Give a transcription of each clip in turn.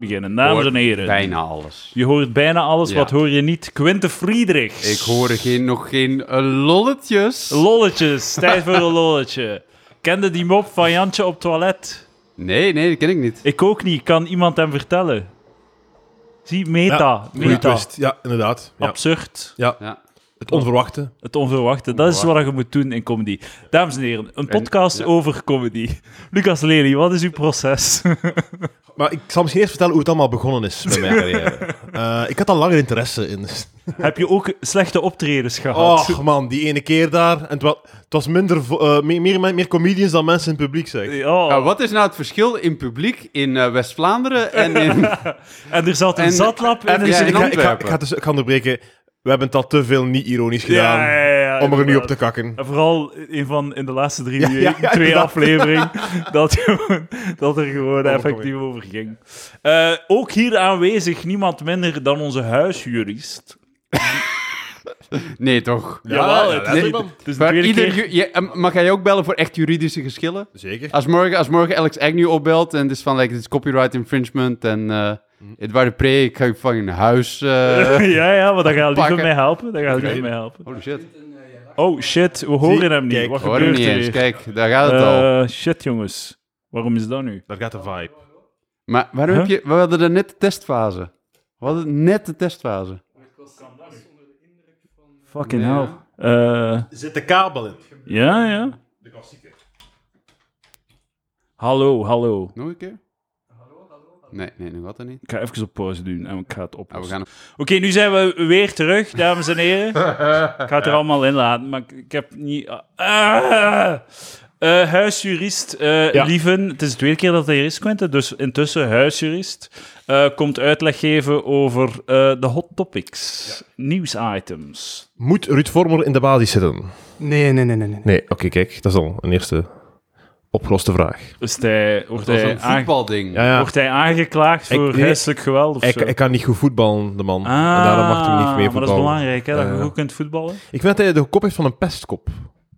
beginnen. Dames en heren. Bijna alles. Je hoort bijna alles. Ja. Wat hoor je niet? Quinte Friedrichs. Ik hoor geen, nog geen eh, lolletjes. Lolletjes. Tijd voor een lolletje. Kende die mop van Jantje op toilet? nee, nee, dat ken ik niet. Ik ook niet. Kan iemand hem vertellen? Zie, meta. Ja, Goeie meta. twist. Ja, inderdaad. Ja. Absurd. ja. Ja. Het onverwachte. Het onverwachte. Dat is wat je moet doen in comedy. Dames en heren, een podcast ja. over comedy. Lucas Lely, wat is uw proces? Maar ik zal misschien eerst vertellen hoe het allemaal begonnen is met mijn carrière. Eh, ik had al langer interesse in. Heb je ook slechte optredens gehad? Oh man, die ene keer daar. En het was, het was minder, eh, meer, meer, meer comedians dan mensen in het publiek, zeg. Ja. Nou, wat is nou het verschil in publiek in eh, West-Vlaanderen en in... En er zat een En- zatlap in. en- ja, Dus zin- ik, ga, ik, ga, Antwerpen. ik, ga dus, ik ga onderbreken. We hebben het al te veel niet ironisch gedaan Ja, ja, ja, om er nu op te kakken. En vooral in, van, in de laatste drie Ja, weken, ja, ja, twee afleveringen, dat, gewoon- dat er gewoon Oh, effectief over ging. Eh, ook hier aanwezig niemand minder dan onze huisjurist. Nee, toch? Jawel, ja, het, is, Maar ieder, je- eh, mag jij ook bellen voor echt juridische geschillen? Zeker. Als morgen, als morgen Alex Agnew opbelt en het is van, like, het is copyright infringement en eh Edouard Pre, ik ga je van je huis... eh ja, ja, maar dat gaat liever pakken. mij helpen. Dat gaat Oké. liever mij helpen. Holy shit. Oh, shit, we horen hem niet. kijk, Wat gebeurt niet er hier? Kijk, daar gaat het al. Eh, shit, jongens. Waarom is dat nu? Daar gaat de vibe. Maar waarom Huh? heb je... We hadden er net de testfase. We hadden net de testfase. Fucking Ja. hell. Eh, Zit de kabel in? ja, ja. De klassieker. Hallo, hallo. Nog een keer? Nee, nee, nog altijd niet. Ik ga even op pauze doen en ik ga het Ah, we oplossen. gaan... Oké, nu zijn we weer terug, dames en heren. ik ga het er allemaal in laten, maar ik, heb niet... Ah! Eh, huisjurist, eh Ja. Lieven, het is de tweede keer dat hij hier is, Quentin, dus intussen huisjurist, eh, komt uitleg geven over eh, de hot topics, nieuwsitems. Moet Ruud Vormer in de basis zitten? Nee, nee, nee, nee. nee. Nee, oké, kijk. Dat is al een eerste opgeloste vraag. Dus hij, wordt, Dat is hij een voetbalding. Ja, ja. wordt hij aangeklaagd Ik- voor nee, huiselijk geweld of Ik, zo? ik kan niet goed voetballen, de man. ah, en daarom mag hij niet mee maar dat is voetballen. belangrijk, hè, dat je goed kunt voetballen. Ik vind dat hij de kop heeft van een pestkop.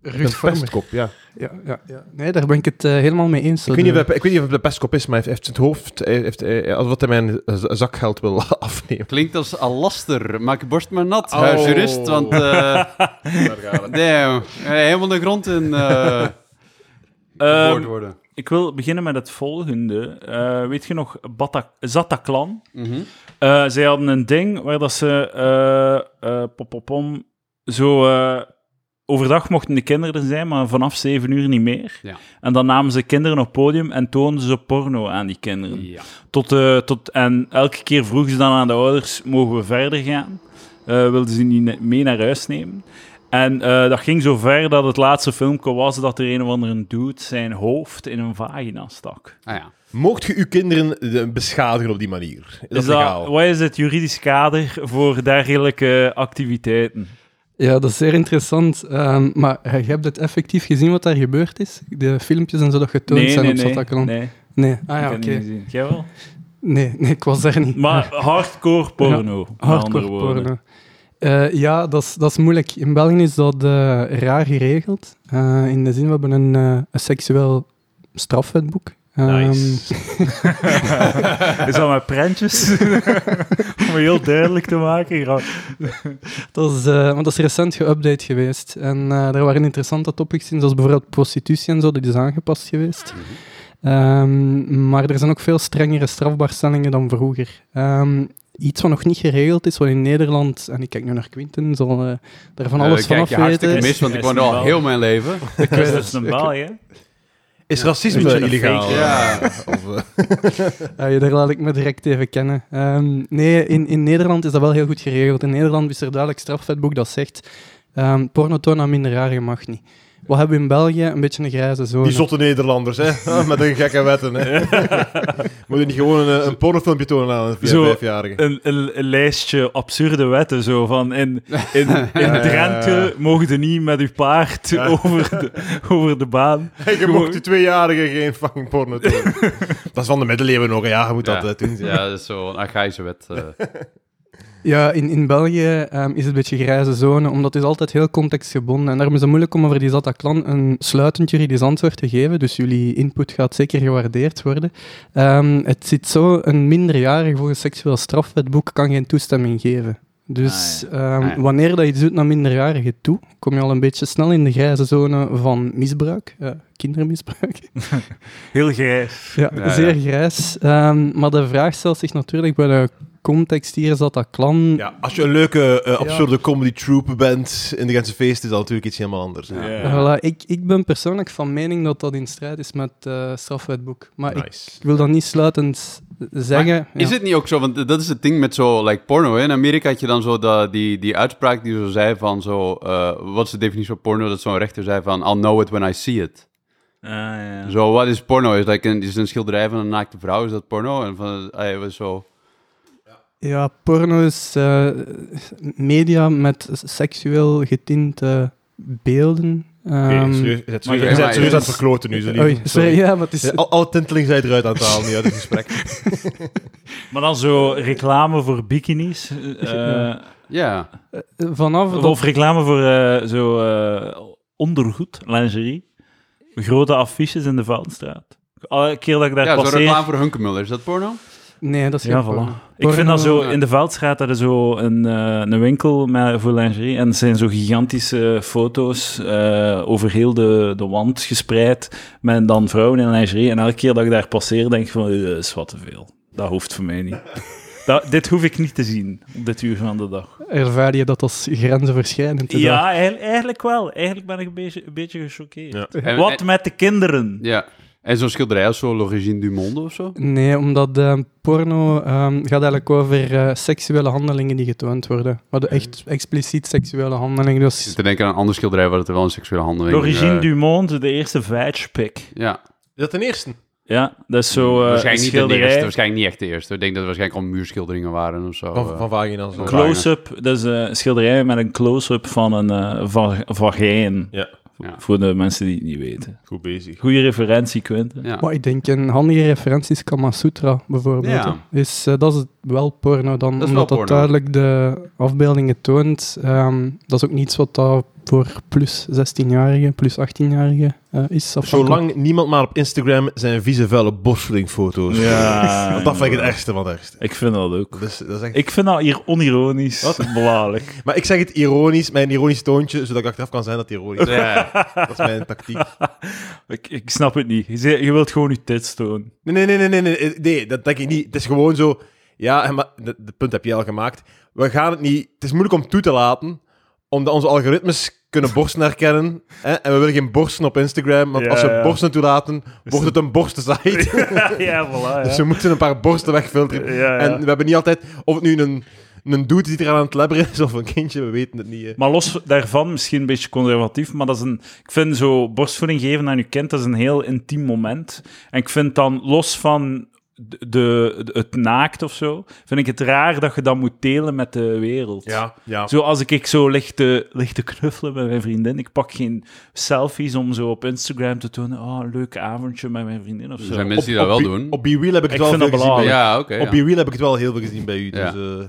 Ruud Een pestkop, ja. Ja, ja, ja. Nee, daar ben ik het eh, helemaal mee eens. Ik weet, niet of, hij- ik weet niet of het de pestkop is, maar hij heeft, zijn hoofd... Hij heeft, hij- alsof hij mijn zakgeld wil afnemen. Klinkt als een laster. Maak je borst maar nat, Oh. huisjurist. Want, eh Daar gaat het. damn, eh, helemaal de grond in eh geboord worden. ik wil beginnen met het volgende. Eh, weet je nog, Bata Zataclan? Mhm. Eh, zij hadden een ding waar dat ze pop, pop, pom, zo overdag mochten de kinderen er zijn, maar vanaf zeven uur niet meer. Ja. En dan namen ze kinderen op podium en toonden ze porno aan die kinderen. Ja. Tot, tot, en elke keer vroegen ze dan aan de ouders, mogen we verder gaan? Wilden ze niet mee naar huis nemen? En eh, dat ging zo ver dat het laatste filmpje was dat er een of andere dude zijn hoofd in een vagina stak. Ah ja. Moogt je uw kinderen eh, beschadigen op die manier? Is dat Is dat, wat is het juridisch kader voor dergelijke activiteiten? Ja, dat is zeer interessant. Ehm, maar je hebt het effectief gezien wat daar gebeurd is? De filmpjes en zo dat getoond zijn op Zataclan? nee. Nee. Ah ik ja, heb oké. niet gezien. Jij wel? Nee, nee, ik was daar niet. Maar hardcore porno, Hardcore porno. Eh, ja, dat is, dat is moeilijk. In België is dat eh, raar geregeld. Eh, in de zin, we hebben een, een seksueel strafwetboek. Ehm, Nice. Is dat met prentjes? Om heel duidelijk te maken. Dat, is, want dat is recent geüpdate geweest. En daar waren interessante topics in, zoals bijvoorbeeld prostitutie en zo, dat is aangepast geweest. Ehm, maar er zijn ook veel strengere strafbaarstellingen dan vroeger. Ehm, iets wat nog niet geregeld is, wat in Nederland, en ik kijk nu naar Quinten, zal eh, daar van alles Eh, vanaf kijk je hartstikke weten. mis, want ik woon al wel- heel mijn leven. Ik dat is een hè? Is racisme illegaal? fake, ja. Of, eh, Ah, ja, daar laat ik me direct even kennen. Ehm, nee, in, in Nederland is dat wel heel goed geregeld. In Nederland is er duidelijk strafwetboek dat zegt um, porno tonen aan minderjarigen mag niet. Wat hebben we in België? Een beetje een grijze zone. die zotte Nederlanders, hè? Ah, Met hun gekke wetten, hè? Moet je niet gewoon een, een pornofilmpje tonen aan een vijfjarige? Een, een, een lijstje absurde wetten, zo van in, in, in Drenthe mogen je niet met je paard over, de, over de baan. Je mocht die tweejarige geen fucking porno tonen. dat is van de middeleeuwen nog, ja, je moet Ja. dat eh, doen. Ja, dat is zo'n archaïsche wet. eh. Ja, in, in België ehm, is het een beetje grijze zone, omdat het is altijd heel contextgebonden. En daarom is het moeilijk om over die Zataclan een sluitend juridisch antwoord te geven. Dus jullie input gaat zeker gewaardeerd worden. Ehm, het zit zo, een minderjarige volgens seksueel strafwetboek kan geen toestemming geven. Dus Ah, ehm, Ah, ja. wanneer dat je doet naar minderjarigen toe, kom je al een beetje snel in de grijze zone van misbruik, eh, kindermisbruik. Heel grijs. Ja, Ja, zeer grijs. Maar de vraag stelt zich natuurlijk bij de context hier is dat dat klan... Ja, als je een leuke, eh, absurde comedy troupe bent in de Gentse feest, is dat natuurlijk iets helemaal anders. Ja. Ja. Voilà, ik, ik ben persoonlijk van mening dat dat in strijd is met het strafwetboek. Maar ik, Nice. ik wil dat niet sluitend zeggen. Is ja. het niet ook zo? Want dat is het ding met zo, like porno. Hè? In Amerika had je dan zo dat, die, die uitspraak die zo zei van zo, eh, wat is de definitie van porno? Dat zo'n rechter zei van, I'll know it when I see it. Ah, ja. Zo, wat is porno? Is, like een, is een schilderij van een naakte vrouw, is dat porno? En van, was zo... Ja, porno is eh, media met seksueel getinte beelden. Oké, Ehm, serieus, je bent maar serieus, je je- bent serieus aan het verkloten nu. Zo lief. oei, sorry, ja, maar het is... Ja, Al, alle tinteling zijn eruit aan het halen uit het gesprek. Maar dan zo reclame voor bikinis. eh, Ja. Vanaf dat of reclame voor eh, zo eh, ondergoed, lingerie. Grote affiches in de Veldstraat. Alle keer dat ik daar Ja, passeer... reclame voor Hunkemuller. Is dat porno? Nee, dat is Ja, voilà. porno. Ik vind dat zo, in de Veldstraat hadden zo een, eh, een winkel met, voor lingerie en er zijn zo gigantische foto's eh, over heel de, de wand gespreid met dan vrouwen in lingerie en elke keer dat ik daar passeer denk ik van, eh, dat is wat te veel. Dat hoeft voor mij niet. Dat, dit hoef ik niet te zien op dit uur van de dag. Ervaar je dat als grensoverschrijdend? te Ja, eigenlijk, wel. Eigenlijk ben ik een beetje, een beetje gechoqueerd. Ja. Wat met de kinderen? Ja. En zo'n schilderij als zo L'Origine du Monde of zo? Nee, omdat eh, porno ehm, gaat eigenlijk over eh, seksuele handelingen die getoond worden. Maar de echt expliciet seksuele handelingen. Ik Dus zit te denken aan een ander schilderij waar het wel een seksuele handeling L'Origine eh, du Monde, de eerste veg-pic. Ja. Is dat ten eerste? Ja, dat is zo eh, waarschijnlijk niet de eerste, waarschijnlijk niet echt de eerste. Ik denk dat er waarschijnlijk al muurschilderingen waren of zo. Van, van vagina's. Close-up, dat is een schilderij met een close-up van een va- vagijn. Ja, Ja. Voor de mensen die het niet weten. goed bezig. Goeie referentie, Quentin. Ja. maar ik denk een handige referentie is Kama Sutra bijvoorbeeld. Ja. Is, eh, dat is wel porno dan, Dat is wel omdat dat porno. duidelijk de afbeeldingen toont. Ehm, dat is ook niets wat dat voor plus 16-jarigen, plus 18-jarigen eh, is. Zolang niemand maar op Instagram zijn vieze, vuile borstvoedingfoto's. Ja. Want dat vind ik het ergste van het ergste. Ik vind dat ook. Dat is, dat is echt... Ik vind dat hier onironisch Wat? belachelijk. Maar ik zeg het ironisch, met een ironisch toontje, zodat ik achteraf kan zijn dat het ironisch is. Ja. Dat is mijn tactiek. Ik, ik snap het niet. Je, je wilt gewoon je tits tonen. Nee, nee, nee, nee, nee, nee, nee, dat denk ik niet. Het is gewoon zo... Ja, maar de, de punt heb je al gemaakt. We gaan het niet... Het is moeilijk om toe te laten, omdat onze algoritmes kunnen borsten herkennen. Hè? En we willen geen borsten op Instagram, want Ja, als we ja. borsten toelaten, wordt het een borstensite. ja, voilà. Dus we moeten een paar borsten wegfilteren. Ja, ja. En we hebben niet altijd... Of het nu een, een dude die er aan het lebberen is, of een kindje, we weten het niet. hè. Maar los daarvan, misschien een beetje conservatief, maar dat is een, ik vind zo borstvoeding geven aan je kind, dat is een heel intiem moment. En ik vind dan, los van de, de, het naakt of zo, vind ik het raar dat je dat moet delen met de wereld. Ja, ja. Zo als ik, ik zo lig te, lig te knuffelen met mijn vriendin, ik pak geen selfies om zo op Instagram te tonen, oh, leuk avondje met mijn vriendin of Er zo. zijn mensen die dat wel doen. Op BeReal heb ik het Ik wel veel gezien bij. Ja, oké. Op ja. BeReal heb ik het wel heel veel gezien bij u. Ja. Dus, eh,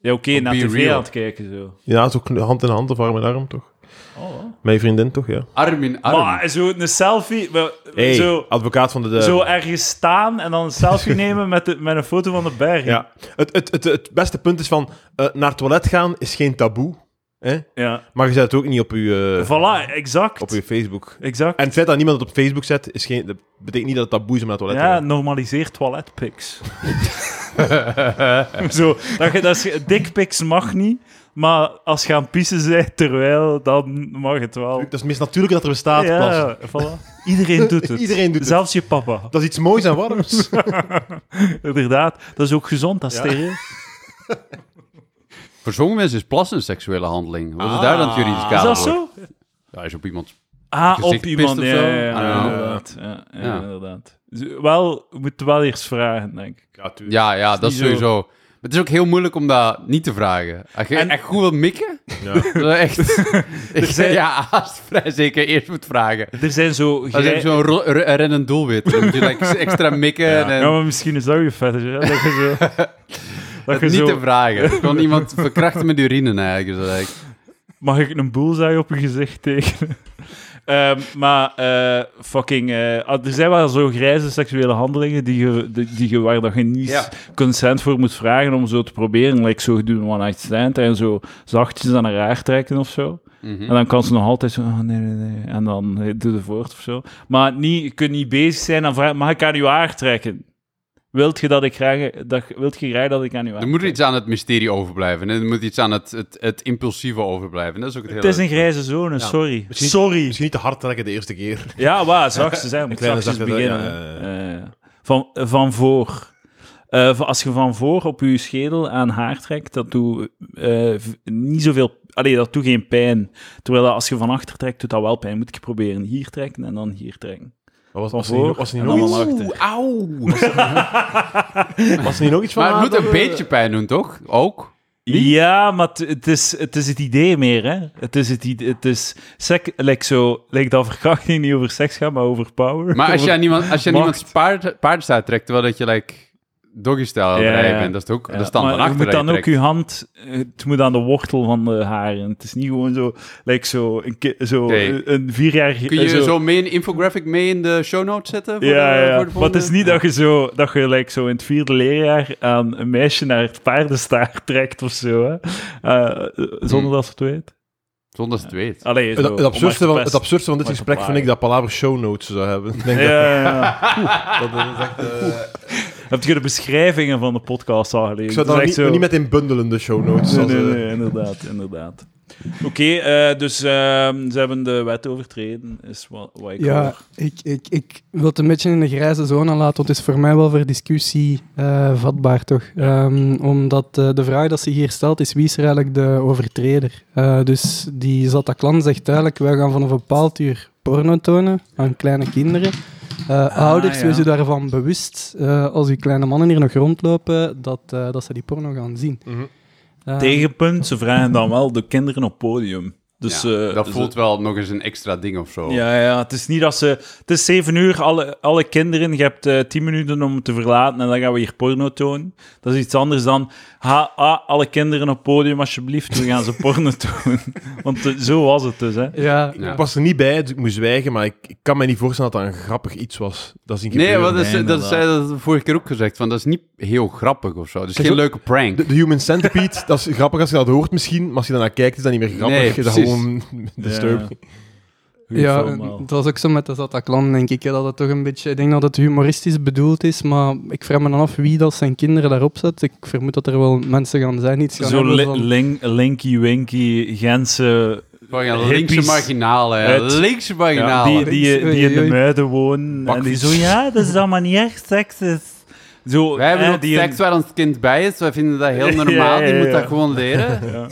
Ja, oké, Op naar tv Real. aan het kijken zo. ja, het is ook hand in hand of arm in arm, toch? Oh. Je vriendin, toch? Ja. Arm in arm. Maar zo een selfie, Hey, zo... advocaat van de... de Zo ergens staan en dan een selfie nemen met, de, met een foto van de berg. ja. het, het, het, het beste punt is van... eh, naar het toilet gaan is geen taboe. Hè? ja. Maar je zet het ook niet op je, eh, Voilà, exact. op je Facebook. Exact. En het feit dat niemand het op Facebook zet, is geen, dat betekent niet dat het taboe is om naar het toilet te ja, gaan. normaliseer toiletpics. Zo, dat je, dat je, dickpics mag niet, maar als je aan het pissen bent terwijl, dan mag het wel. Dat is het meest natuurlijke dat er bestaat, plassen. ja, voilà. Iedereen doet het. Iedereen doet het. Zelfs je papa. Dat is iets moois en warms. Inderdaad, dat is ook gezond, dat is Ja. Voor sommige mensen is plassen een seksuele handeling. Wat is Ah. daar dan het juridisch Is dat zo? Ja, je op iemand... Ah, op iemand. pist Ja, ja, inderdaad. Ja, ja, Ja. inderdaad. Wel, we moeten wel eerst vragen, denk ik. Ja, tuurlijk. Ja, ja, dat is sowieso... Maar het is ook heel moeilijk om dat niet te vragen. Als je En- echt goed wil mikken, Ja. dat is echt... ik zijn- zeg, ja, het vrij zeker eerst moet vragen. Er zijn zo... Als je zo'n rennend doelwit, dan moet je like, extra mikken. Ja. En, Ja, maar misschien is dat je fetish, hè? Dat je zo... Dat je niet zo, te vragen. Gewoon iemand verkrachten met urine eigenlijk. Eigenlijk. mag ik een bullseye op je gezicht tekenen? Ehm, maar eh, fucking, eh, ah, er zijn wel zo grijze seksuele handelingen die je, die, die je, waar dat je niet Ja. consent voor moet vragen om zo te proberen. Like zo doen one night stand en zo zachtjes aan haar haar trekken of zo. Mhm. En dan kan ze nog altijd zo, oh, nee, nee, nee. En dan eh, doe je voort of zo. Maar niet, je kunt niet bezig zijn en vragen, mag ik aan je haar trekken? Wilt je dat ik graag, dat, wilt je graag dat ik aan je haar Er moet iets aan het mysterie overblijven. hè. Er moet iets aan het, het, het impulsieve overblijven. Dat is ook het hele... Het is een grijze zone, Ja. sorry. Misschien- Sorry. Misschien niet te hard trekken de eerste keer. Ja, waar, zachtjes zijn. Moet zachtjes beginnen. ja, Eh, van, van voor. Eh, van- als je van voor op je schedel aan haar trekt, dat doet eh, v- niet zoveel... Allee, dat doet geen pijn. Terwijl dat als je van achter trekt, doet dat wel pijn. Moet ik proberen hier trekken en dan hier trekken. Maar was, was, er niet, was, er niet dan nog iets. Auw! was er niet nog iets van Maar het moet een beetje pijn doen, toch? Ook? Ja, maar het- is, het is het idee meer, hè. Het is het idee... Het is... Sek, like zo, like dat verkrachting niet over seks gaat, maar over power. Maar als je aan iemand, als je aan iemands paard, paardenstaart trekt, terwijl dat je like, het Ja, ja. bent, dat is het ook... Ja, dan maar van je moet dan ook je hand... eh, Het moet aan de wortel van de haren. Het is niet gewoon zo... Like zo, een, zo Oké. een vierjarige... Kun je eh, zo, mee een infographic mee in de show notes zetten? Voor Ja, de, ja. Voor de maar het is niet dat je zo, dat je like, zo in het vierde leerjaar aan een meisje naar het paardenstaart trekt of zo, hè. Eh, zonder Hmm. dat ze het weet. Zonder dat ze het weet. Allee, zo, Het, absurdste te van, het absurdste van dit gesprek vind ik dat Palaver show notes zou hebben. Denk Ja, ja, ja. dat, dat is echt... eh, Heb je de beschrijvingen van de podcast al gelezen? ik zou daar niet, echt zo- niet met in bundelen, de show notes. Nee, eh, nee, inderdaad, inderdaad. Oké, eh, dus ehm, ze hebben de wet overtreden, is wat, wat ik Ja, hoor. ik, ik, ik wil het een beetje in de grijze zone laten, want het is voor mij wel voor discussie eh, vatbaar, toch? Ehm, omdat eh, de vraag dat ze hier stelt is, wie is er eigenlijk de overtreder? Eh, dus die Zataklan zegt duidelijk, wij gaan vanaf een bepaald uur porno tonen aan kleine kinderen. Eh, ouders, ja. wees u daarvan bewust, eh, als uw kleine mannen hier nog rondlopen, dat, eh, dat ze die porno gaan zien. mhm. Tegenpunt, ze vragen dan wel de kinderen op podium. Dus, Ja, eh, dat dus- voelt wel nog eens een extra ding of zo. Ja, ja, het is niet dat ze... Het is zeven uur, alle, alle kinderen, je hebt eh, tien minuten om te verlaten en dan gaan we hier porno tonen. Dat is iets anders dan... Ha, ah, alle kinderen op podium, alsjeblieft, we gaan ze porno tonen. Want eh, zo was het dus, hè. Ja, Ja. Ik was er niet bij, dus ik moest zwijgen, maar ik, ik kan me niet voorstellen dat dat een grappig iets was. Dat is niet Nee, wat is, dat is dat is vorige keer ook gezegd, van, dat is niet heel grappig of zo. Het is Zeg geen zo- leuke prank. De, de Human Centipede, dat is grappig als je dat hoort misschien, maar als je daarnaar kijkt is dat niet meer grappig. Nee, dat. Gewoon disturbing. Goeie Ja, dat was ook zo met de Zataklan, denk ik. Dat het toch een beetje, ik denk dat het humoristisch bedoeld is, maar ik vraag me dan af wie dat zijn kinderen daarop zet. Ik vermoed dat er wel mensen gaan zijn die iets gaan Zo van- link, linky winky Gentse... Linkse marginalen. Linkse Ja, die, die, die in de muiden wonen. En die zo, ja, dat is allemaal niet echt seksist. Zo, Wij hebben ook die seks waar ons kind bij is. Wij vinden dat heel Ja, normaal. ja, Die moet dat gewoon leren. Ja.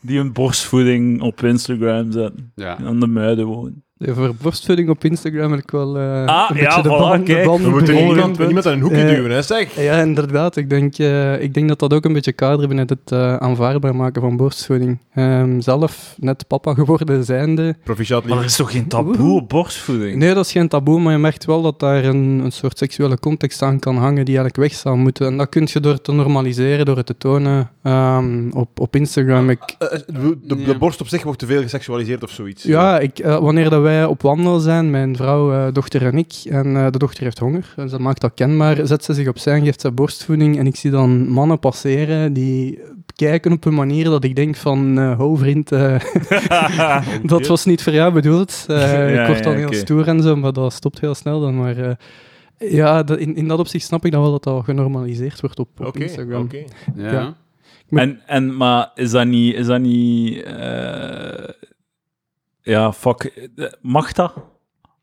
Die een borstvoeding op Instagram zetten. Ja. Aan de muiden wonen. Ja, voor borstvoeding op Instagram wil ik wel eh Ah, een ja, beetje de voilà, band, de kijk. band We moeten punt. niemand aan een hoekje Eh, duwen, hè, zeg. Ja, inderdaad. Ik denk, eh, ik denk dat dat ook een beetje kader binnen het eh, aanvaardbaar maken van borstvoeding. Ehm, zelf net papa geworden zijnde. Proficiat Maar er is toch geen taboe op borstvoeding? Nee, dat is geen taboe, maar je merkt wel dat daar een, een soort seksuele context aan kan hangen die eigenlijk weg zou moeten. En dat kun je door te normaliseren, door het te tonen ehm, op, op Instagram. Ik, Eh, eh, de, de, Ja. de borst op zich wordt te veel geseksualiseerd of zoiets. Ja, ik, eh, wanneer dat wij op wandel zijn, mijn vrouw, eh, dochter en ik, en eh, de dochter heeft honger, dus dat maakt dat kenbaar, zet ze zich opzij en geeft ze borstvoeding en ik zie dan mannen passeren die kijken op een manier dat ik denk van, eh ho vriend, eh, dat was niet voor jou bedoeld. Eh, Ja, ik word dan ja, heel stoer en zo, maar dat stopt heel snel dan. Maar eh, ja, dat- in, in dat opzicht snap ik dan wel dat dat genormaliseerd wordt op, op Oké, Instagram. oké. Ja. Ja. En, en, maar is dat niet... Is dat niet eh, ja, fuck. Mag dat?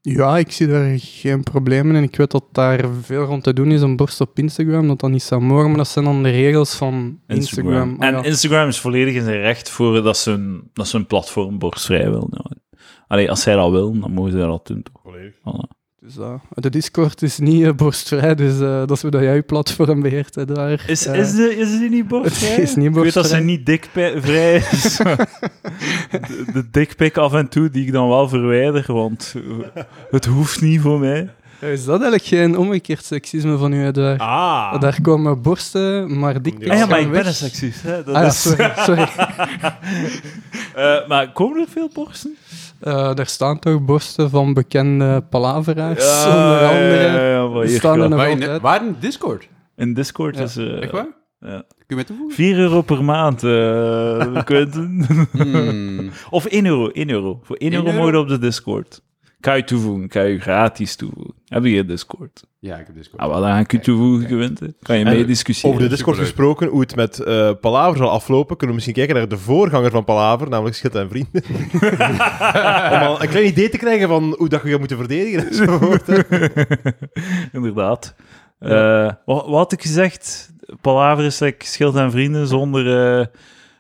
Ja, ik zie daar geen problemen in. Ik weet dat daar veel rond te doen is om borst op Instagram, dat dat niet zou mogen, maar dat zijn dan de regels van Instagram. Ah, En ja. Instagram is volledig in zijn recht voor dat ze een, dat ze een platform borstvrij wil. Nou, allee, als zij dat wil, dan mogen ze dat doen. Toch? Volledig. Voilà. Dus, eh, de Discord is niet eh, borstvrij, dus eh, dat is hoe dat jij je platform beheert. Hè, daar. Is, is, de, is die niet borstvrij? Het is niet Ik weet dat ze niet dikvrij is. de, de dikpik af en toe die ik dan wel verwijder, want het hoeft niet voor mij. Is dat eigenlijk geen omgekeerd seksisme van u, Edouard? Ah. Daar komen borsten, maar dikpics Ah ja, ja, maar ik ben een seksist. Hè? Dat Ah ja, is, sorry. sorry. Eh, maar komen er veel borsten? Eh, daar staan toch borsten van bekende palaveraars, onder andere. Ja, ja, maar hier staan er nog in, waar in Discord? In Discord Ja. is... eh, Echt waar? ja. Kun je mij toevoegen? 4 euro per maand, eh Quentin. Hmm. of 1 euro, 1 euro. Voor 1 1 euro euro? mogen op de Discord. Ik ga je toevoegen, ik ga je gratis toevoegen. Heb je Discord? Ja, ik heb Discord. Ah, wel, dan ga ik je toevoegen, Quentin. Kan je mee discussiëren. Over de Discord gesproken, hoe het met eh Palaver zal aflopen, kunnen we misschien kijken naar de voorganger van Palaver, namelijk Schit en Vrienden. Om al een klein idee te krijgen van hoe dat je gaat moeten verdedigen enzovoort. hè. Inderdaad. Eh, wat, wat had ik gezegd? Palaver is like schild en vrienden zonder, eh,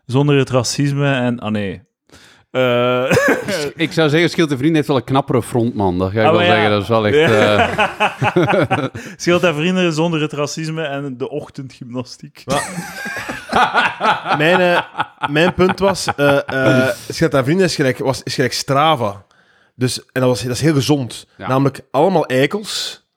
zonder het racisme en... Ah, nee. Eh, Ik zou zeggen, Schild en Vriend heeft wel een knappere frontman. Dat ga ik Ah, wel ja. zeggen. Dat is wel echt... Ja. eh, Schild en vrienden zonder het racisme en de ochtendgymnastiek. mijn, eh, mijn punt was, eh eh Schit en Vrienden is gelijk, was, is gelijk Strava. Dus, en dat, was, dat is heel gezond. Ja. Namelijk allemaal eikels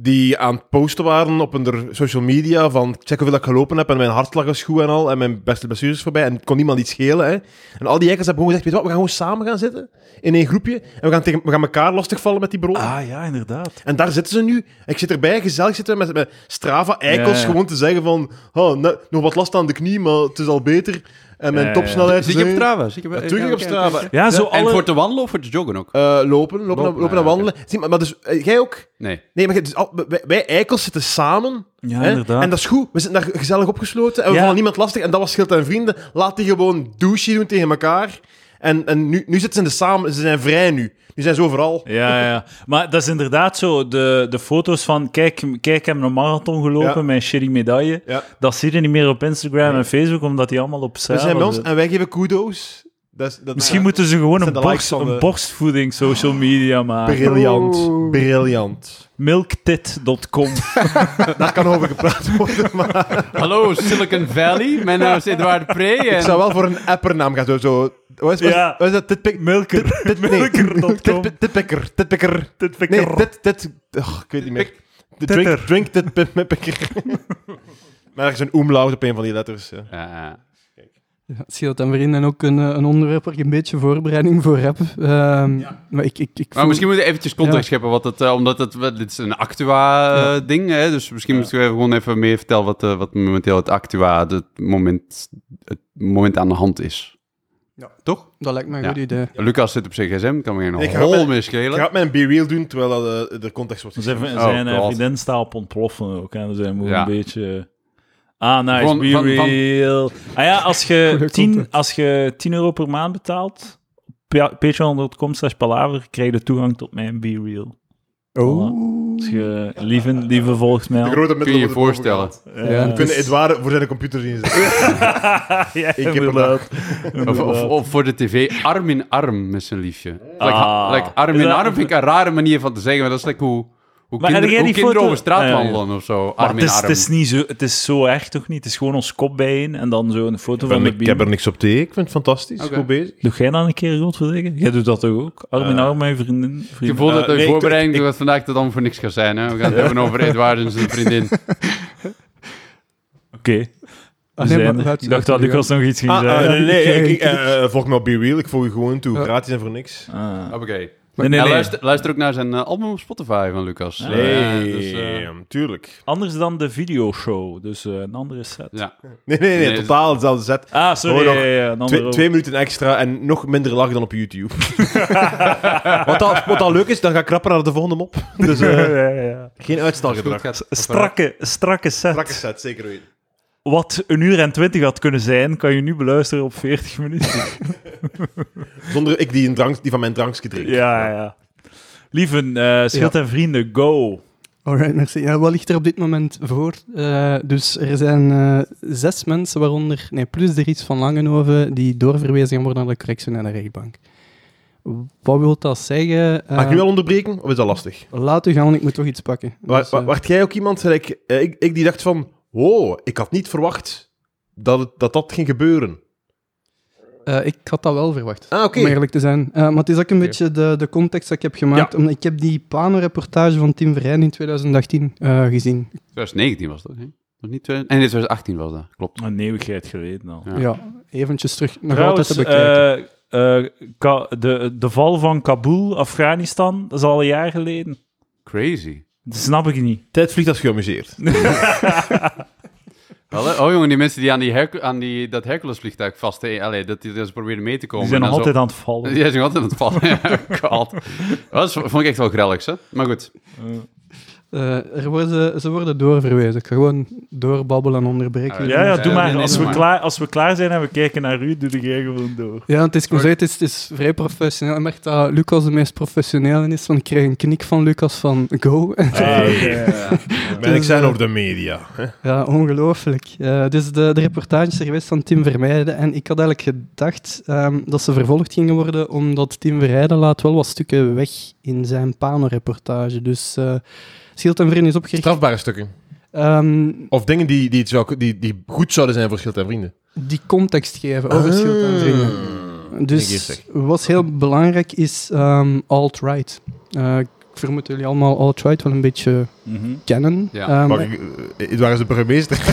die aan het posten waren op hun social media van check hoeveel ik gelopen heb en mijn hartslag is goed en al en mijn beste blessures is voorbij en het kon niemand iets schelen. Hè. En al die eikels hebben gewoon gezegd, weet je wat, we gaan gewoon samen gaan zitten in één groepje en we gaan, tegen, we gaan elkaar lastigvallen met die bron. Ah, ja, inderdaad. En daar zitten ze nu. Ik zit erbij, gezellig zitten met, met Strava-eikels, Ja, ja. gewoon te zeggen van oh, nog wat last aan de knie, maar het is al beter. En mijn Ja, ja. topsnelheid Zit is... je op eh, Strava? Zit je Natuurlijk op Strava. Ja, zo En alle... voor te wandelen of voor te joggen ook? Eh, lopen, lopen, Lopen, lopen, ja, en wandelen. Zie, maar, maar dus, eh, jij ook? Nee. Nee, maar dus al- wij, wij eikels zitten samen. Ja, hè? inderdaad. En dat is goed. We zitten daar gezellig opgesloten en we Ja. vallen niemand lastig. En dat was Schild en Vrienden. Laat die gewoon douche doen tegen elkaar. En, en nu, nu zitten ze in de samen. Ze zijn vrij nu. Nu zijn ze overal. Ja, ja. Maar dat is inderdaad zo. De, de foto's van, kijk, kijk, ik heb een marathon gelopen Ja. met een shitty medaille. Ja. Dat zie je niet meer op Instagram en Facebook, omdat die allemaal op We Strava zijn bij ons en wij geven kudo's. Dat is, dat, Misschien moeten ze gewoon een, zijn de een borstvoeding social media maken. Briljant. Briljant. Milktit.com. Daar kan over gepraat worden, maar Hallo, Silicon Valley. Mijn naam is Edouard Pre. ik En... zou wel voor een appernaam gaan. Zo, zo, wat is, Ja. wat is dat? Titpick? Milker. Tit- nee. Milker.com. Tit- Titpicker. Titpicker. Nee, dit, dit... Oh, ik weet niet meer. De drink, drink titpicker. maar er is een umlaut op een van die letters. Ja. Ja, Ja, Schild en Vrienden ook een, eh, een onderwerp waar ik een beetje voorbereiding voor heb. Ehm, Maar ik, ik, ik Maar misschien moeten we eventjes context Ja. scheppen, wat het, eh, omdat het, dit is een Actua-ding, hè, dus misschien Ja. moeten we gewoon even meer vertellen wat, eh, wat momenteel het Actua, het moment, het moment aan de hand is. Ja. Toch? Dat lijkt me een Ja. goed idee. Lucas zit op zijn gsm, kan me geen Ik ga hol mee Ik schelen. ga het met een be-real doen, terwijl dat, eh, de context wordt Zijn, geschreven. zijn Oh, uh, God. vriendin staat op ontploffen ook. Hè. Dus hij moet Ja. een beetje... Ah, nice. Van- Be van- van- real. Ah ja, als je, Goeie 10, content. als je 10 euro per maand betaalt, pa- patreon.com slash palaver, krijg je toegang tot mijn Be Real. Oh. Als je lieve, lieve volgt mij De al. grote Kun je je voorstellen? Ja, Ja, We kunnen Dus- Edouard voor zijn computer zien zitten. ja, per inderdaad. Of, Inderdaad. of, of voor de tv, arm in arm met zijn liefje. Like, Ah. like arm in arm vind ik een rare manier van te zeggen, maar dat is like hoe, hoe, Maar kinder- hoe die kinderen foto- over straat Ah, ja, ja. wandelen of zo. Arm het in is, arm. het, is niet zo, het is zo erg toch niet? Het is gewoon ons kop bijeen en dan zo een foto Ik, van de ik heb er niks op tegen. Ik vind het fantastisch. Oké. Goed bezig. Doe jij dan een keer goed verdedigen? Jij doet dat toch ook? Arm in Eh, arm je vriendin. Ik vriendin. voel dat de nee, ik- voorbereiding ik- dat vandaag tot dan voor niks gaat zijn. Hè? We gaan het hebben over Edouard en zijn vriendin. Oké. Ah, We nee, zijn maar laat- ik dacht dat u Lucas nog iets ging Ah, zeggen. eh, nee, ik- ik, ik- ik, eh, volg me op Be Real. Ik volg je gewoon toe. Gratis en voor niks. Ah. Oké. Nee, nee, luister, luister ook naar zijn eh, album op Spotify van Lucas. Ja. Nee, dus, eh, tuurlijk. Anders dan de videoshow, dus eh, een andere set. ja. Nee, nee, nee. Nee, totaal hetzelfde set. Ah, sorry. Twee, minuten extra en nog minder lach dan op YouTube. wat, al, wat al leuk is, dan ga ik krapper naar de volgende mop. Dus eh, Ja, ja, ja. geen uitstelgedrag. Strakke, strakke set. Strakke set, zeker weten. Wat een uur en twintig had kunnen zijn, kan je nu beluisteren op 40 minuten. Zonder ik die, een drank, die van mijn drankje drink. ja, ja. Lieven, eh schild en vrienden, go. Alright, merci. Ja, wat ligt er op dit moment voor? Eh, dus er zijn eh, zes mensen, waaronder, nee, plus de Ries van Langenhoven, die doorverwezen gaan worden naar de correctionele rechtbank. Wat wil dat zeggen? Mag ik nu wel onderbreken, of is dat lastig? Laat u gaan, want ik moet toch iets pakken. Dus, jij ook iemand, eh, ik, ik die dacht van, wow, ik had niet verwacht dat het, dat, dat ging gebeuren. Eh, ik had dat wel verwacht, Ah, om eerlijk te zijn. Eh, maar het is ook een beetje de, de context dat ik heb gemaakt. Ja. Omdat ik heb die Pano-reportage van Tim Verheyen in 2018 eh, gezien. 2019 was dat, hè? Was niet 20... Nee, 2018 was dat, klopt. Een eeuwigheid geleden al. Ja. Ja, eventjes terug. Nog Trouwens, altijd te bekijken. eh, eh, Ka- de, de val van Kabul, Afghanistan, dat is al een jaar geleden. Crazy. Dat snap ik niet. Tijd vliegt als geamuseerd. Oh jongen, die mensen die aan, die Hercu- aan die, dat Hercules-vliegtuig vast... Hey, allee, dat die dat ze proberen mee te komen. Die zijn nog altijd zo- aan het vallen. Die zijn nog altijd aan het vallen. ja, God. Dat vond ik echt wel grellig, hè? Maar goed. Eh, er worden, ze worden doorverwezen. Ik ga gewoon doorbabbelen en onderbreken. Ah, Ja, ja, Ja, doe maar. Als we, klaar, als we klaar zijn en we kijken naar u, doe jij gewoon door. Ja, het is, het is, het is vrij professioneel. Ik merk dat Lucas de meest professionele is, want ik kreeg een knik van Lucas van go. Ben ik zijn over de media. Hè? ja, ongelooflijk. Eh, dus de, de reportage is er geweest van Tim Vermeijden en ik had eigenlijk gedacht ehm, dat ze vervolgd gingen worden, omdat Tim Vermeijden laat wel wat stukken weg in zijn Pano-reportage. Dus eh Schild en Vrienden is opgericht. Strafbare stukken. Ehm, Of dingen die, die, het zou, die, die goed zouden zijn voor Schild en Vrienden. die context geven over Schild en Vrienden. Ah. Dus wat heel belangrijk is ehm, alt-right. Eh, ik vermoed dat jullie allemaal alt-right wel een beetje Mhm. kennen. Ja. Ehm, Maar ik, eh, waar is de burgemeester?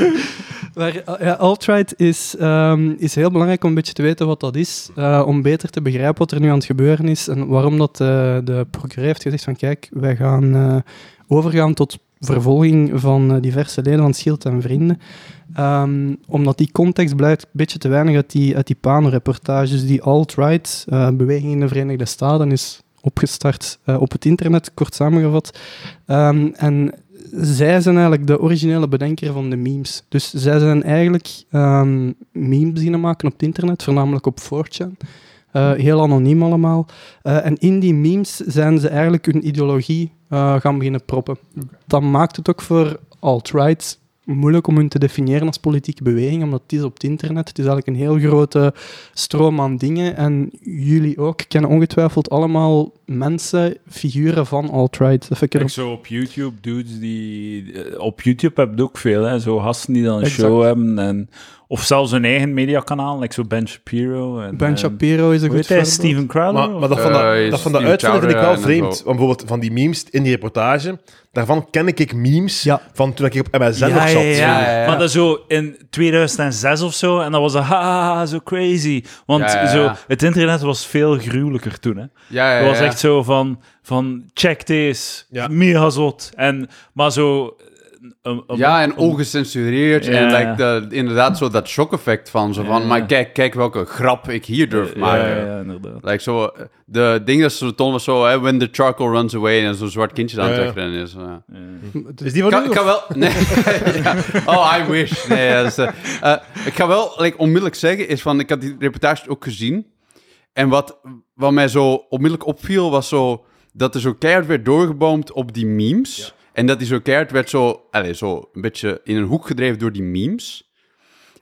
Maar ja, alt-right is, ehm, is heel belangrijk om een beetje te weten wat dat is, eh, om beter te begrijpen wat er nu aan het gebeuren is en waarom dat eh, de procureur heeft gezegd van kijk, wij gaan eh, overgaan tot vervolging van diverse leden van Schild en Vrienden. Ehm, omdat die context blijft een beetje te weinig uit die, uit die Pano-reportage. Die alt-right beweging in de Verenigde Staten is opgestart op het internet, kort samengevat. Ehm, en zij zijn eigenlijk de originele bedenker van de memes. Dus zij zijn eigenlijk ehm, memes beginnen maken op het internet, voornamelijk op 4chan. Eh, heel anoniem allemaal. Eh, en in die memes zijn ze eigenlijk hun ideologie eh, gaan beginnen proppen. Dat maakt het ook voor alt-right moeilijk om hun te definiëren als politieke beweging, omdat het is op het internet. Het is eigenlijk een heel grote stroom aan dingen. En jullie ook kennen ongetwijfeld allemaal mensen, figuren van alt-right. Ik er zo op YouTube, dudes die... eh, Op YouTube heb je ook veel, hè. Zo gasten die dan een Exact. show hebben. En, of zelfs een eigen mediakanaal, like zo Ben Shapiro. En, Ben eh, Shapiro is een goed voorbeeld. Steven Crowder? maar, maar dat van, dat, Eh, dat van de uitzending vind ik wel vreemd. Want bijvoorbeeld van die memes in die reportage, daarvan ken ik memes Ja. van toen ik op MSN ja, nog zat. ja, ja. Ja, ja, ja. Maar dat zo in 2006 of zo, en dat was een haha, zo crazy. Want Ja, ja, ja. Zo, het internet was veel gruwelijker toen, hè. Ja, ja, Het was echt zo van, van check deze, Ja. mega zot. En, maar zo... een- een- Ja, en een- ongecensureerd. Ja. En like de, inderdaad zo dat shock-effect van zo van... Ja. Maar kijk, kijk welke grap ik hier durf maken. Ja, ja, inderdaad. Like zo, de ding dat ze zo tonen was zo... Hè, when the charcoal runs away en zo'n zwart kindje aan het wegrennen is. ja. Is die u? ik kan wel... Nee. Ja. Oh, I wish. Nee, is, eh, eh, ik ga wel like, onmiddellijk zeggen, is van... Ik had die reportage ook gezien. En wat, wat mij zo onmiddellijk opviel, was zo... Dat er zo keihard werd doorgeboomd op die memes. En dat die zo keihard werd zo... Allez, zo een beetje in een hoek gedreven door die memes.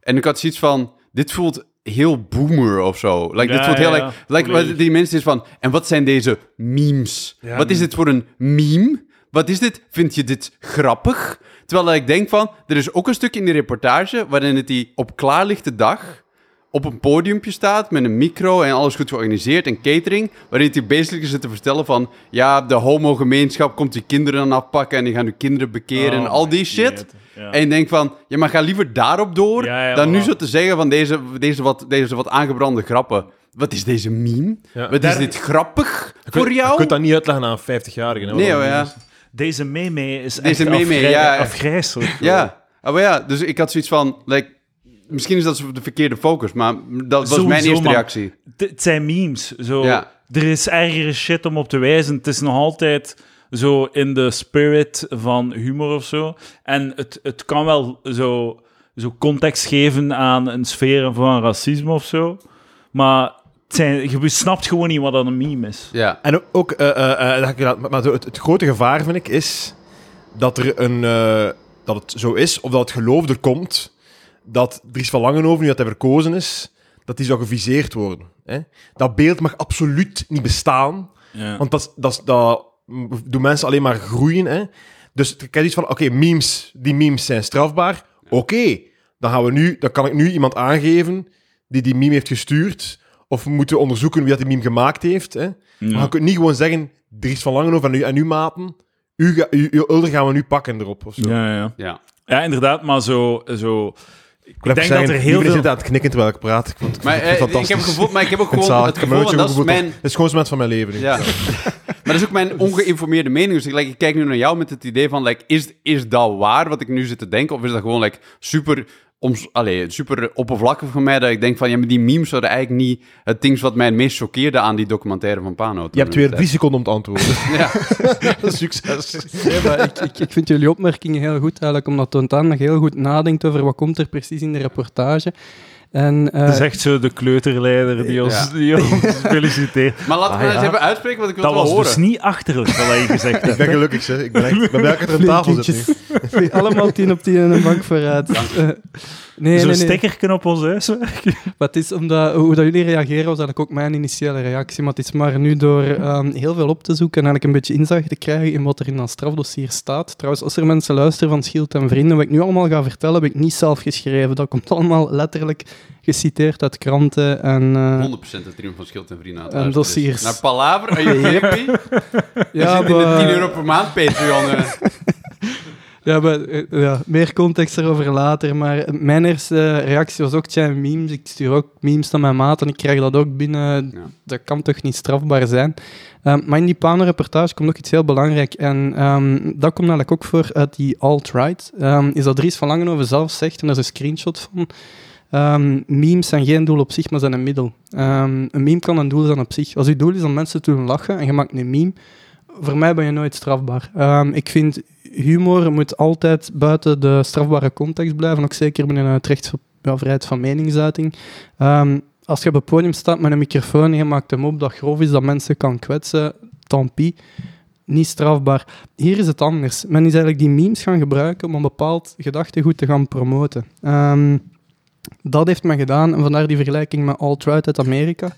En ik had zoiets van... Dit voelt heel boomer of zo. Like, dit voelt heel... ja, like, ja. like, die mensen is van... En wat zijn deze memes? Ja. wat is dit voor een meme? Wat is dit? Vind je dit grappig? Terwijl ik denk van... Er is ook een stuk in die reportage... waarin het die op klaarlichte dag... op een podiumpje staat met een micro en alles goed georganiseerd en catering, waarin hij basically zit te vertellen van, ja, de homogemeenschap komt die kinderen dan afpakken en die gaan uw kinderen bekeren en Oh, al die shit. Ja. En je denkt van, ja, maar ga liever daarop door, Ja, ja, dan nu zo te zeggen van deze, deze, wat, deze wat aangebrande grappen. Wat is deze meme? Ja. Wat is dit grappig voor kunt- Je jou? kunt dat niet uitleggen aan een 50-jarige. hè, wat Nee, maar ja. is. Deze meme is Deze echt meme, afgrij- ja. afgrijselijk. Ja, ah, maar ja, dus ik had zoiets van, like, misschien is dat de verkeerde focus, maar dat was mijn eerste man. reactie. Het- Het zijn memes. Zo. Ja. Er is ergere shit om op te wijzen. Het is nog altijd zo in de spirit van humor of zo. En het, het kan wel zo, zo context geven aan een sfeer van racisme of zo. Maar het zijn, je snapt gewoon niet wat dat een meme is. Ja, En ook, eh, eh, eh, dat heb ik gedaan, maar- het, het grote gevaar, vind ik, is dat, er een, eh, dat het zo is, of dat het geloof er komt, dat Dries van Langenhoven, nu dat hij verkozen is, dat die zou geviseerd worden. Hè? Dat beeld mag absoluut niet bestaan, Ja. want dat, dat, dat doen mensen alleen maar groeien. Hè? Dus ik heb iets van, oké, memes, die memes zijn strafbaar, oké, dan, gaan we nu, dan kan ik nu iemand aangeven die die meme heeft gestuurd. Of we moeten onderzoeken wie dat die meme gemaakt heeft. Hè. Maar Ja. je kunt niet gewoon zeggen, Dries van Langenhoven en, u, en uw maten, u, ga- u, uw Ulder gaan we nu pakken erop. Of zo. Ja, ja. Ja. ja, inderdaad, maar zo... zo ik Ik denk dat er heel veel... zit aan het knikken terwijl ik praat. Ik vond het, Maar ik vond eh, het ik heb fantastisch. gevoel, maar ik heb ook Ik gewoon zalig. het Ik gevoel, dat is mijn... Het is gewoon moment van mijn leven. Ja. maar dat is ook mijn ongeïnformeerde mening. Dus ik, like, ik kijk nu naar jou met het idee van, like, is, is dat waar wat ik nu zit te denken? Of is dat gewoon like, super, oms, allee, super oppervlakkig voor mij? Dat ik denk van, ja, maar die memes waren eigenlijk niet het ding wat mij het meest choqueerde aan die documentaire van Pano. Je hebt weer drie seconden om te antwoorden. Ja. Succes. Nee, maar ik, ik, ik vind jullie opmerkingen heel goed, eigenlijk, omdat toont je heel goed nadenkt over wat komt er precies in de reportage. En, eh, Dat is echt zo de kleuterleider die ons, Ja. die ons feliciteert. Maar laten we Ah, nou eens even uitspreken, want ik wil Dat het wel was horen. dus niet achterlijk, wat je gezegd Ik ben gelukkig, zeg. Ik ben, echt, ben blij dat ik er aan tafel zit nu. allemaal tien op tien en een bank vooruit. Eh, nee, Zo'n nee, op ons huiswerk. Maar het is omdat, hoe dat jullie reageren was eigenlijk ook mijn initiële reactie. Maar het is maar nu door ehm, heel veel op te zoeken en eigenlijk een beetje inzag te krijgen in wat er in dat strafdossier staat. Trouwens, als er mensen luisteren van Schild en Vrienden, wat ik nu allemaal ga vertellen, heb ik niet zelf geschreven. Dat komt allemaal letterlijk geciteerd uit kranten en... eh, 100% de triomf van Schild en Vrienden En dossiers. Naar Palaver, you happy? ja, zit in de maar- 10 euro per maand Patreon. Ja, maar, eh, ja, meer context erover later. Maar mijn eerste reactie was ook, tja, memes. Ik stuur ook memes naar mijn maat en ik krijg dat ook binnen. Ja. Dat kan toch niet strafbaar zijn? Ehm, maar in die Pano-reportage komt ook iets heel belangrijk. En ehm, dat komt eigenlijk ook voor uit die alt-right. Ehm, is dat Dries van Langenhoven zelf zegt, en daar is een screenshot van. ehm, memes zijn geen doel op zich, maar zijn een middel. Ehm, een meme kan een doel zijn op zich. Als je doel is om mensen te doen lachen en je maakt een meme, voor mij ben je nooit strafbaar. Ehm, ik vind humor moet altijd buiten de strafbare context blijven, ook zeker binnen het recht ja, vrijheid van meningsuiting. Ehm, als je op het podium staat met een microfoon en je maakt hem op dat grof is, dat mensen kan kwetsen, tant pis. Niet strafbaar. Hier is het anders. Men is eigenlijk die memes gaan gebruiken om een bepaald gedachtegoed te gaan promoten. Ehm, dat heeft men gedaan, en vandaar die vergelijking met alt-right uit Amerika.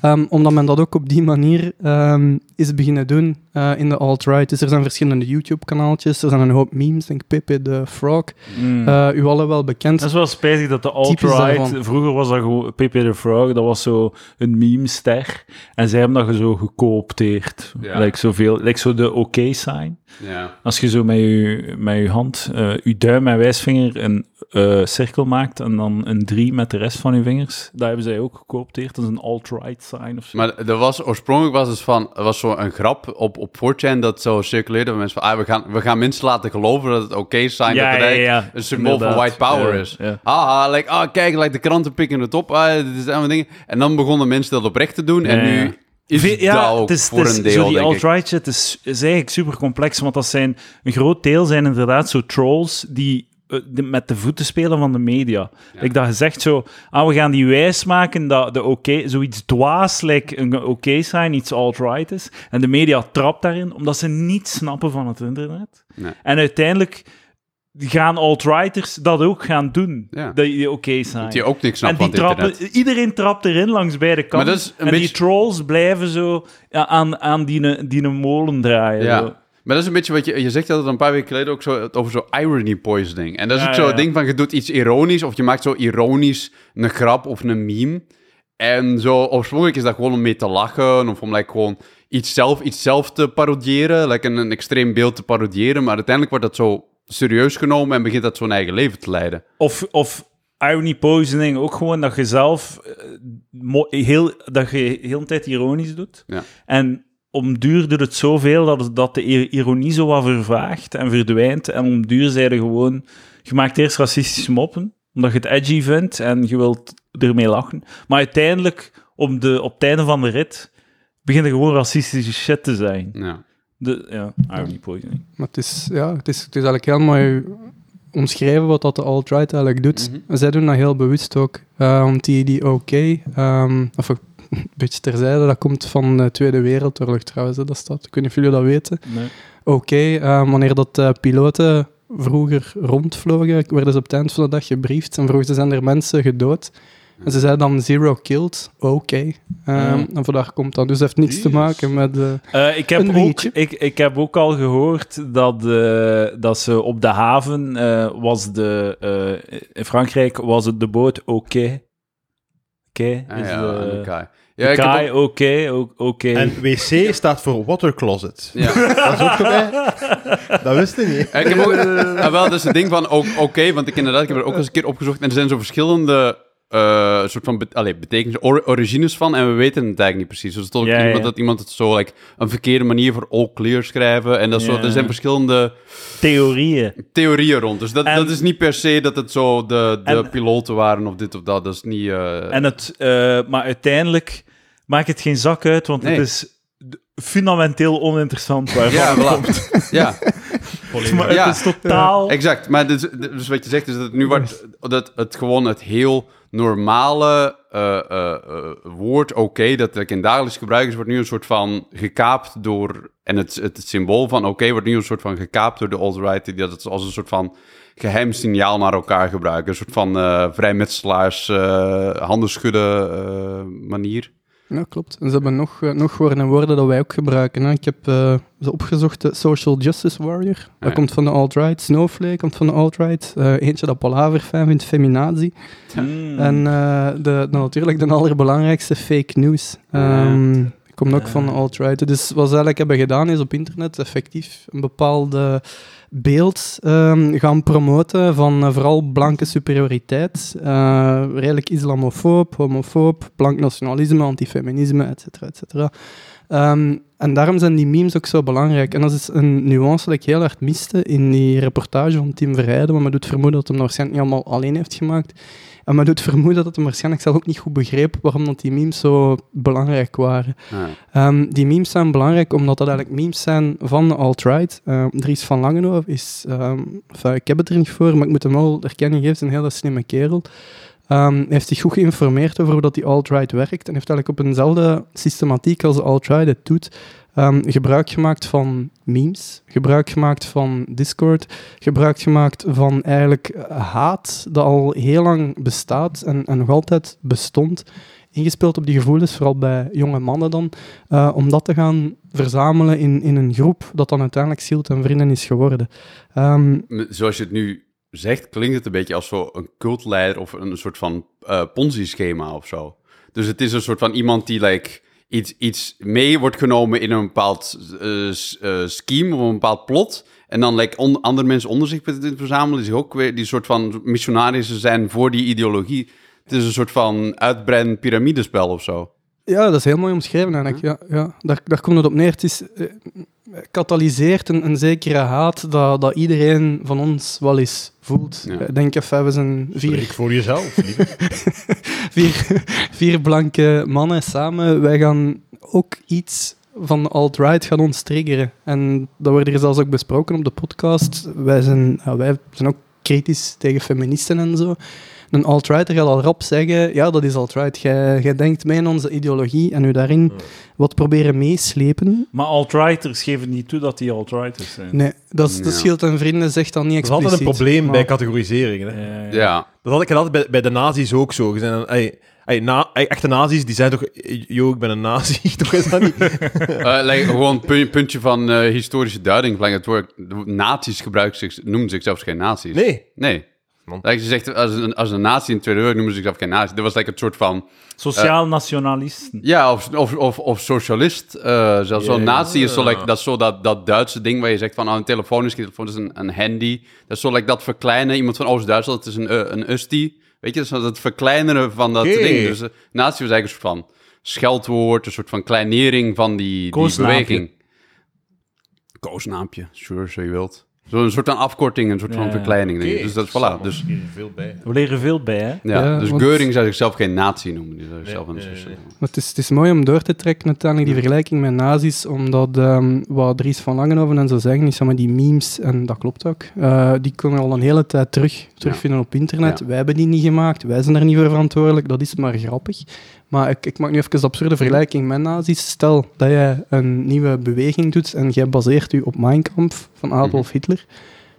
Ehm, omdat men dat ook op die manier ehm, is beginnen doen eh, in de alt-right. Dus er zijn verschillende YouTube-kanaaltjes, er zijn een hoop memes, denk Pepe the Frog. Mm. Eh, u allen wel bekend. Dat is wel spijtig dat de alt-right... Vroeger was dat gewoon... Pepe the Frog, dat was zo een meme-ster. En zij hebben dat zo gecoopteerd. Ja. Like, zoveel, like zo de oké-sign. Ja. Als je zo met je, met je hand, eh je duim en wijsvinger een eh, cirkel maakt en dan een drie met de rest van je vingers, dat hebben zij ook gecoopteerd. Dat is een alt-right sign of zo. Maar er was, oorspronkelijk was het van, was zo een grap op, op 4chan dat zo circuleerde van mensen van, ah, we, gaan, we gaan mensen laten geloven dat het oké is zijn, Ja, dat het ja, ja, een symbool van white power Ja, is. ja. Haha, like, ah, kijk, like, de kranten pikken het op, ah, dit is allemaal dingen. En dan begonnen mensen dat oprecht te doen en Ja, ja. nu is dat ook het is, voor het is, een deel, zo die alt-right shit is, is eigenlijk super complex, want dat zijn, een groot deel zijn inderdaad zo trolls die de- met de voeten spelen van de media. Ik dat je zegt zo, ah, we gaan die wijs maken dat de oké, zoiets dwaas, like een oké zijn, iets alt-right is. En de media trapt daarin, omdat ze niet snappen van het internet. Nee. En uiteindelijk gaan alt-righters dat ook gaan doen, Ja. dat die oké zijn. Die ook niks snapt En die trappen, internet. iedereen trapt erin langs beide kanten. en die trolls blijven zo aan, aan die, die molen draaien. Ja. zo. Maar dat is een beetje wat je... Je zegt dat een paar weken geleden ook zo over zo irony poisoning. En dat is Ja, ook zo ja, het ja. ding van, je doet iets ironisch, of je maakt zo ironisch een grap of een meme. En zo, oorspronkelijk is dat gewoon om mee te lachen, of om like, gewoon iets zelf, iets zelf te parodiëren, like een, een extreem beeld te parodiëren. Maar uiteindelijk wordt dat zo serieus genomen en begint dat zo'n eigen leven te leiden. Of, of irony poisoning, ook gewoon dat je zelf eh, heel, dat je heel de tijd ironisch doet. Ja. En om duur doet het zoveel dat, het- dat de ir- ironie zo wat vervaagt en verdwijnt. En om duur er gewoon... Je maakt eerst racistische moppen, omdat je het edgy vindt en je wilt ermee lachen. Maar uiteindelijk, om de, op het einde van de rit, begint er gewoon racistische shit te zijn. Ja. De, ja, irony poisoning. Maar het is, ja, het is, het is eigenlijk heel mooi omschreven wat dat de alt-right eigenlijk doet. Mhm. Zij doen dat heel bewust ook. Eh, want die, die oké, ehm, of een beetje terzijde, dat komt van de Tweede Wereldoorlog trouwens, hè, dat staat. Ik weet niet of jullie dat weten. Nee. Oké, eh, wanneer dat eh, piloten vroeger rondvlogen, werden ze op het eind van de dag gebriefd en vroegen ze, zijn er mensen gedood? En ze zei dan zero killed, oké. Ehm, Ja. En vandaar komt dat. Dus het heeft niks te maken met... eh, Eh, ik, heb Een ook, ik, ik heb ook al gehoord dat, eh, dat ze op de haven eh, was de... eh, in Frankrijk was het de boot oké. Oké. Ah, is ja, en Ja, ik Kai oké. oké. En wc staat voor water closet. ja. Dat is ook. Dat wist je niet. Ja, ik heb ook, ah, wel, dat is het ding van, ook- oké, want ik inderdaad, ik heb er ook eens een keer opgezocht en er zijn zo verschillende eh, soort van be allee, betekenissen, or- origines van en we weten het eigenlijk niet precies. Dus er stond ook Ja, iemand ja. dat iemand het zo like, een verkeerde manier voor all clear schrijven en dat Ja. er zijn verschillende Theorieën. theorieën rond. Dus dat, En- dat is niet per se dat het zo de, de En- piloten waren of dit of dat. Dat is niet... eh, En het, eh, maar uiteindelijk maakt het geen zak uit, want Nee. het is fundamenteel oninteressant waarvan ja, het komt. ja, Maar Ja. het is totaal... exact. Maar dus, dus wat je zegt is dat het nu wordt dat het gewoon het heel normale eh, eh, eh, woord oké, dat like, in dagelijks gebruik is, wordt nu een soort van gekaapt door... En het, het, symbool van oké wordt nu een soort van gekaapt door de alt-right, die dat het als een soort van geheim signaal naar elkaar gebruiken. Een soort van eh vrijmetselaars, eh handen schudden eh, manier. Ja, klopt. En ze hebben nog, eh, nog woorden en woorden dat wij ook gebruiken. Hè. Ik heb eh, ze opgezocht, de Social Justice Warrior. Dat ja. komt van de alt-right. Snowflake komt van de alt-right. Eh, eentje dat Palaver fijn vindt, feminazi. Hmm. En eh, de, de, natuurlijk de allerbelangrijkste, fake news. Ehm komt ook van de alt-right. Dus wat ze eigenlijk hebben gedaan is op internet effectief een bepaalde beeld ehm, gaan promoten van eh, vooral blanke superioriteit. eh, redelijk islamofoob, homofoob, blank nationalisme, antifeminisme, et cetera, et cetera. Ehm, en daarom zijn die memes ook zo belangrijk. En dat is een nuance dat ik heel hard miste in die reportage van Tim Verheijden, want men doet vermoeden dat hem waarschijnlijk niet allemaal alleen heeft gemaakt. En men doet vermoeden dat hij waarschijnlijk zelf ook niet goed begreep waarom dat die memes zo belangrijk waren. Ehm, die memes zijn belangrijk omdat dat eigenlijk memes zijn van de alt-right. Ehm, Dries van Langenhoven is... ehm, enfin, ik heb het er niet voor, maar ik moet hem wel erkenning geven. is een hele slimme kerel. Ehm, hij heeft zich goed geïnformeerd over hoe dat die alt-right werkt en heeft eigenlijk op eenzelfde systematiek als de alt-right het doet ehm, gebruik gemaakt van memes, gebruik gemaakt van Discord, gebruik gemaakt van eigenlijk eh, haat dat al heel lang bestaat en, en nog altijd bestond, ingespeeld op die gevoelens, vooral bij jonge mannen dan, eh, om dat te gaan verzamelen in, in een groep dat dan uiteindelijk Zielt en Vrienden is geworden. Ehm, Zoals je het nu zegt, klinkt het een beetje als zo een cultleider of een soort van eh, Ponzi-schema of zo. Dus het is een soort van iemand die like, iets, iets mee wordt genomen in een bepaald eh, scheme of een bepaald plot. En dan on- andere mensen onder zich verzamelen, die zich ook weer die soort van missionarissen zijn voor die ideologie. Het is een soort van uitbreidend piramidespel of zo. Ja, dat is heel mooi omschreven eigenlijk. Ja, ja. Daar, daar komt het op neer. Het is, eh, katalyseert een, een zekere haat dat, dat iedereen van ons wel eens voelt. Ja. Ik denk even, we zijn Spreek vier, voor jezelf. vier, vier blanke mannen samen. Wij gaan ook iets van de alt-right gaan ons triggeren. En dat wordt hier zelfs ook besproken op de podcast. Wij zijn, wij zijn ook kritisch tegen feministen en zo. Een alt-righter gaat al rap zeggen, ja, dat is alt-right. Jij, denkt mee in onze ideologie en u daarin wat proberen meeslepen. Maar alt-righters geven niet toe dat die alt-righters zijn. Nee, dat is, de Ja. Schild en Vrienden zegt dan niet Dat is expliciet. altijd een probleem maar- bij categoriseringen. Hè. Eh, Ja, Dat had ik altijd bij, bij de nazi's ook zo. Je zijn een- ey, na, echte nazi's, die zijn toch... Yo, ik ben een nazi. toch is dat niet? Eh, like, gewoon een punt- puntje van eh, historische duiding. Like, het woord, nazi's gebruiken zich, noemen zichzelf geen nazi's. Nee. Nee. Man. Like, ze zegt, als een, als een nazi in de Tweede Wereldoorlog noemen ze zichzelf geen nazi. Dat was like een soort van... Sociaal nationalisten. Ja, of, of, of, of socialist. eh zelfs zo'n Ja. nazi is zo, like, dat, is zo dat, dat Duitse ding waar je zegt van... Oh, een telefoon is geen telefoon, dat is een, een handy. Dat is zo like, dat verkleinen. Iemand van Oost-Duitsland, het is een, uh, een ustie. Weet je, dat is het verkleineren van dat ding. Dus uh, nazi was eigenlijk een soort van scheldwoord, een soort van kleinering van die, die beweging. Koosnaampje, sure, zo je wilt. Zo'n soort van afkorting, een soort van Ja. verkleining. denk ik. Oké, Dus dat, zal voilà. Dus, veel bij. We leren veel bij, hè? ja, Ja, dus want- Geuring zou zichzelf geen nazi noemen. Die zou zichzelf Nee, een nee, nee, socialist- Maar het, is, het is mooi om door te trekken uiteindelijk, die vergelijking met nazi's, omdat ehm, wat Dries van Langenhoven en zo zeggen, is zeg maar, die memes, en dat klopt ook, eh, die kunnen al een hele tijd terug, terugvinden op internet. Ja. Wij hebben die niet gemaakt, wij zijn er niet voor verantwoordelijk, dat is maar grappig. Maar ik, ik maak nu even de absurde vergelijking met nazi's. Stel dat jij een nieuwe beweging doet en jij baseert u op Mein Kampf van Adolf Hitler.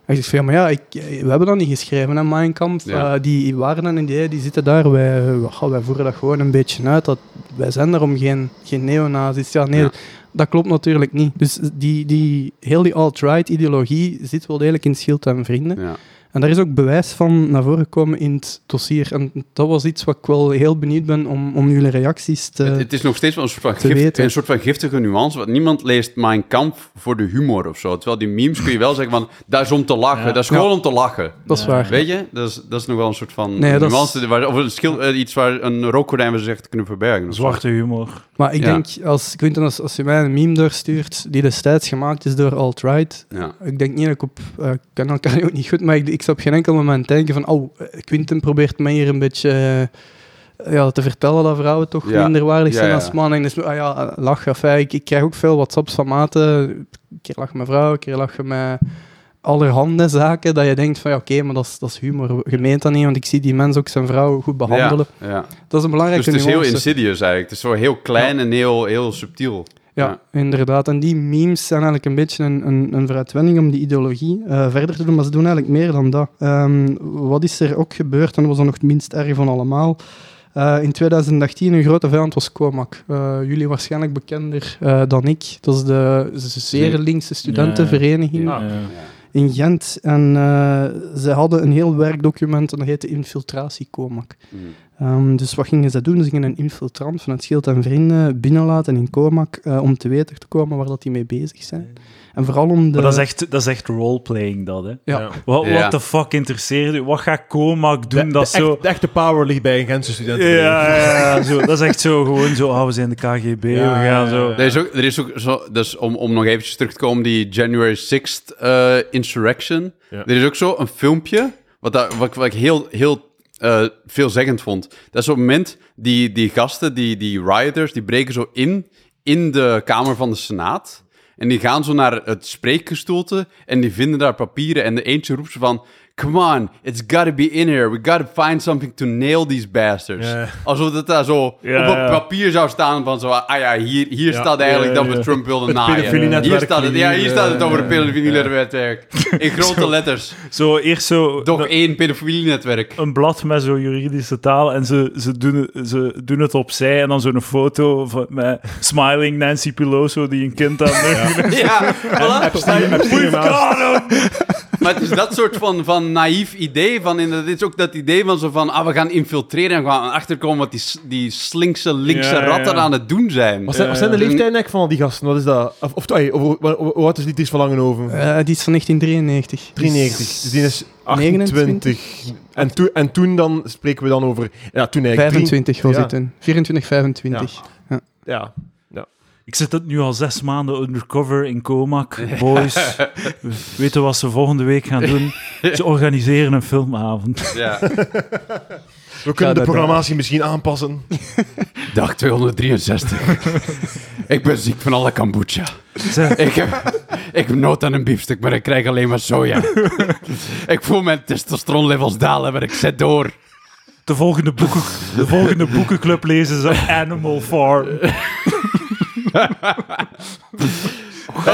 Hij zegt van, ja, maar ja, ik, we hebben dat niet geschreven, hè, Mein Kampf. Ja. Eh, die waarden en die, die zitten daar, wij, voeren dat gewoon een beetje uit. Dat, wij zijn er om geen, geen neonazis. Ja, nee, Ja. dat klopt natuurlijk niet. Dus die, die, heel die alt-right ideologie zit wel degelijk in Schild en Vrienden. Ja. En daar is ook bewijs van naar voren gekomen in het dossier. En dat was iets wat ik wel heel benieuwd ben om, om jullie reacties te... Het, het is nog steeds wel een soort, van te gift- weten. een soort van giftige nuance. Want niemand leest Mein Kampf voor de humor of zo. Terwijl die memes kun je wel zeggen van, dat is om te lachen. Ja. Dat is gewoon om te lachen. dat is waar. Weet je? Dat is, dat is nog wel een soort van Nee, dat is- nuance. Waar, of een schil, eh, iets waar een rookgordijn we zich kunnen verbergen. Zwarte humor. Maar ik Ja. denk, als, Quinten, als, als je mij een meme doorstuurt die destijds gemaakt is door alt-right, Ja. ik denk niet dat ik op... ik ken elkaar ook niet goed, maar ik, ik zou op geen enkel moment denken van oh, eh, Quinten probeert mij hier een beetje eh, ja, te vertellen dat vrouwen toch Ja. minder waardig zijn als mannen. En dus, ah ja, lachen. Enfin, ik, ik krijg ook veel WhatsApps van maten. Een keer lachen met vrouwen, een keer lachen met allerhande zaken, dat je denkt van ja, oké, maar dat is, dat is humor. Je meent dat niet, want ik zie die mens ook zijn vrouw goed behandelen. Dat is een belangrijke Dus het is heel insidious eigenlijk. Het is zo heel klein en heel, heel subtiel. Ja, inderdaad. En die memes zijn eigenlijk een beetje een, een, een vooruitwending om die ideologie eh, verder te doen, maar ze doen eigenlijk meer dan dat. Ehm, wat is er ook gebeurd, en dat was dan nog het minst erg van allemaal. Eh, in 2018 een grote vijand was Comac. Eh, jullie waarschijnlijk bekender eh, dan ik. Dat is de zeer linkse studentenvereniging Ja. in Gent. En eh, ze hadden een heel werkdocument en dat heette Infiltratie Comac. Mm. Ehm, dus wat gingen ze doen? Ze gingen een infiltrant vanuit Schild en Vrienden binnenlaten in Comac eh, om te weten te komen waar dat die mee bezig zijn. En vooral om de... Maar dat is echt, dat is echt roleplaying, dat, hè. Ja. Wat Ja. the fuck interesseert u? Wat gaat Comac doen de, dat de, zo... echt- de echte power ligt bij een Gentse studenten. Ja, ja, ja, zo. Dat is echt zo gewoon zo, ah, we zijn de KGB, we Ja, gaan zo... Er is ook, er is ook zo, dus om, om nog eventjes terug te komen, die January 6th eh, insurrection. Ja. Er is ook zo een filmpje, wat, dat, wat, ik- wat ik heel, heel eh, veelzeggend vond. Dat is op het moment, die, die gasten, die, die rioters, die breken zo in, in de Kamer van de Senaat. En die gaan zo naar het spreekgestoelte en die vinden daar papieren. En de eentje roept zo van... Come on, it's gotta be in here. We gotta find something to nail these bastards. Ja. Alsof dat daar zo Ja, op een ja. papier zou staan van zo... Ah ja, hier, hier Ja. staat eigenlijk Ja, dat we ja. Trump wilden Het naaien. Hier staat het, ja, hier staat het over het ja. pedofilienetwerk. In grote letters. Zo eerst zo... Toch één pedofilienetwerk. een blad met zo juridische taal en ze, ze, doen, het, ze doen het opzij en dan zo'n foto van, met smiling Nancy Pelosi die een kind aan de... Ja, voilà. Epstein, Epstein him! Maar het is dat soort van, van naïef idee. Van, en dat is ook dat idee van zo van... Ah, we gaan infiltreren en we gaan achterkomen wat die, die slinkse, linkse Ja, ratten ja. aan het doen zijn. Wat zijn, wat zijn de leeftijden eigenlijk van al die gasten? Wat is dat? Of, of, ey, of- wat- wat- wat is van Langenhoven? Eh, die is van 1993. 93. Dus die is 28. 29. En, toen en toen dan spreken we dan over... Ja, toen eigenlijk... drie- 25 was Ja. het toen. 24, 25. Ja. Ik zit het nu al zes maanden undercover in Comac. Boys, we weten wat ze volgende week gaan doen. Ze organiseren een filmavond. Ja. We kunnen de programmatie misschien aanpassen. Dag 263. ik ben ziek van alle kombucha. Ik heb, ik heb nood aan een biefstuk, maar ik krijg alleen maar soja. ik voel mijn testosteronlevels dalen, maar ik zet door. De volgende, boeken, de volgende boekenclub lezen ze Animal Farm.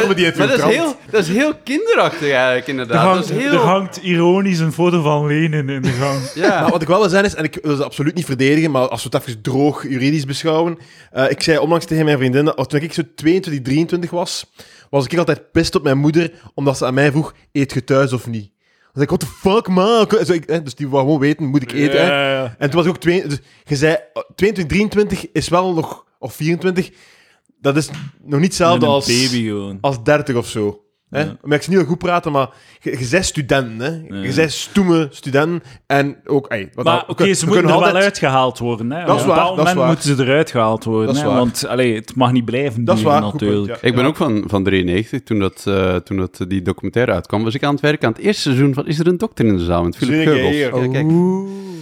We die Maar dat is, heel, dat is heel kinderachtig eigenlijk, Er inderdaad. hangt, dat is er heel... hangt ironisch een foto van Lenin in de gang. Ja. Maar wat ik wel wil zijn is, en ik wil ze absoluut niet verdedigen, maar als we het even droog juridisch beschouwen. eh, ik zei onlangs tegen mijn vriendin, dat toen ik zo 22, 23 was, was ik altijd pist op mijn moeder, omdat ze aan mij vroeg, eet je thuis of niet? Dan zei ik, what the fuck, man? Zo, ik, hè, dus die wou gewoon weten, moet ik eten? hè? Ja, ja. En toen was ik ook twee, dus je zei, eh, 22, 23 is wel nog, of 24, dat is nog niet hetzelfde als, baby gewoon. als 30 of zo. Hè? Ja. Maar ik zie niet heel goed praten, maar je, je bent student, hè? Ja. Je bent stoeme student en ook... Ey, wat Maar oké, ze kunnen moeten er wel uitgehaald worden. Hè. Dat is Op een waar, bepaald dat is moment waar. moeten ze eruit gehaald worden. Hè. Want allee, het mag niet blijven Dat is duren, natuurlijk. punt, ja. Ik ben Ja. ook van, van 93, toen, dat, eh, toen dat, die documentaire uitkwam, was ik aan het werken aan het eerste seizoen van Is er een dokter in de zaal? Met Philip Geubels. hier. Ja, kijk.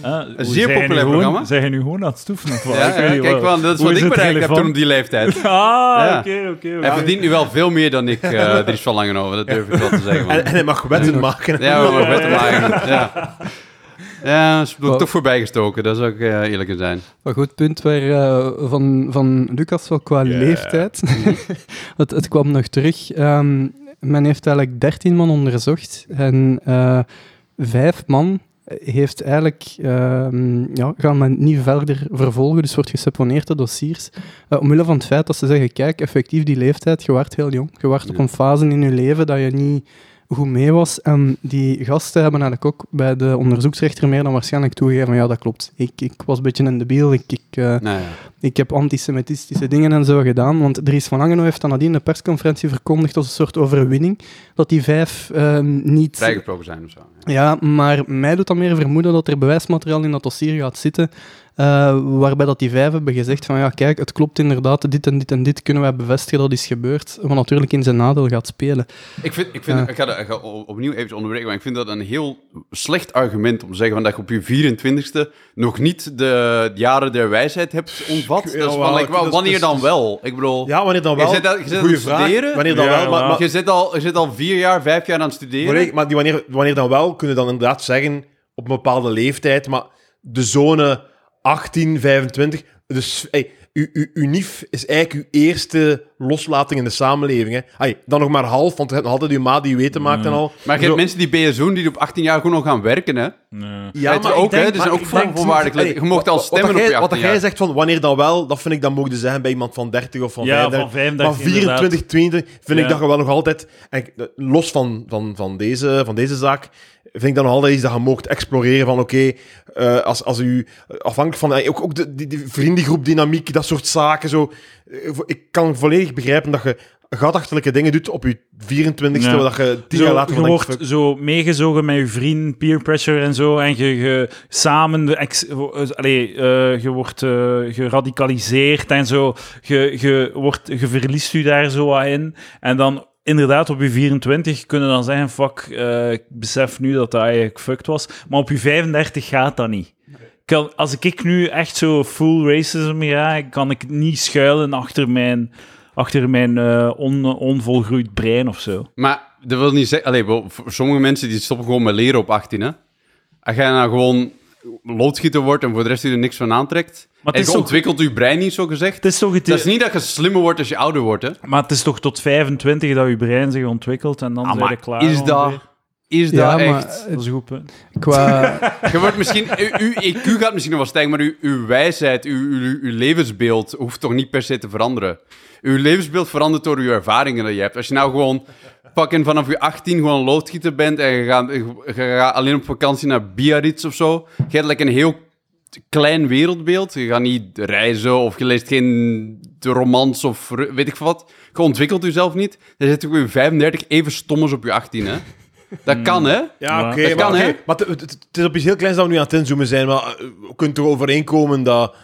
Ah, Een zeer zijn populair gewoon- programma. Zijn je nu gewoon aan het stoeven? Of wat? Ja, Ik weet kijk, wel, dat is hoe wat ik bereikt heb toen op die leeftijd. Ah, Ja. oké, oké. Hij verdient nu wel veel meer dan ik, eh er is van lang over, dat durf ik wel te zeggen. man. En, en hij mag wetten maken. Ja, we mogen wetten maken. Ja, ja dat is Wow. toch voorbijgestoken, dat zou ik eh, eerlijk in zijn. Een goed punt waar, eh, van, van Lucas wel qua leeftijd. het, het kwam nog terug. Ehm, men heeft eigenlijk 13 man onderzocht en eh, vijf man heeft eigenlijk, ehm, ja, gaan men niet verder vervolgen, dus wordt geseponeerd de dossiers, eh, omwille van het feit dat ze zeggen, kijk, effectief die leeftijd, je werd heel jong, je werd op een fase in je leven dat je niet goed mee was. En die gasten hebben eigenlijk ook bij de onderzoeksrechter meer dan waarschijnlijk toegegeven, ja, dat klopt. Ik, ik was een beetje een debiel, ik, ik, eh, Nou ja. ik heb antisemitistische dingen en zo gedaan, want Dries van Angeno heeft dan nadien in de persconferentie verkondigd als een soort overwinning, dat die vijf eh, niet... Vrijgesproken zijn of zo. Ja, maar mij doet dat meer vermoeden dat er bewijsmateriaal in dat dossier gaat zitten, eh, waarbij dat die vijf hebben gezegd van ja, kijk, het klopt inderdaad, dit en dit en dit kunnen wij bevestigen dat is gebeurd, wat natuurlijk in zijn nadeel gaat spelen. Ik, vind, ik, vind, ik ga, ik opnieuw even onderbreken, maar ik vind dat een heel slecht argument om te zeggen van dat je op je 24ste nog niet de jaren der wijsheid hebt ontvat. Ja, dat is wel, van, like, ik- wel, dat is- wanneer dan wel? Ik bedoel, Ja, wanneer dan wel? Je zit al- je zit aan Goeie het vraag. studeren? Wanneer dan Ja, wel? Maar, je, zit al, je zit al vier jaar, vijf jaar aan het studeren. maar die wanneer, wanneer dan wel, kunnen dan inderdaad zeggen op een bepaalde leeftijd, maar de zone 18, 25, dus hey, uw, uw, uw NIF is eigenlijk uw eerste loslating in de samenleving. Hè. Hey, dan nog maar half, want je hebt nog altijd uw ma die je weten maakt en al. Maar je hebt mensen die BSO'n die op 18 jaar gewoon nog gaan werken, hè? Nee. Ja, je ook, hè? Er zijn ook voorwaardelijk. Je mocht al stemmen wat op jij- je Wat 18 jij zegt van wanneer dan wel, dat vind ik dan mogen zeggen bij iemand van 30 of van Ja, 35. van 35 maar 24, 22 vind Ja. ik dat je wel nog altijd, ik- los van, van, van, deze, van deze zaak, vind ik dan nog altijd iets dat je mocht exploreren van oké, eh, als, als u, afhankelijk van, eh, ook, ook de, die, die vriendengroep dynamiek, dat soort zaken, zo, eh, ik kan volledig begrijpen dat je gadachtelijke dingen doet op je 24ste, Ja. dat je tien jaar later je denkt, wordt zo meegezogen met je vriend, peer pressure en zo. En je, je samen, de ex, allee, je wordt eh, geradicaliseerd en zo. Je, je, wordt, je verliest je daar zo in. En dan inderdaad op je 24 kunnen dan zeggen: Fuck, eh, ik besef nu dat dat eigenlijk fucked was. Maar op je 35 gaat dat niet. Als ik nu echt zo full racism ga, kan ik niet schuilen achter mijn, achter mijn eh, on, onvolgroeid brein of zo. Maar dat wil niet zeggen... Allee, wel, voor sommige mensen die stoppen gewoon met leren op 18, hè? Als jij nou gewoon loodgieter wordt en voor de rest je er niks van aantrekt... Maar het en is je ontwikkelt je brein niet, zo gezegd... Het is toch het, Dat is niet dat je slimmer wordt als je ouder wordt, hè? Maar het is toch tot 25 dat je brein zich ontwikkelt en dan Ah, zijn je maar klaar. is dat... Is dat maar echt... Dat is een goed punt. Qua, Je wordt misschien... u- Uw IQ gaat misschien nog wel stijgen, maar uw, uw wijsheid, uw, uw, uw levensbeeld hoeft toch niet per se te veranderen. Uw levensbeeld verandert door uw ervaringen dat je hebt. Als je nou gewoon fucking vanaf je 18 gewoon loodgieter bent en je gaat, je gaat alleen op vakantie naar Biarritz of zo, je hebt like een heel klein wereldbeeld. Je gaat niet reizen of je leest geen romans of weet ik veel wat. Je ontwikkelt jezelf niet. Dan zit je op je 35 even stom als op je 18, hè? Dat kan, hè? Ja, oké. dat maar hè? maar het, het- het is op iets heel kleins dat we nu aan het inzoomen zijn. Maar we kunnen toch overeenkomen dat,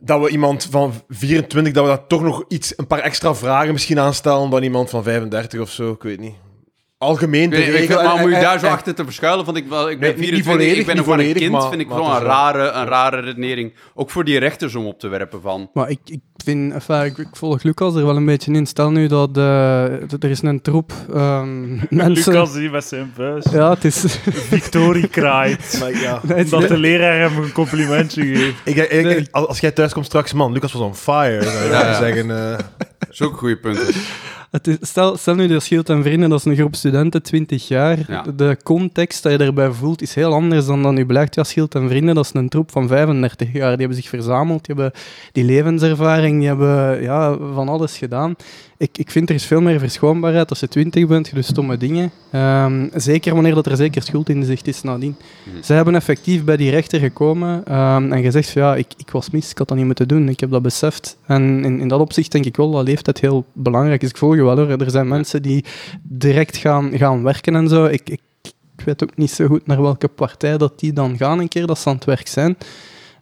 dat we iemand van 24, dat we daar toch nog iets, een paar extra vragen misschien aanstellen dan iemand van 35 of zo. Ik weet niet. Algemeen de ik, maar en- moet je en- daar zo en- achter te verschuilen? Want ik, wel, ik ben Nee, niet 24, volledig, ik ben nog een kind, maar- vind ik wel een rare, een rare redenering. Ook voor die rechters om op te werpen van... maar ik, ik vind, enfin, ik, ik volg Lucas er wel een beetje in. Stel nu dat eh, dat er is een troep ehm, mensen... Lucas die met zijn buis. Ja, het is... Victorie kraait. Maar ja. Nee, Dat de leraar hem een complimentje geeft. Ik, ik, ik- Nee. als jij thuis komt straks, man, Lucas was on fire. zou je Ja, ja. zeggen. eh. Dat is ook een goede punt. Het is, stel, stel nu dat Schild en Vrienden, dat is een groep studenten, 20 jaar. Ja. De, context dat je daarbij voelt is heel anders dan dan nu blijkt. Ja, Schild en Vrienden, dat is een troep van 35 jaar. Die hebben zich verzameld, die hebben die levenservaring, die hebben ja, van alles gedaan. Ik, ik vind er is veel meer verschoonbaarheid als je 20 bent, je doet stomme dingen. Ehm, zeker wanneer dat er zeker schuld in zicht is nadien. Mhm. Zij hebben effectief bij die rechter gekomen ehm, en gezegd van ja, ik, ik was mis, ik had dat niet moeten doen, ik heb dat beseft. En in, in dat opzicht denk ik wel dat leeftijd heel belangrijk is. Ik volg je wel hoor, er zijn mensen die direct gaan, gaan werken en zo. Ik, ik, ik weet ook niet zo goed naar welke partij dat die dan gaan een keer dat ze aan het werk zijn.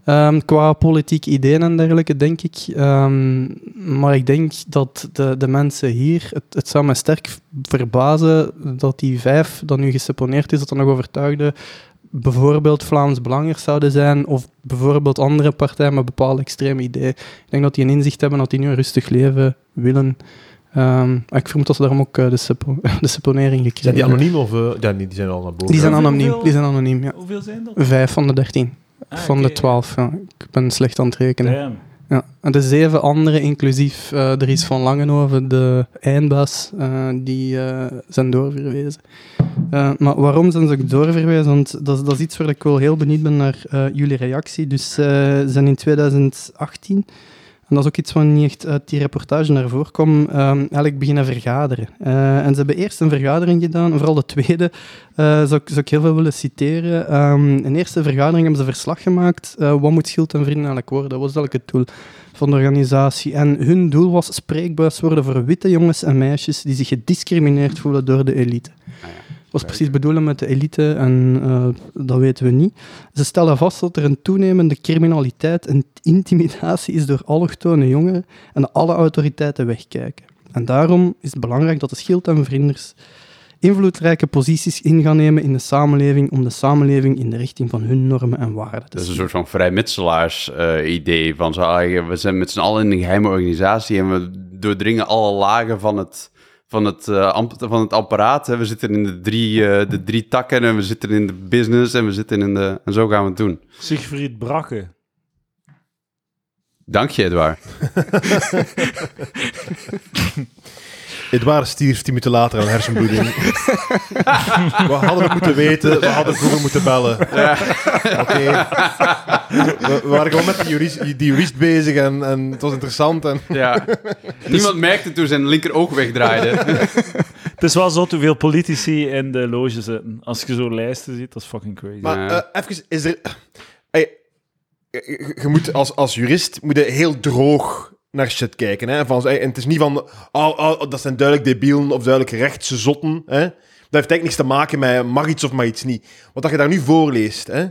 Ehm, qua politieke ideeën en dergelijke, denk ik. Ehm, maar ik denk dat de, de mensen hier, het, het zou me sterk verbazen dat die vijf dat nu geseponeerd is, dat er nog overtuigde bijvoorbeeld Vlaams Belangers zouden zijn, of bijvoorbeeld andere partijen met bepaalde extreme ideeën. Ik denk dat die een inzicht hebben dat die nu een rustig leven willen. Ehm, ik vermoed dat ze daarom ook eh, de, sepo de seponering gekregen Zijn die hebben. anoniem of... eh, ja, die, die zijn al naar boven. Die zijn anoniem, hoeveel- die zijn anoniem, ja. Hoeveel zijn dat? Vijf van de dertien. Ah, van de twaalf, ja. Ik ben slecht aan het rekenen. Damn. Ja, en de zeven andere, inclusief uh, Dries van Langenhoven, de eindbaas, uh, die uh, zijn doorverwezen. maar waarom zijn ze ook doorverwezen? Want dat, dat is iets waar ik wel heel benieuwd ben naar jullie reactie. Dus ze zijn in 2018 en dat is ook iets wat niet echt uit die reportage naar voren kwam, um, eigenlijk beginnen vergaderen. Uh, en ze hebben eerst een vergadering gedaan, vooral de tweede uh, zou, ik, zou ik heel veel willen citeren. Um, in de eerste vergadering hebben ze verslag gemaakt, uh, wat moet Schild en Vrienden eigenlijk worden? Dat was eigenlijk het doel van de organisatie. En hun doel was spreekbuis worden voor witte jongens en meisjes die zich gediscrimineerd voelen door de elite. Ah ja was precies bedoelen met de elite en uh, dat weten we niet. Ze stellen vast dat er een toenemende criminaliteit en intimidatie is door allochtone jongeren en alle autoriteiten wegkijken. En daarom is het belangrijk dat de Schild en Vrinders invloedrijke posities in gaan nemen in de samenleving om de samenleving in de richting van hun normen en waarden te Dat is een soort van vrijmetselaars-idee. Uh, van zo, ah, we zijn met z'n allen in een geheime organisatie en we doordringen alle lagen van het van het, uh, van het apparaat. Hè. We zitten in de drie, uh, de drie takken en we zitten in de business en we zitten in de... En zo gaan we het doen. Siegfried Brakke. Dank je, Edouard. Edouard stierf 10 minuten later aan hersenbloeding. we hadden het moeten weten, we hadden vroeger moeten bellen. Ja. Oké. We, waren gewoon met die jurist, die jurist bezig en, en het was interessant. En... Ja. Niemand merkte toen zijn linker oog wegdraaide. het is wel zo te veel politici in de loge zitten. Als je zo lijsten ziet, dat is fucking crazy. Maar uh, even, is er... Hey, je moet als, als jurist moet je heel droog naar shit kijken. Hè? Van, en het is niet van, oh, oh, dat zijn duidelijk debielen of duidelijk rechtse zotten. Hè? Dat heeft eigenlijk niks te maken met mag iets of mag iets niet. Wat dat je daar nu voorleest, hè?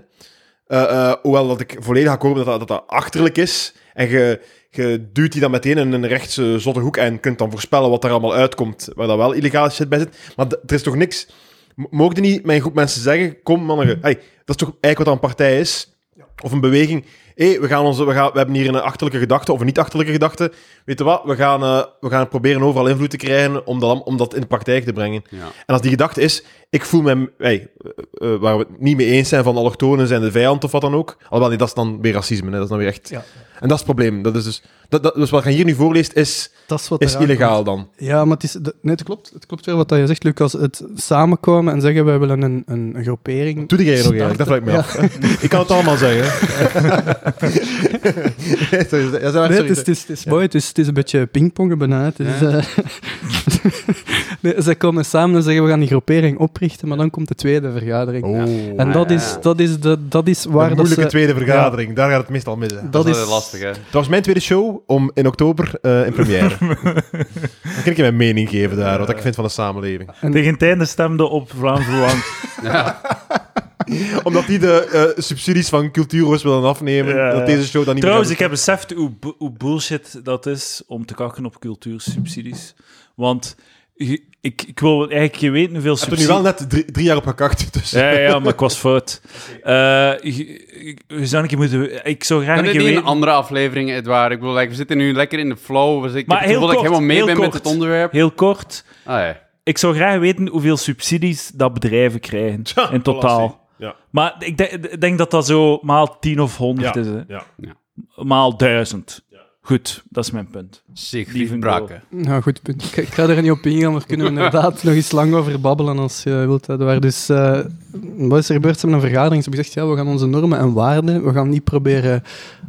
Uh, uh, hoewel dat ik volledig akkoord ben dat dat, dat, achterlijk is, en je, je duwt die dan meteen in een rechtse zotte hoek en kunt dan voorspellen wat er allemaal uitkomt, waar dat wel illegale shit bij zit. Maar er is toch niks... Mogen niet mijn groep mensen zeggen, kom mannen, hey, dat is toch eigenlijk wat een partij is, of een beweging hey, we, gaan onze, we, gaan, we hebben hier een achterlijke gedachte of een niet-achterlijke gedachte. Weet je wat, we gaan, uh, we gaan proberen overal invloed te krijgen om dat, om dat in de praktijk te brengen. Ja. En als die gedachte is, ik voel me, hey, uh, waar we het niet mee eens zijn van allochtonen zijn de vijand of wat dan ook. Alhoewel, nee, dat is dan weer racisme, hè, dat is dan weer echt... Ja. En dat is het probleem. Dat is dus, dat, dat, dus wat je hier nu voorleest is, dat is, wat is illegaal dan. Ja, maar het is... nee, het klopt. Het klopt weer wat je zegt, Lucas. Het samenkomen en zeggen, wij willen een, een, een groepering... Doe jij nog eigenlijk? Dat vraag ik me af. ik kan het allemaal zeggen. nee, het is, het is, het is mooi. Het is, het is een beetje pingpongen bijna. Ja. uh, nee, ze komen samen en zeggen, we gaan die groepering oprichten, maar dan komt de tweede vergadering. Oh, en dat, is, dat, is de, dat is waar... Een moeilijke tweede vergadering, daar gaat het meestal mis. Dat, dat is lastig, hè? Dat was mijn tweede show om in oktober uh, in première. dan kan ik je mijn mening geven daar, wat ik vind van de samenleving. En... Tegen het einde stemde op Vlaams Belang. ja. Omdat die de uh, subsidies van cultuurhuis willen afnemen. Ja. Dat deze show dan niet Trouwens, ik heb beseft hoe, hoe bullshit dat is om te kakken op cultuursubsidies. Want ik, ik wil eigenlijk je weten hoeveel subsidies... Ik heb er nu wel net drie, drie, jaar op gekakt. Dus. Ja, ja, maar ik was fout. Uh, zou ik, moeten, ik zou graag een weten... andere aflevering, Edouard. Ik bedoel, like, we zitten nu lekker in de flow. Dus ik maar heel kort, ik helemaal mee ben met het onderwerp. Heel kort. Ah, ja. Ik zou graag weten hoeveel subsidies dat bedrijven krijgen in totaal. Ja. Maar ik denk, denk, dat dat zo maal 10 of 100 is. Hè. Ja. ja. Maal 1000. Goed, dat is mijn punt. Siegfried Brakke. Nou, goed punt. Ik, ik, ga er niet op ingaan, maar kunnen we inderdaad nog eens lang over babbelen als je wilt. Waar dus, uh, wat is er gebeurd? Ze hebben een vergadering. Ze hebben gezegd, ja, we gaan onze normen en waarden, we gaan niet proberen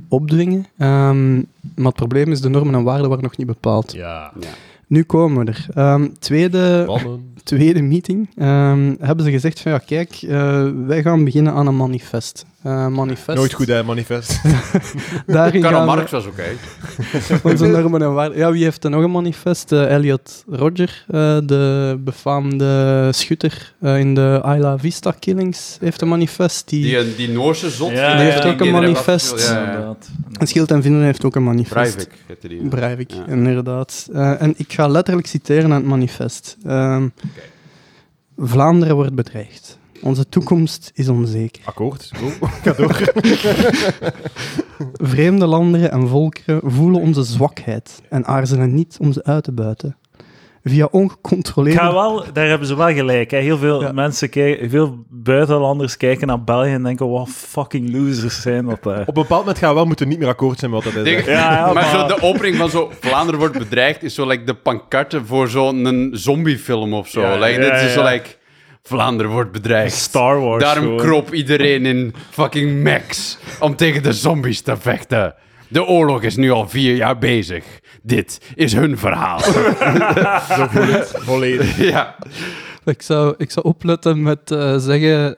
opdwingen. Um, maar het probleem is, de normen en waarden waren nog niet bepaald. Ja. ja. Nu komen we er. Um, tweede, tweede meeting um, hebben ze gezegd van ja, kijk, uh, wij gaan beginnen aan een manifest. Uh, manifest. Nooit goed, hè, manifest. Daarin Karl Marx was oké. Onze normen en waarden. Ja, wie heeft er nog een manifest? Uh, Elliot Roger, de befaamde schutter in de Isla Vista killings, heeft een manifest. Die, die, die Noorse zot. Ja, die heeft ook een manifest. Ja, ja. En Schild en Vinden heeft ook een manifest. Breivik heette die. Breivik, inderdaad. en ik ga letterlijk citeren aan het manifest. Um, Vlaanderen wordt bedreigd. Onze toekomst is onzeker. Akkoord. Ga door. Vreemde landen en volkeren voelen onze zwakheid en aarzelen niet om ze uit te buiten. via Ik ongecontroleerde... ga wel, daar hebben ze wel gelijk. Hè. Heel veel Ja. mensen kijken, veel buitenlanders kijken naar België en denken, wat fucking losers zijn dat daar. Op een bepaald moment gaan we wel moeten niet meer akkoord zijn met wat dat is. Denk- hè. Ja, ja, maar, maar- zo de opening van zo Vlaanderen wordt bedreigd is zo like de pancarte voor zo'n zombiefilm of zo. Ja, like, ja, dit is zo like Vlaanderen wordt bedreigd. Star Wars. Daarom gewoon. krop iedereen in fucking Max om tegen de zombies te vechten. De oorlog is nu al vier jaar bezig. Dit is hun verhaal. Zo voel ik het volledig. ja. Ik zou, ik zou opletten met eh, zeggen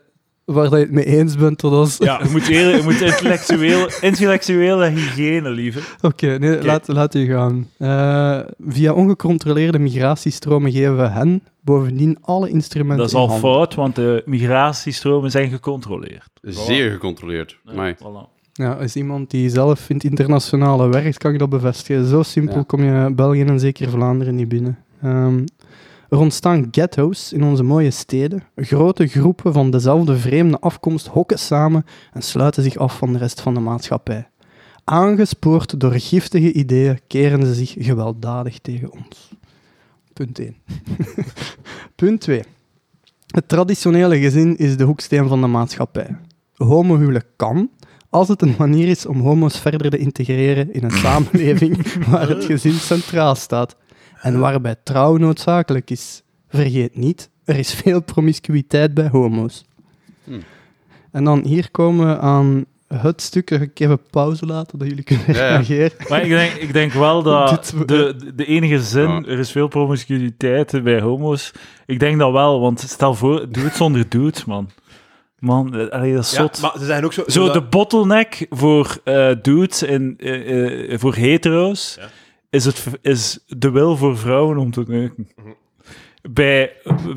waar dat je het mee eens bent. Tot als... Ja, je moet, eerder, je moet intellectueel, intellectuele hygiëne, lieve. Oké, nee, Laat, laat u gaan. Eh, via ongecontroleerde migratiestromen geven we hen bovendien alle instrumenten Dat is al fout, want de migratiestromen zijn gecontroleerd. Zeer gecontroleerd. Maar Voilà. Ja, als iemand die zelf in het internationale werkt, kan ik dat bevestigen. Zo simpel Ja. kom je België en zeker Vlaanderen niet binnen. Ehm, er ontstaan ghetto's in onze mooie steden. Grote groepen van dezelfde vreemde afkomst hokken samen en sluiten zich af van de rest van de maatschappij. Aangespoord door giftige ideeën keren ze zich gewelddadig tegen ons. Punt 1. Punt 2. Het traditionele gezin is de hoeksteen van de maatschappij. Homohuwelijk kan, als het een manier is om homo's verder te integreren in een samenleving waar het gezin centraal staat en waarbij trouw noodzakelijk is. Vergeet niet, er is veel promiscuïteit bij homo's. Hmm. En dan hier komen we aan het stuk, ik even pauze laten, dat jullie kunnen Ja, ja. reageren. Maar ik denk, ik denk wel dat de, de enige zin, Ja. er is veel promiscuïteit bij homo's. Ik denk dat wel, want stel voor, doe het zonder dudes, man. Man, eh, allee, dat is Ja, zot. maar ze zijn ook zo... Zo dat- de bottleneck voor eh dudes en eh, voor hetero's Ja. Is, het, is de wil voor vrouwen om te neuken. Mhm. Bij,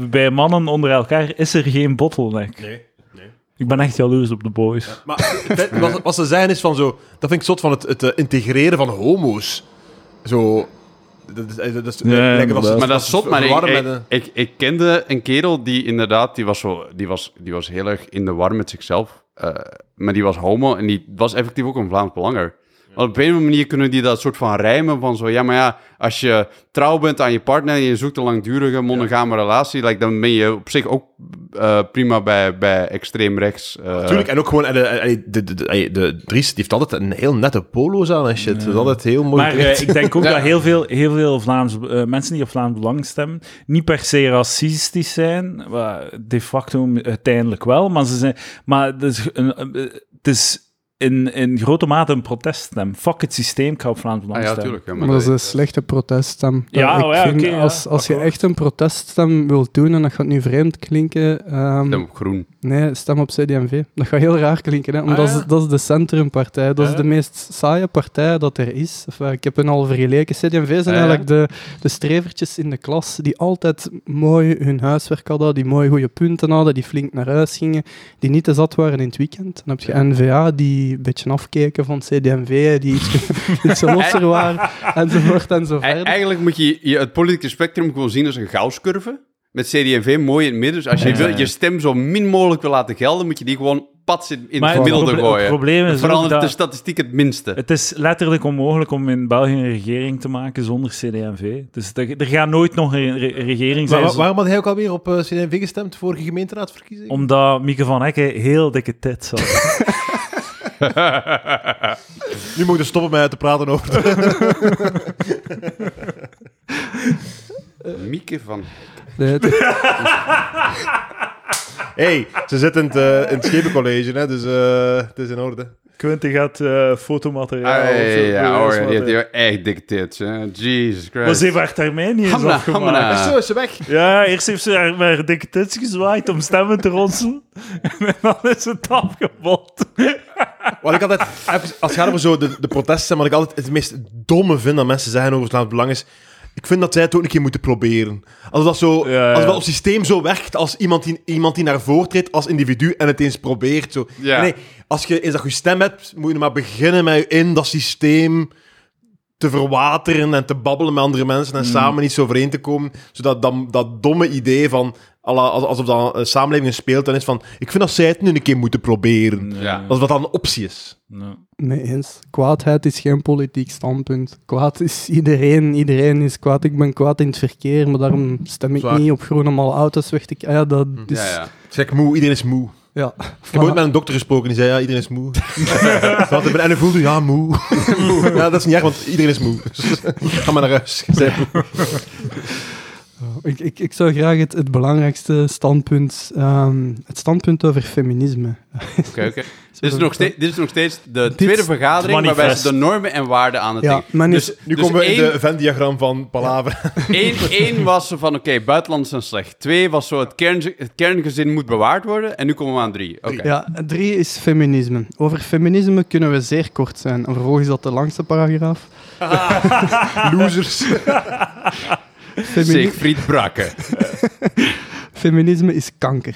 bij mannen onder elkaar is er geen bottleneck. Nee, nee. Ik ben echt jaloers op de boys. Maar het- wat, wat ze zeggen is van zo... Dat vind ik zot van het, het eh, integreren van homo's. Zo... Dat is, eh, dat is, Ja, als- inderdaad. Maar dat is zot, maar ik, ik, kende een kerel die inderdaad, die was, zo, die was, die was heel erg in de war met zichzelf. eh, maar die was homo en die was effectief ook een Vlaams Belanger. Want op een of andere manier kunnen die dat soort van rijmen van zo, ja, maar ja, als je trouw bent aan je partner en je zoekt een langdurige monogame relatie, like, dan ben je op zich ook eh, prima bij, bij extreem rechts. eh. Tuurlijk, en ook gewoon... eh, De, de, de, de, de, de Dries die heeft altijd een heel nette polo's aan en shit. Dat is altijd heel mooi. Maar ik denk ook Ja. dat heel veel, heel veel Vlaams, mensen die op Vlaams Belang stemmen, niet per se racistisch zijn. De facto uiteindelijk wel, maar, ze zijn, maar het is, een, eh, het is in, in grote mate een proteststem. Fuck het systeem, ik ga op Ah, ja, stemmen. tuurlijk. Ja, Maar dat is een slechte proteststem. Ja, ik oh ja, vind oké, ja, als, als je echt een proteststem wilt doen, en dat gaat nu vreemd klinken... ehm, Stem op groen. Nee, stem op CD&V. Dat gaat heel raar klinken, hè? omdat Ah, ja. dat, is, dat is de centrumpartij. Dat is Ja. de meest saaie partij dat er is. Enfin, ik heb hen al vergeleken. CD&V zijn Ah, ja. eigenlijk de, de strevertjes in de klas die altijd mooi hun huiswerk hadden, die mooi goede punten hadden, die flink naar huis gingen, die niet te zat waren in het weekend. Dan heb je N-VA die een beetje afkeken van CD&V, die iets, iets losser waren, enzovoort en zo E- verder. Eigenlijk moet je, je het politieke spectrum gewoon zien als een gausscurve. Met CD&V mooi in het midden. Dus als je Ja. wil, je stem zo min mogelijk wil laten gelden, moet je die gewoon pats in, in Maar het het gemiddelde proble- gooien. het probleem is ook de dat- statistiek het minste. Het is letterlijk onmogelijk om in België een regering te maken zonder CD&V. Dus er, er gaat nooit nog een re- regering Maar zijn. wa- waarom had hij ook alweer op uh, CD&V gestemd, vorige gemeenteraadsverkiezing? Omdat Mieke van Hekken heel dikke tits had. Nu moet je stoppen met te praten over... Mieke van... Nee, het- hey, ze zitten in het, eh, in het schepencollege, hè, dus eh, het is in orde. Quentin gaat eh, fotomateriaal... Ah, of, eh, ja, hoor, die heeft hier echt dikke tits, hè. Jesus Maar Christ. ze heeft haar termijn niet eens Hamna, afgemaakt. hamna. En zo is ze weg. Ja, eerst heeft ze haar met haar dikke tits gezwaaid om stemmen te ronselen. En dan is het afgebot. Wat ik altijd, als het gaat over zo de, de protesten, wat ik altijd het meest domme vind dat mensen zeggen over het Belang is, ik vind dat zij het ook een keer moeten proberen. Als dat zo, Ja, ja. als het systeem zo werkt, als iemand die, iemand die naar voren treedt als individu en het eens probeert. Zo. Ja. Nee, als je eens dat je stem hebt, moet je maar beginnen met je in dat systeem te verwateren en te babbelen met andere mensen en samen iets overeen te komen. Zodat dat, dat domme idee van alsof dat een samenleving een speeltuin is van... Ik vind dat zij het nu een keer moeten proberen. Ja. Alsof dat dan een optie is. Ja. Nee eens. Kwaadheid is geen politiek standpunt. Kwaad is iedereen. Iedereen is kwaad. Ik ben kwaad in het verkeer, maar daarom stem ik Zwaar. niet op groen om al auto's weg te... Ah Ja, dat is... Ja, ja. Zeg moe, iedereen is moe. Ja. Ik heb ooit met een dokter gesproken die zei, ja, iedereen is moe. Dat en hij voelde, ja, moe. ja, dat is niet erg, want iedereen is moe. Dus, ga maar naar huis. Moe. Ik, ik, ik zou graag het, het belangrijkste standpunt, ehm, het standpunt over feminisme. Oké, oké. Dit, is nog steeds- dit is nog steeds de Dit- tweede vergadering waarbij ze de normen en waarden aan het Ja, denken. Dus, Nu dus komen we in de Venn-diagram van Palaver. één was zo van, oké, buitenland zijn slecht. Twee was zo, het, kern, het kerngezin moet bewaard worden. En nu komen we aan drie. Oké. Ja, drie is feminisme. Over feminisme kunnen we zeer kort zijn. En vervolgens is dat de langste paragraaf. Losers. Femini- Siegfried Brakke. feminisme is kanker.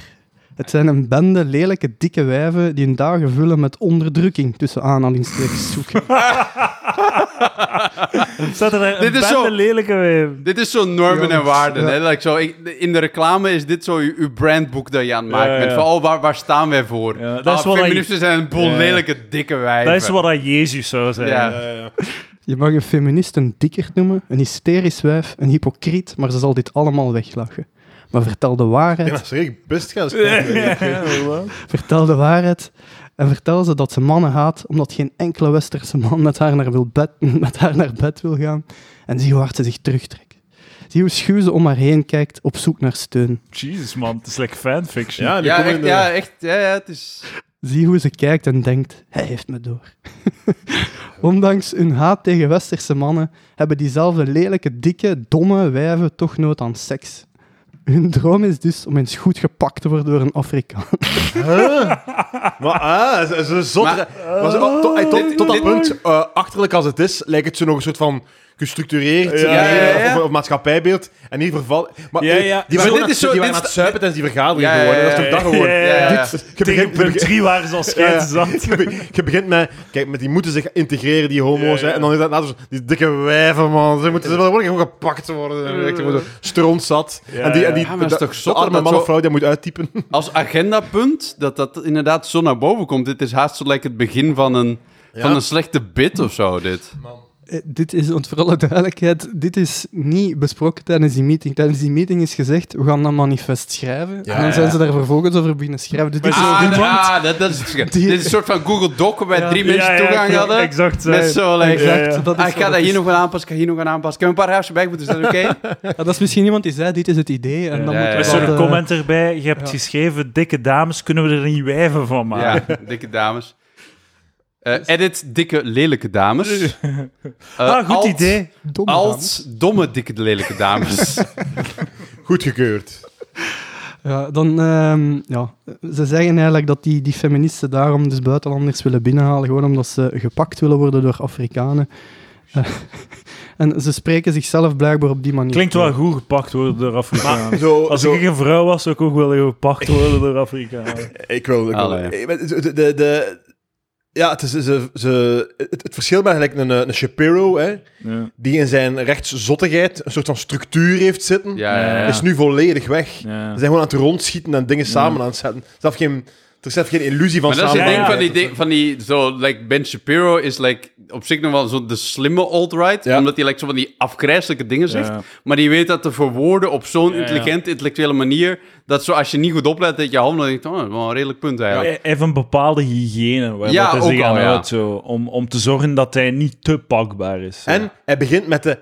Het zijn een bende lelijke, dikke wijven die hun dagen vullen met onderdrukking tussen aanhalingstekens zoeken. Er een Dit is bende zo- lelijke? Dit is zo normen en waarden. ja. Hè? Like zo, ik- in de reclame is dit zo uw, brandboek dat je aan het maken Ja, bent. ja. Van, oh, waar, waar staan wij voor? Ja, dat Ah, is feministen zijn een boel Ja. lelijke, dikke wijven. Dat is wat dat Jezus zou zijn. Je mag een feminist een dikkerd noemen, een hysterisch wijf, een hypocriet, maar ze zal dit allemaal weglachen. Maar vertel de waarheid, Ja, zeg ik, best gaan. vertel de waarheid en vertel ze dat ze mannen haat, omdat geen enkele westerse man met haar naar, wil bed, met haar naar bed wil gaan. En zie hoe hard ze zich terugtrekt. Zie hoe schuw ze om haar heen kijkt, op zoek naar steun. Jesus, man. Het is like fanfiction. Ja, Ja, echt, de- ja, echt. Ja, ja, het is... Zie hoe ze kijkt en denkt, hij heeft me door. Ondanks hun haat tegen westerse mannen, hebben diezelfde lelijke, dikke, domme wijven toch nood aan seks. Hun droom is dus om eens goed gepakt te worden door een Afrikaan. Maar, ah, ze, ze zot. Maar- Maar ze- tot, dat punt, eh, achterlijk als het is, lijkt het zo nog een soort van gestructureerd Ja, eh, ja, ja. Of, of maatschappijbeeld. En niet verval. Maar, Ja, eh, ja. Die Maar waren, dit is zo- die dit waren aan is- het zuipen tijdens die vergadering Ja, ja, geworden. ja, Dat is toch ja, dat gewoon. Ja, ja, ja. Ja. Je Tegen begint- punt begint- 3 waren ze al schijt zat. Je be- Je begint met, kijk, met die moeten zich integreren, die homo's, Ja, hè, en dan is dat die dikke wijven, man. Ze moeten ze willen gewoon gepakt worden. Zo strontzat. Ja, en die, en die maar dat is toch arme man of vrouw die moet uittypen. Als agendapunt, dat dat inderdaad zo naar boven komt. Dit is haast zo like het begin van een, van een slechte bit of zo, dit. Dit is, want voor alle duidelijkheid, dit is niet besproken tijdens die meeting. Tijdens die meeting is gezegd, we gaan dat manifest schrijven. Ja, en dan zijn ja. ze daar vervolgens over beginnen schrijven. Dus dit is Ah, zo- dat- ah, dat, dat is het Dit is een soort van Google Doc waar Ja. drie mensen toegang ja, hadden. Exact. Met zijn. zo, like, Ja, ja. Exact, dat is ah, ik ga dat hier is. nog gaan aanpassen, ik ga hier nog gaan aanpassen. Ik heb een paar huisjes bij moeten, is dat oké? Dat is misschien iemand die zei, dit is het idee. En dan Ja, moeten ja, Met zo'n eh, comment erbij. Je hebt ja. geschreven, dikke dames, kunnen we er niet wijven van maken? Ja, dikke dames. Eh, edit, dikke, lelijke dames. Eh, ah, goed alt- idee. domme dames. Alt, domme, dikke, lelijke dames. Goedgekeurd. Ja, dan, ehm, ja, ze zeggen eigenlijk dat die, die feministen daarom dus buitenlanders willen binnenhalen, gewoon omdat ze gepakt willen worden door Afrikanen. Eh, en ze spreken zichzelf blijkbaar op die manier. Klinkt wel goed gepakt worden door Afrikanen. Zo, Als zo, ik een vrouw was, zou ik ook willen gepakt worden door Afrikanen. Ik wil... Ik wil de, de, de, ja, het, is, ze, ze, het, het verschil met gelijk een, een Shapiro, hè, Ja. die in zijn rechtszottigheid een soort van structuur heeft zitten, Ja, ja, ja. is nu volledig weg. Ze Ja. zijn gewoon aan het rondschieten en dingen samen aan het zetten. Zelf geen, er zelf geen illusie van Maar dat is het samen. ding ja, van die, ding, van die zo, like Ben Shapiro is like, op zich nog wel zo de slimme alt-right, Ja. omdat hij like, zo van die afgrijzelijke dingen zegt, Ja. maar die weet dat te verwoorden op zo'n Ja, ja. intelligente, intellectuele manier, dat zo als je niet goed oplet, dat je hand, dan denk je, oh, dat is wel een redelijk punt eigenlijk. Heeft een bepaalde hygiëne waar Ja, dat hij zich aan ja. houdt, zo, om, om te zorgen dat hij niet te pakbaar is. zo. En hij begint met de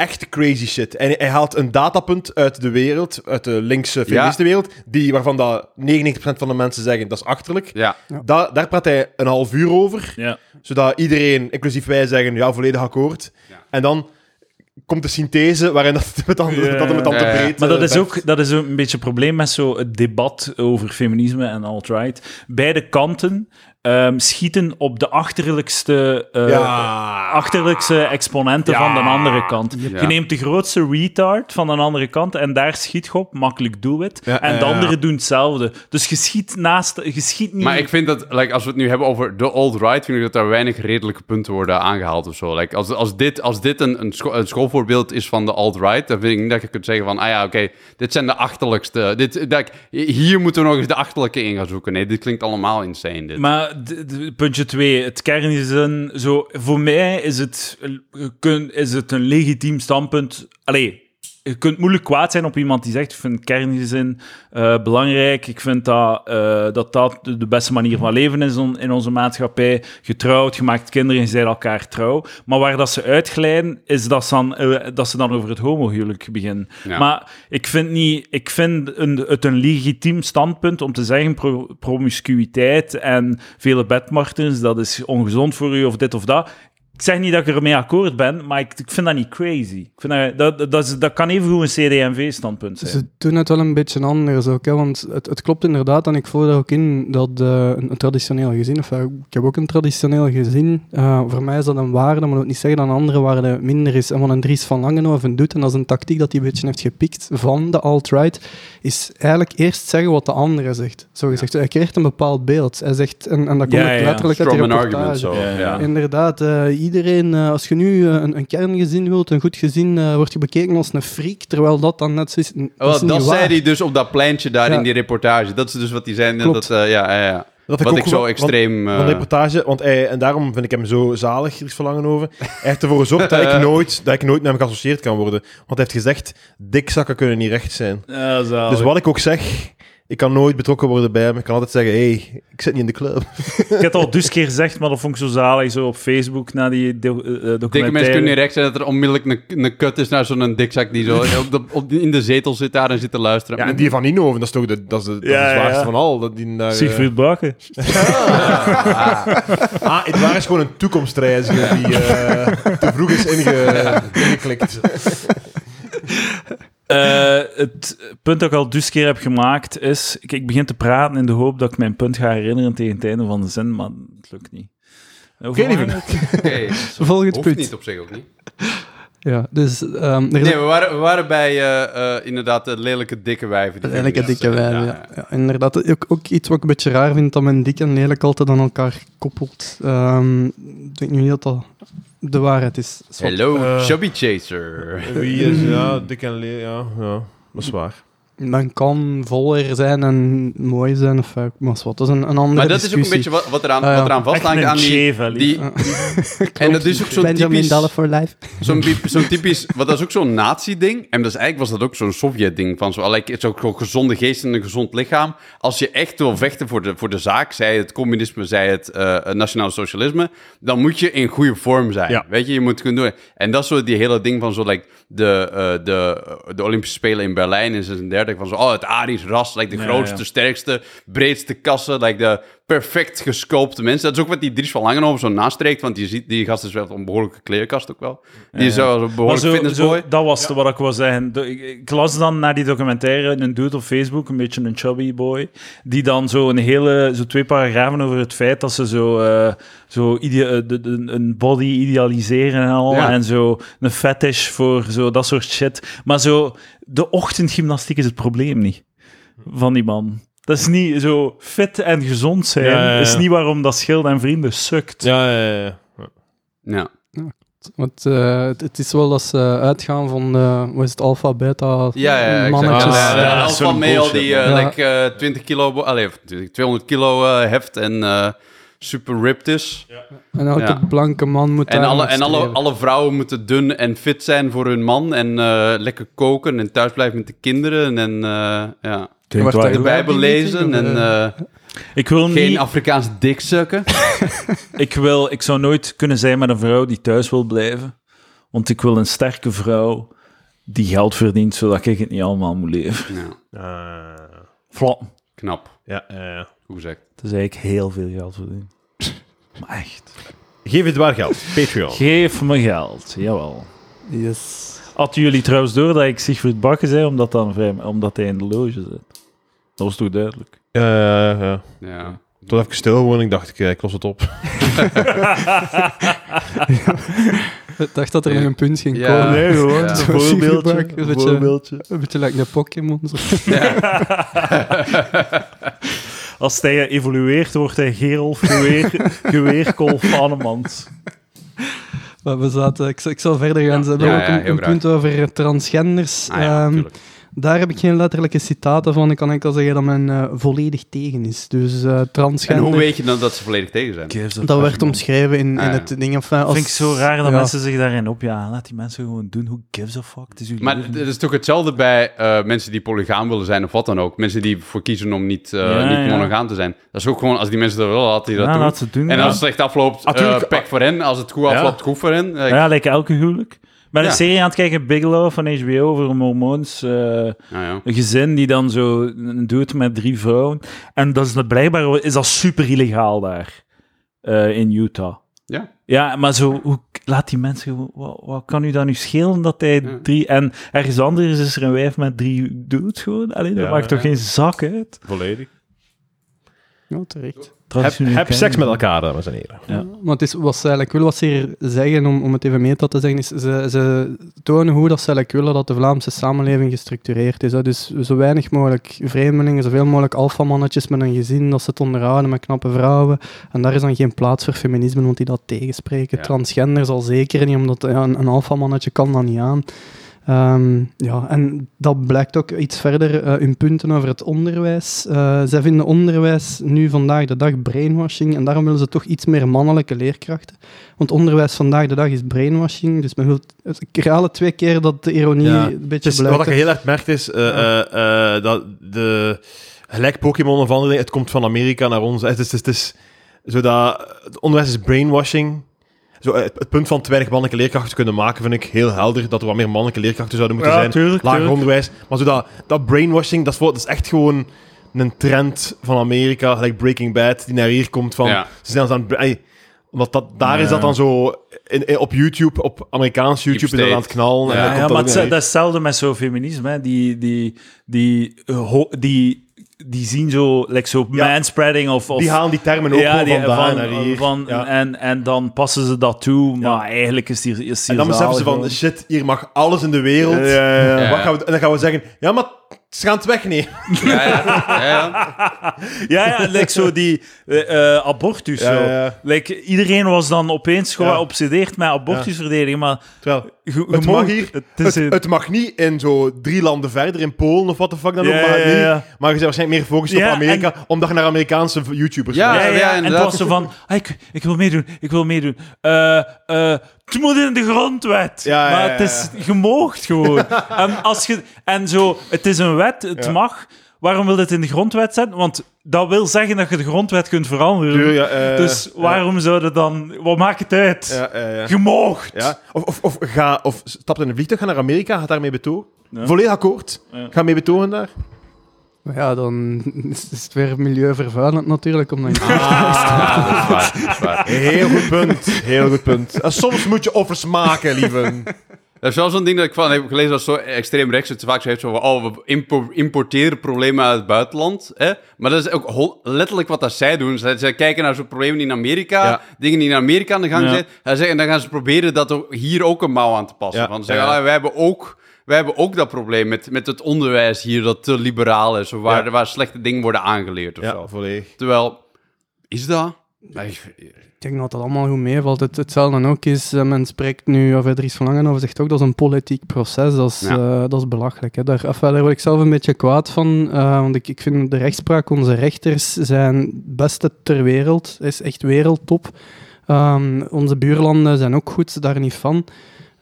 echte crazy shit. En hij haalt een datapunt uit de wereld, uit de linkse feministenwereld, die, waarvan dat 99% van de mensen zeggen, dat is achterlijk. Ja. Da- daar praat hij een half uur over, Ja. zodat iedereen, inclusief wij, zeggen, ja, volledig akkoord. Ja. En dan komt de synthese waarin dat het met dan, Ja. dat het met dan te Ja, ja. breed Maar dat is ook dat is ook een beetje het probleem met zo het debat over feminisme en alt-right. Beide kanten ehm, schieten op de achterlijkste, eh, Ja. achterlijkste exponenten Ja. van de andere kant. Ja. Je neemt de grootste retard van een andere kant en daar schiet je op, makkelijk doelwit. Ja, en de ja, ja. anderen doen hetzelfde. Dus je schiet naast, je schiet niet... Maar ik vind dat, like, als we het nu hebben over de alt-right, vind ik dat daar weinig redelijke punten worden aangehaald of zo. Like, als, als dit, als dit een, een, scho- een schoolvoorzitter schoolvoorbeeld is van de alt-right, dan vind ik niet dat je kunt zeggen van, ah ja, oké, dit zijn de achterlijkste. Dit, dat, hier moeten we nog eens de achterlijke in gaan zoeken. Nee, dit klinkt allemaal insane. Dit. Maar puntje twee, het kern is een... Zo, voor mij is het, kun- is het een legitiem standpunt. Allee, je kunt moeilijk kwaad zijn op iemand die zegt, ik vind kerngezin eh belangrijk, ik vind dat, eh, dat dat de beste manier van leven is on- in onze maatschappij. Getrouwd, je maakt kinderen, je zijn elkaar trouw. Maar waar dat ze uitglijden, is dat ze dan, eh, dat ze dan over het homohuwelijk beginnen. Ja. Maar ik vind, niet, ik vind een, het een legitiem standpunt om te zeggen pro, promiscuïteit en vele bedmartens, dat is ongezond voor u of dit of dat. Ik zeg niet dat ik ermee akkoord ben, maar ik, ik vind dat niet crazy. Ik vind dat, dat, dat, dat, is- dat kan evengoed een CD&V-standpunt zijn. Ze doen het wel een beetje anders ook, hè, want het, het klopt inderdaad, en ik voel daar ook in, dat eh, een, een traditioneel gezin, of eh, ik heb ook een traditioneel gezin, eh, voor mij is dat een waarde, maar dat wil niet zeggen dat een andere waarde minder is. En wat een Dries van Langenhoven doet, en dat is een tactiek dat hij een beetje heeft gepikt van de alt-right, is eigenlijk eerst zeggen wat de andere zegt. Zo gezegd, hij creëert een bepaald beeld. Hij zegt, en, en dat komt Ja, letterlijk uit die an reportage. argument, zo. Ja, Ja, ja. Inderdaad, eh, iedereen, eh, als je nu eh, een, een kerngezin wilt, een goed gezin, eh word je bekeken als een freak, terwijl dat dan net zo is. Dat, Wel, is dat niet zei waar. hij dus op dat pleintje daar Ja. in die reportage. Dat is dus wat hij zei. Klopt. Dat, eh, ja, ja, ja. Dat Wat ook ik zo want- extreem... van de reportage, want hij, en daarom vind ik hem zo zalig, Dries Verlangen over. Hij heeft ervoor gezorgd dat ik, nooit, dat ik nooit met hem geassocieerd kan worden. Want hij heeft gezegd, dikzakken kunnen niet recht zijn. Ja, zalig. Dus wat ik ook zeg, ik kan nooit betrokken worden bij hem. Ik kan altijd zeggen, hé, hey, ik zit niet in de club. Ik heb het al dus keer gezegd, maar dat vond ik zo zalig, zo op Facebook, na die do- eh, eh, Dikke documentaire. mensen kunnen niet recht zijn dat er onmiddellijk een, een kut is naar zo'n dikzak die zo op de, op, in de zetel zit daar en zit te luisteren. Ja, en die van Ninoven, dat is toch de, dat is de, dat is Ja, de zwaarste ja. van al. Dat die daar, eh, Siegfried Bakken. Ah, het waar is gewoon een toekomstreiziger die eh, te vroeg is inge, ingeklikt. Eh, het punt dat ik al dus keer heb gemaakt is... Ik begin te praten in de hoop dat ik mijn punt ga herinneren tegen het einde van de zin, maar het lukt niet. Hoeveel Oké, lieve. het? Oké, Volgend hoeft punt. niet op zich ook niet. Ja, dus ehm, Nee, we waren, we waren bij eh, eh, inderdaad de lelijke dikke wijven. die Lelijke dikke zijn. wijven, ja. ja. Inderdaad, ook, ook iets wat ik een beetje raar vind, dat men dik en lelijk altijd aan elkaar koppelt. Ehm, ik denk nu niet dat dat de waarheid is. Hello, Eh. Chubby Chaser. Wie is, ja, dik en le ja, ja, dat is waar. Men kan voller zijn en mooi zijn, of eh, maar wat, dat is een, een andere Maar dat is ook een beetje wat, wat eraan, Ah, ja. wat eraan vasthangt een aan die... en dat is ook zo'n Benjamin typisch... For life. Zo'n bi- zo'n typisch, wat dat is ook zo'n nazi-ding. En dat is eigenlijk was dat ook zo'n Sovjet-ding. Van zo, like, zo, zo gezonde geest en een gezond lichaam. Als je echt wil vechten voor de, voor de zaak, zij het communisme, zij het eh nationale socialisme, dan moet je in goede vorm zijn. Ja. Weet je, je moet kunnen doen. En dat is zo die hele ding van zo, like, de, eh, de, de Olympische Spelen in Berlijn in 36. Van zo, oh, het Arisch ras, like, de grootste, sterkste, breedste kassen, like, de perfect gesculpte mensen. Dat is ook wat die Dries van Langenhoven zo nastreekt, want je ziet, die gast is wel een behoorlijke kleerkast ook wel. Die is wel een behoorlijk zo, fitnessboy. zo, dat was wat ik wil zeggen. Ik, ik las dan naar die documentaire een dude op Facebook, een beetje een chubby boy, die dan zo een hele, zo twee paragrafen over het feit dat ze zo, eh, zo ide- eh, de, de- een body idealiseren en al, Ja. en zo een fetish voor zo dat soort shit. Maar zo, de ochtendgymnastiek is het probleem niet van die man. Dat is niet zo fit en gezond zijn, Ja, ja, ja. is niet waarom dat schild en vrienden sukt. Ja, ja, ja. Ja. Want eh, het, het is wel dat ze uitgaan van, eh wat is het, alpha, beta, Ja, ja, mannetjes. Ja, ja, Ja, die man. eh, Ja. like, eh, 20 kilo, 20, 200 kilo eh, heft en eh, super ripped is. En elke Ja. blanke man moet En, alle, en alle, alle vrouwen moeten dun en fit zijn voor hun man en eh, lekker koken en thuis blijven met de kinderen en eh, ja. Wacht, wel de. Bijbel lezen en eh? eh, Ik wil geen niet... Afrikaans dik sukken. Ik, wil, ik zou nooit kunnen zijn met een vrouw die thuis wil blijven. Want ik wil een sterke vrouw die geld verdient, zodat ik het niet allemaal moet leven. Ja, Flap. knap. ja, ja. Goed gezegd. Het is eigenlijk heel veel geld verdienen. Maar echt. Geef het waar geld. Patreon. Geef me geld, jawel. Yes. Hadden jullie trouwens door dat ik Sigfrid Bakken zei, omdat, dan vrij, omdat hij in de loge zit? Dat was toch duidelijk? Ja, ja, ja. Ja. Tot even stil gewoon. Ik dacht, ik, ik los het op. Ik dacht dat er nog een punt ging Ja. komen. Nee, gewoon. Ja. Zo'n voorbeeldje, een beetje- Een beetje like de Pokémon. Als hij evolueert, wordt hij Gerolf Geweer, Geweerkolf Annemans. Maar we zaten, ik, zal- ik zal verder gaan. Ze hebben Ja, ook ja, een, een punt over transgenders. Ah ja, Ehm, natuurlijk. Daar heb ik geen letterlijke citaten van. Ik kan enkel zeggen dat men eh, volledig tegen is. Dus eh En transgender... hoe weet je dan dat ze volledig tegen zijn? Dat werd omschreven in, in Ah, ja. het ding. Enfin, als, vind ik zo raar dat ja. mensen zich daarin opjagen. Laat die mensen gewoon doen. Who gives a fuck? Het is uw Maar leven. het is toch hetzelfde bij eh, mensen die polygaam willen zijn of wat dan ook. Mensen die ervoor kiezen om niet, eh, Ja, niet ja. monogaam te zijn. Dat is ook gewoon, als die mensen dat willen, laten die dat Ja, doen. laat ze het doen. En ja. als het slecht afloopt, Natuurlijk. eh pek voor hen. Als het goed Ja. afloopt, goed voor hen. Eh, Ja, lijkt elke huwelijk. Ben Ja. een serie aan het kijken, Bigelow van HBO, over een mormoons eh, nou ja. een gezin die dan zo doet met drie vrouwen. En dat is blijkbaar is dat super illegaal daar eh, in Utah. Ja. Ja, maar zo, hoe, laat die mensen wat, wat kan u dan nu schelen dat hij Ja. drie, en ergens anders is er een wijf met drie dudes gewoon? Allee, dat maakt toch geen zak uit? Volledig. Ja, terecht. Heb, seks met elkaar, dames en heren. Ja. Maar het is, wat ze eigenlijk willen, wat ze hier zeggen, om, om het even meta te zeggen, is ze, ze tonen hoe dat ze eigenlijk willen dat de Vlaamse samenleving gestructureerd is. Hè. Dus zo weinig mogelijk vreemdelingen, zoveel mogelijk alfamannetjes met een gezin, dat ze het onderhouden met knappe vrouwen. En daar is dan geen plaats voor feminisme, want die dat tegenspreken. Ja. Transgenders al zeker niet, omdat ja, een, een alfamannetje kan dat niet aan. Ehm, ja, en dat blijkt ook iets verder eh in punten over het onderwijs. Eh, zij vinden onderwijs nu vandaag de dag brainwashing en daarom willen ze toch iets meer mannelijke leerkrachten. Want onderwijs vandaag de dag is brainwashing, dus men wil... Ik herhaal het twee keer dat de ironie Ja. een beetje blijkt. wat je heel erg merkt is eh, dat de gelijk Pokémon of andere dingen, het komt van Amerika naar ons. Het is, het is, het is zo dat het onderwijs is brainwashing. Zo, eh, het, het punt van te weinig mannelijke leerkrachten kunnen maken, vind ik heel helder. Dat er wat meer mannelijke leerkrachten zouden moeten Ja, zijn. tuurlijk, Lager tuurlijk. onderwijs. Maar zo dat, dat brainwashing, dat is, voor- dat is echt gewoon een trend van Amerika, gelijk Breaking Bad, die naar hier komt van... Ja. Ze zijn aan het... omdat dat, daar is dat dan zo... In, in- op YouTube, op Amerikaans YouTube, is dat aan het knallen. en Ja, maar dat is- naar dat is hetzelfde met zo'n feminisme. Hè. Die, die, die, ho- die, die zien zo, like zo Ja. manspreading of... of Die halen die termen ook gewoon die- van naar hier. van- Ja. en, en dan passen ze dat toe, maar eigenlijk is die, is die en dan beseffen ze van, shit, hier mag alles in de wereld. Ja, ja, ja. Ja. Wat gaan we, en dan gaan we zeggen, ja, maar ze gaan het wegnemen. Ja, ja. ja, ja. Ja, ja, like zo die eh, eh, abortus. Ja, zo. ja, ja. Like, iedereen was dan opeens Ja. geobsedeerd met abortusverdediging, maar Terwijl, Het mag- hier. Het is het, een- het mag niet in zo drie landen verder, in Polen of wat de fuck dan ook, ja, niet. Maar je bent waarschijnlijk meer gefocust Ja, op Amerika, omdat je naar Amerikaanse YouTubers Ja. Ja, ja, ja, en het inderdaad. was zo van, ah, ik, ik wil meedoen, ik wil meedoen. Eh, eh, het moet in de grondwet. Ja, ja, maar het is gemoogd gewoon. en, als je, en zo, het is een wet, het mag. Waarom wil het in de grondwet zetten? Want dat wil zeggen dat je de grondwet kunt veranderen. Eh, dus waarom zou je dan... Wat maakt het uit? Gemoogd. Of, of, of, ga, of stap in een vliegtuig, ga naar Amerika, ga daarmee betogen. Volledig akkoord. Ga mee betogen daar. Maar ja, dan is is het weer milieuvervuilend natuurlijk. Omdat je- Ja, dat is waar. Dat is waar. Heel goed punt. Heel goed punt. En soms moet je offers maken, lieve. Dat is wel zo'n ding dat ik van heb gelezen dat zo extreem rechts het vaak zegt zo van, oh, we impo- importeren problemen uit het buitenland. Hè? Maar dat is ook letterlijk wat dat zij doen. Zij, zij kijken naar zo'n problemen in Amerika, Ja. dingen die in Amerika aan de gang Ja. zijn. En, dan gaan ze proberen dat ook hier ook een mouw aan te passen. Ja. Van, ze zeggen, Ja. ah, wij, hebben ook, wij hebben ook dat probleem met, met het onderwijs hier dat te liberaal is. Of waar, Ja. waar slechte dingen worden aangeleerd of Ja, zo. volledig. Terwijl, is dat? Nee, Ik denk dat dat allemaal goed meevalt. Het, hetzelfde ook is, eh, men spreekt nu, of Dries van Langen over zegt ook, dat is een politiek proces. Dat is, Ja. eh, dat is belachelijk. Hè. Daar word ik zelf een beetje kwaad van, eh, want ik, ik vind de rechtspraak, onze rechters zijn beste ter wereld. is echt wereldtop. Ehm, onze buurlanden zijn ook goed, daar niet van.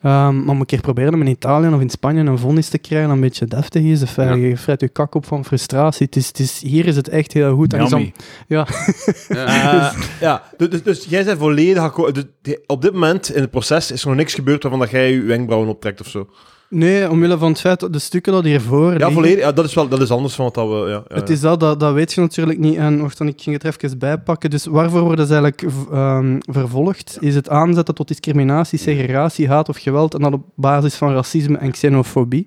Ehm, maar moet ik een keer proberen om in Italië of in Spanje een vonnis te krijgen een beetje deftig is. Of, Ja. Je vrijt je kak op van frustratie. Het is, het is, hier is het echt heel goed. En dan- Yummy. ja, Eh, ja, dus, dus, dus jij bent volledig akkoord. Dus op dit moment in het proces is er nog niks gebeurd waarvan dat jij je wenkbrauwen optrekt of zo. Nee, omwille van het feit dat de stukken dat hiervoor Ja, liggen, volledig. Ja, dat is wel dat is anders van wat dat we. Ja, ja. Het is dat, dat, dat weet je natuurlijk niet. En wacht, dan, ik ging het er even bijpakken. Dus waarvoor worden ze eigenlijk ehm, vervolgd? Is het aanzetten tot discriminatie, segregatie, haat of geweld en dat op basis van racisme en xenofobie?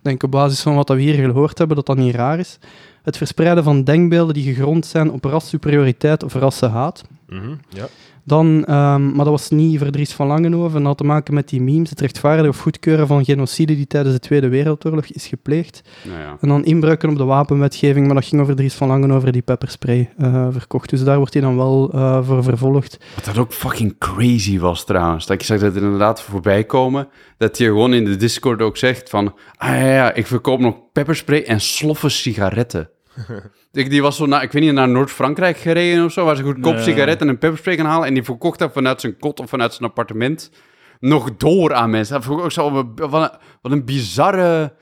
Ik denk op basis van wat we hier gehoord hebben, dat dat niet raar is. Het verspreiden van denkbeelden die gegrond zijn op rassuperioriteit of rassenhaat. Mhm, ja. Dan, ehm, maar dat was niet voor Dries van Langenhoven. Dat had te maken met die memes, het rechtvaardigen of goedkeuren van genocide die tijdens de Tweede Wereldoorlog is gepleegd. Nou ja. En dan inbruiken op de wapenwetgeving, maar dat ging over Dries van Langenhoven die pepperspray eh, verkocht. Dus daar wordt hij dan wel eh, voor vervolgd. Wat dat ook fucking crazy was trouwens. Dat ik zag dat er inderdaad voorbij komen. Dat je gewoon in de Discord ook zegt van... Ah ja, ja, ik verkoop nog pepperspray en sloffen sigaretten. ik, die was zo naar, ik weet niet, naar Noord-Frankrijk gereden of zo... waar ze goedkoop Nee. sigaretten en pepperspray gaan halen... en die verkocht dat vanuit zijn kot of vanuit zijn appartement... nog door aan mensen. Dat vond ik ook zo... Wat een, wat een bizarre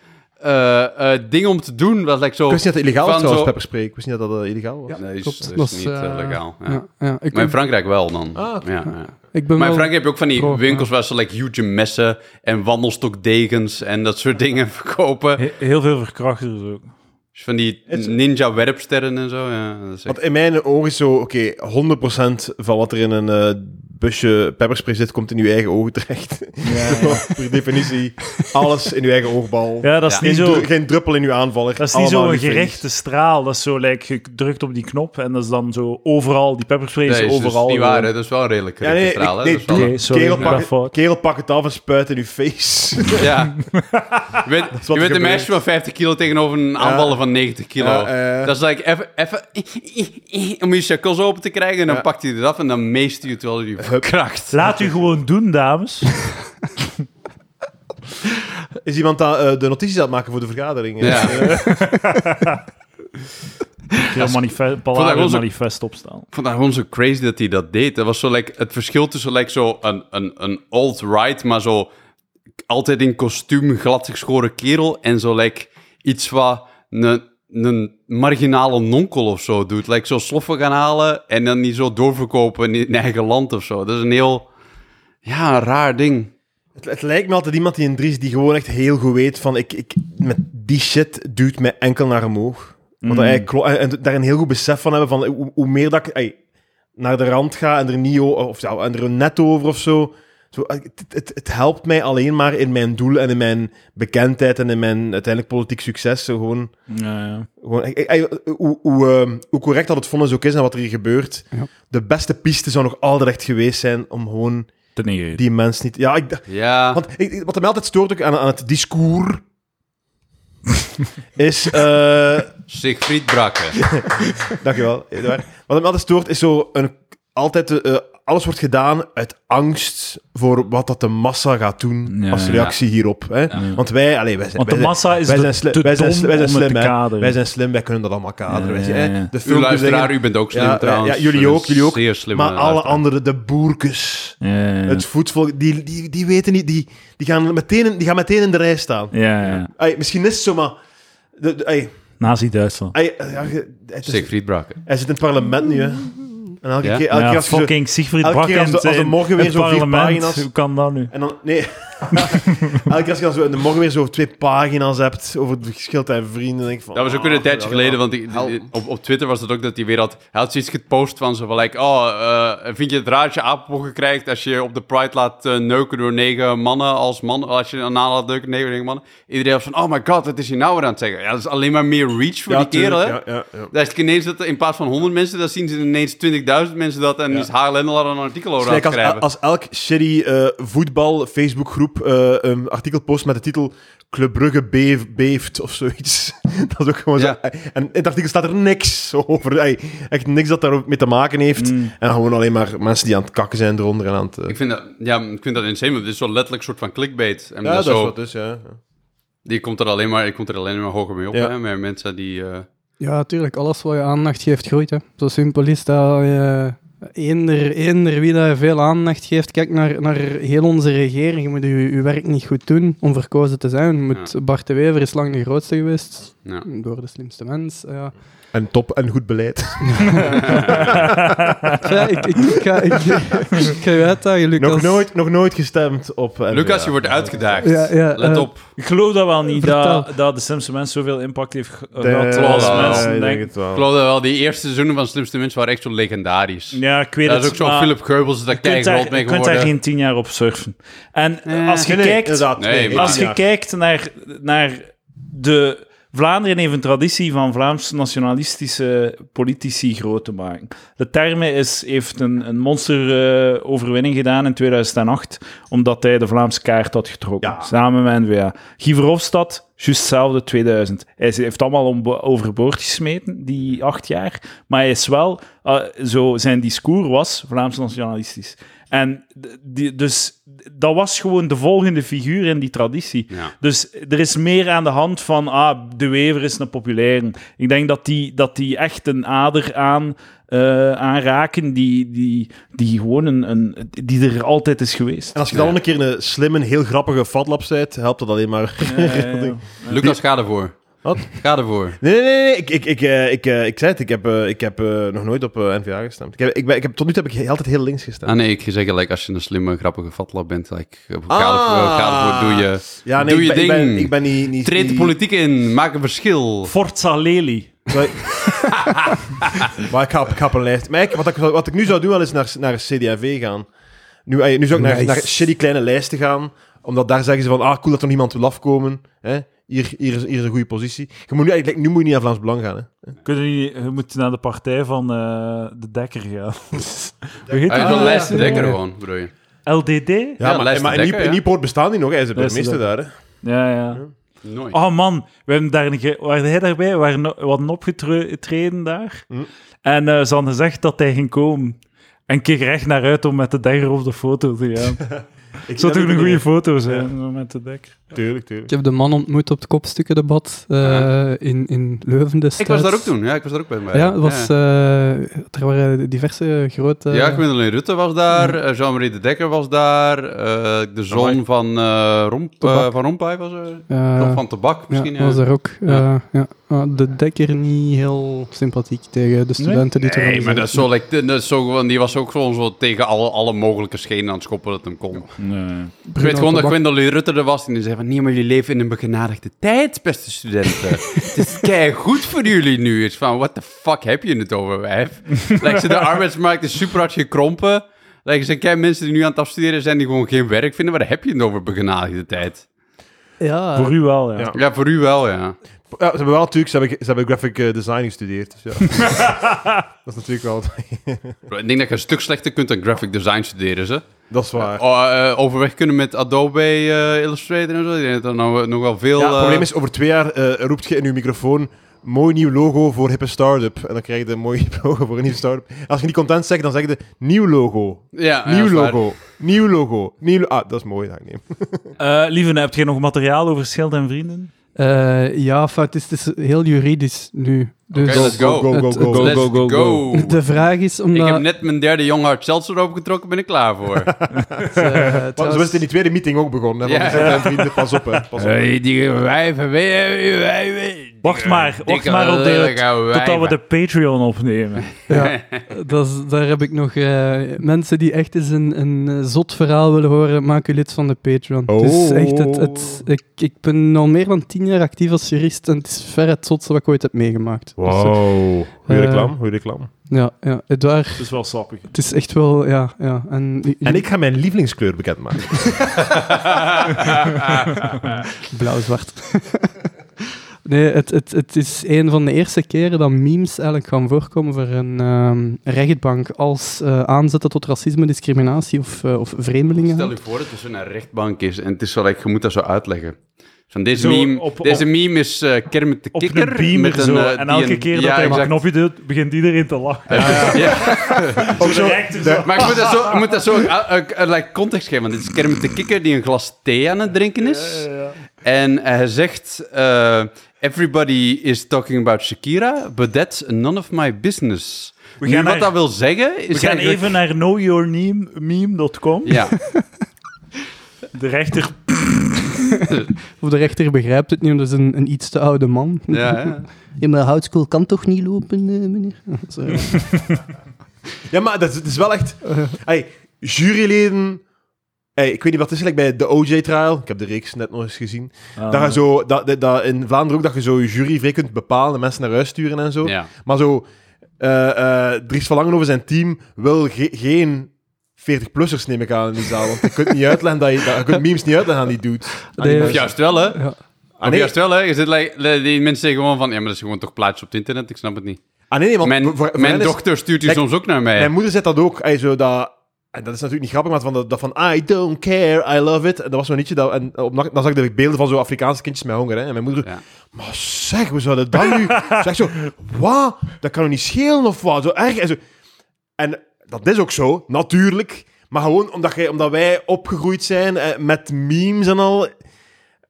eh, eh, ding om te doen. Dat lijkt zo... Ik wist niet dat het illegaal was trouwens, zo- pepperspray. Ik wist niet dat dat eh, illegaal was. Nee, is, klopt. is Dat is, niet legaal. Ja. Ja, ja, ik, Maar in Frankrijk wel dan. Ah, ja, ja. ik ben Maar in wel- Frankrijk heb je ook van die winkels waar ze like, huge messen en wandelstokdegens en dat soort dingen verkopen. He- heel veel verkrachters ook. Dus van die ninja werpsterren en zo. Ja, dat is echt- Want in mijn ogen is zo, oké, 100% van wat er in een eh, busje pepperspray zit, komt in uw eigen ogen terecht. per definitie, alles in uw eigen oogbal. Ja, dat is Ja. niet Geen, zo... geen druppel in uw aanvaller. Dat is niet zo'n gerichte straal. Dat is zo, like, je drukt op die knop en dat is dan zo overal, die pepperspray is nee, is dus overal. niet waar, hè. dat is wel een redelijk Ja, nee, straal. nee, Dat is sorry, kerel, pak, kerel, het af en spuit in uw face. Ja. Je bent, wat je bent een meisje van 50 kilo tegenover een aanvaller van 90 kilo. Ja. Dat is like even, even om je shackles open te krijgen en dan Ja. pakt hij eraf en dan meest hij het wel die kracht. Laat u gewoon doen, dames. Is iemand aan, eh, de notities aan het maken voor de vergadering? Ja. Eh, manifest, dat manifest opstaan. Ik vond dat gewoon zo crazy dat hij dat deed. Dat was zo like, het verschil tussen like, zo een, een, een alt-right, maar zo altijd in kostuum glad geschoren kerel en zo like, iets wat een, een marginale nonkel of zo doet. Like zo sloffen gaan halen en dan niet zo doorverkopen in eigen land of zo. Dat is een heel, ja, een raar ding. het, het lijkt me altijd iemand die een Dries die gewoon echt heel goed weet van ik, ik, met die shit duwt mij enkel naar omhoog. Want Mm. eigenlijk en, daar een heel goed besef van hebben van hoe, hoe meer dat ik ey, naar de rand ga en er niet of ja, en er net over of zo. Zo eh, het, het, het helpt mij alleen maar in mijn doel en in mijn bekendheid en in mijn uiteindelijk politiek succes. Zo gewoon, Ja, ja. gewoon ey, ey, hoe, hoe, hoe correct dat het vonnis ook is en wat er hier gebeurt. Ja. De beste piste zou nog altijd echt geweest zijn om gewoon Ten die mens niet... Ja, ik, Ja, want ik, ik- wat mij altijd stoort ook aan, aan het discours is... eh Siegfried Brakke. dankjewel, Eduard. Wat mij altijd stoort is zo... Een, altijd... eh, alles wordt gedaan uit angst voor wat dat de massa gaat doen Ja, als ja. reactie hierop. Hè? Want wij... Allee, wij zijn, Want de wij zijn- massa is wij de, zijn, sli- te wij zijn, dom wij zijn om het slim, te hè. kaderen. Wij zijn slim, wij kunnen dat allemaal kaderen. Ja, wij zijn, hè. De Uw filmpjes luisteraar, u bent ook slim trouwens. ja, jullie U ook, jullie ook. Zeer Maar alle luisteraar. anderen, de boerkes, Ja, ja, ja. het voetvolk, die, die, die weten niet... Die, die, gaan meteen in, die gaan meteen in de rij staan. ja, misschien is het zo, maar... De, Nazi-Duitsland. ey, ja, je- het is- Siegfried Brakke. hij zit in het parlement nu, hè. En elke Ja? keer, elke Ja, keer als je zo- fucking Siegfried elke keer Bakken als de- als de in morgen weer het zo vier parlement. pagina's- Hoe kan dat nu? En dan... Nee. elke keer als je dan zo in de morgen weer zo twee pagina's hebt over het verschil en vrienden, denk ik van... Dat was ook weer een ah, tijdje ja, geleden, want die- op, op Twitter was het ook dat hij weer had... Hij had zoiets gepost van zo van, like, oh, eh, vind je het raar als je apenpokken krijgt als je op de Pride laat eh, neuken door negen mannen als man, als je een naam laat neuken door negen mannen? Iedereen was van, oh my god, wat is hij nou weer aan het zeggen? Ja, dat is alleen maar meer reach voor Ja, die kerel, hè? ja, ja, ja. Dat is ineens dat in plaats van 100 mensen, dan zien ze ineens 20.000 mensen dat en Ja. is HLN al een artikel over aan Kijk, het als, schrijven. als elk shitty eh, voetbal Eh, een artikel post met de titel Club Brugge beef- beeft of zoiets. dat is ook gewoon Ja. zo. En in het artikel staat er niks over. Ey, echt niks dat daarmee te maken heeft. Mm. En gewoon alleen maar mensen die aan het kakken zijn eronder en aan het... eh, Ik vind dat, ja, ik vind dat insane, want het is zo letterlijk een soort van clickbait. En ja, dat dat is is zo, wat dus, ja. die komt er alleen maar, je komt er alleen maar hoger mee op, Ja. hè, met mensen die... eh, Ja, natuurlijk. Alles wat je aandacht geeft, groeit. Hè. Zo simpel is dat. Je, eender, eender wie dat veel aandacht geeft, kijk naar, naar heel onze regering. Je moet je, je werk niet goed doen om verkozen te zijn. Je moet, Bart de Wever is lang de grootste geweest, ja. door de slimste mens. Ja. En top en goed beleid. Ja, ik, ik, ik ga, ik, ik ga je uitdagen, Lucas. nog, nooit, nog nooit gestemd op... Lucas, je wordt uitgedaagd. Ja, ja, Let eh, op. Ik geloof dat wel niet, Vertel. dat, dat de slimste mens zoveel impact heeft gehad klopt mensen ik denk het wel. Ik geloof dat wel, die eerste seizoenen van Slimste Mensen waren echt zo legendarisch. Ja, ik weet dat het. is ook zo, Philip Geubels kei groot daar, mee je kunt daar geworden. geen tien jaar op surfen. En Eh, als je Nee, kijkt... Nee, Als je kijkt naar, naar de Vlaanderen heeft een traditie van Vlaams-nationalistische politici groot te maken. De Terme is, heeft een, een monster-overwinning gedaan in 2008, omdat hij de Vlaamse kaart had getrokken, Ja. samen met N-VA. Guy Verhofstadt, juist hetzelfde, 2000. Hij heeft allemaal overboord gesmeten, die acht jaar, maar hij is wel, eh, zo, zijn discours was Vlaams-nationalistisch. En die, dus dat was gewoon de volgende figuur in die traditie. Ja. Dus er is meer aan de hand van, ah, De Wever is een populaire. Ik denk dat die, dat die echt een ader aan, eh, aanraken die, die, die gewoon een, een, die er altijd is geweest. En als je dan nog een keer een slimme, heel grappige fatlap bent, helpt dat alleen maar. Ja, ja, ja. Lucas, ga ervoor. Wat? Ga ervoor. Nee, nee, nee, nee. Ik, ik, ik, eh, ik, eh, ik zei het, ik heb, eh, ik heb eh, nog nooit op NVA gestemd. Ik heb, ik ben, ik heb, tot nu toe heb ik altijd heel links gestemd. Ah nee, ik ga zeggen, like, als je een slimme, grappige vatlap bent, like, ga, Ah. ervoor, ga ervoor, doe je... ja, nee, doe ik je ben, ik ben, ding. ik ben niet... niet Treed de politiek in, maak een verschil. Forza Lely. Maar ik ga, op- ik ga een lijst. Maar ik, wat, ik, wat ik nu zou doen, wel is naar, naar CD&V gaan. Nu, nu zou ik naar, Nice. naar shitty kleine lijsten gaan, omdat daar zeggen ze van, ah, cool dat er niemand wil afkomen. Hè? Hier, hier, is, hier is een goede positie. Je moet nu, eigenlijk, nu moet je niet naar Vlaams Belang gaan. Hè? Kun je, niet- je moet naar de partij van eh, de Dekker gaan. Hoe heet dat? wel lijst dekker ja. gewoon, bedoel je. LDD? Ja, Ja, maar, maar in, dekker, in ja. Nieuwpoort bestaat die nog, hij is de burgemeester daar. Hè? Ja, ja. Nooit. Oh man, we hebben daar een waar hij daarbij? We waren, we hadden opgetreden daar. Hm. En eh, ze hadden gezegd dat hij ging komen. En ik keek er echt naar uit om met de dekker op de foto te gaan. Ik Zou toch een goede foto zijn met de dekker? Tuurlijk, tuurlijk. Ik heb de man ontmoet op het kopstukkendebat eh, in, in Leuven destijds. Ik was daar ook toen, ja, ik was daar ook bij. bij. Ja, het was, eh, er waren diverse grote... Ja, Gwendolyn Rutte was daar, eh, Jean-Marie de Dekker was daar, eh, de zoon Amai. van, eh Romp, van Rompuy was er. Of van Tabak misschien, ja, ja. was er ook. Ja. Ah, de dekker niet heel sympathiek tegen de studenten die het Nee, maar dat is zo, like, dat is zo die was ook gewoon zo tegen alle, alle mogelijke schenen aan het schoppen dat hem kon. Nee. Ik weet gewoon dat. Gwendolyn Rutte er was en die zei van... Nee, maar jullie leven in een begenadigde tijd, beste studenten. het is kei goed voor jullie nu. Het is van, what the fuck heb je het over, wijf? like, ze, de arbeidsmarkt is super hard gekrompen. Like, zijn kei mensen die nu aan het afstuderen zijn die gewoon geen werk vinden. Waar heb je het over begenadigde tijd? Ja, Voor u wel, ja. Ja. Ja, voor u wel, ja. Ja, ze hebben wel natuurlijk, ze hebben, ze hebben graphic eh, design gestudeerd. Dus ja. dat is natuurlijk wel... Ik denk dat je een stuk slechter kunt dan graphic design studeren, ze. Dat is waar. Oh, eh, overweg kunnen met Adobe eh, Illustrator en zo. Ik denk dat er nou, nog wel veel... ja, het eh, probleem is, over twee jaar eh, roept je in je microfoon mooi nieuw logo voor hippe start-up. En dan krijg je een mooi logo voor een nieuw start-up. Als je niet content zegt, dan zeg je nieuw logo. Ja, nieuw logo. Nieuw logo. Nieuw lo- ah, dat is mooi. Dat ik neem. Eh, lieve, heb jij nog materiaal over Schild en Vrienden? Eh, ja, het, is, het is heel juridisch nu. Dus Oké, let's go. Go, go, go, go. Let's go, go, go. de vraag is Ik omdat... heb net mijn derde Young Hard Seltzer opengetrokken, ben ik klaar voor. eh, Want trouwens- zo is het in die tweede meeting ook begonnen. Hè, Ja. van, ja. vrienden, pas op, hè. Pas op. die wijven, Wacht maar, wacht maar op de, totdat we de Patreon opnemen. Ja, dat is, daar heb ik nog eh, mensen die echt eens een, een zot verhaal willen horen, maak u lid van de Patreon. Het is echt het, het, ik, ik ben al meer dan tien jaar actief als jurist en het is ver het zotste wat ik ooit heb meegemaakt. Dus, Wow. Goeie eh, reclame, goeie reclame. ja, ja, Edouard, Dat is wel sappig. het is echt wel, ja, ja. En, En ik ga mijn lievelingskleur bekendmaken. Blauw-zwart. nee, het, het, het is een van de eerste keren dat memes eigenlijk gaan voorkomen voor een ehm, rechtbank als eh, aanzetten tot racisme, discriminatie of, eh, of vreemdelingen. Stel je voor dat er zo'n rechtbank is en het is zo, like, je moet dat zo uitleggen. Van deze Zo meme, op- deze op- meme is eh Kermit de Op Kikker. een met een, eh, en elke een- keer ja, dat hij een exact. knopje doet, begint iedereen te lachen. Ja. Zo, de- zo. Maar ik moet dat zo, ik moet dat zo uh, uh, uh, like context geven. Want dit is Kermit de Kikker die een glas thee aan het drinken is. Ja, ja, ja. En hij zegt... eh, Everybody is talking about Shakira, but that's none of my business. We Nu, wat naar- dat wil zeggen, is We gaan eigenlijk- even naar knowyourmeme.com. Ja, De rechter... Of de rechter begrijpt het niet, want dat is een, een iets te oude man. ja, ja. Ja, maar houtskool kan toch niet lopen, eh, meneer? Zo. Ja, maar dat is, het is wel echt... Hey, juryleden... Hey, ik weet niet wat het is, like bij de OJ-trial. Ik heb de reeks net nog eens gezien. Ah. Dat je zo, dat, dat, dat in Vlaanderen ook dat je zo je jury vrij kunt bepalen en mensen naar huis sturen en zo. ja. Maar zo, eh eh Dries van Langenhoven zijn team wil ge- geen 40-plussers, neem ik aan, in die zaal. Want je kunt niet uitleggen dat je, dat, je kunt memes niet uitleggen aan die dude. Die Nee, Of juist wel, hè? Ja. Of nee. juist wel, hè? Je zit, like, die mensen zeggen gewoon van... Ja, maar dat is gewoon toch plaatjes op het internet? Ik snap het niet. Ah, nee, nee, want Mijn, voor- voor mijn hen is- dochter stuurt die soms ook naar mij. Mijn moeder zet dat ook. Ey, zo dat, en dat is natuurlijk niet grappig, maar van, dat, dat van I don't care, I love it. En dat was zo'n liedje. Dat, en op, nacht- dan zag ik beelden van zo Afrikaanse kindjes met honger. Hè. En mijn moeder, Ja. maar zeg, we zouden dat nu... zeg zo, wat? Dat kan er niet schelen of wat? Zo erg. En, zo. en dat is ook zo, natuurlijk. Maar gewoon omdat, jij, omdat wij opgegroeid zijn eh, met memes en al.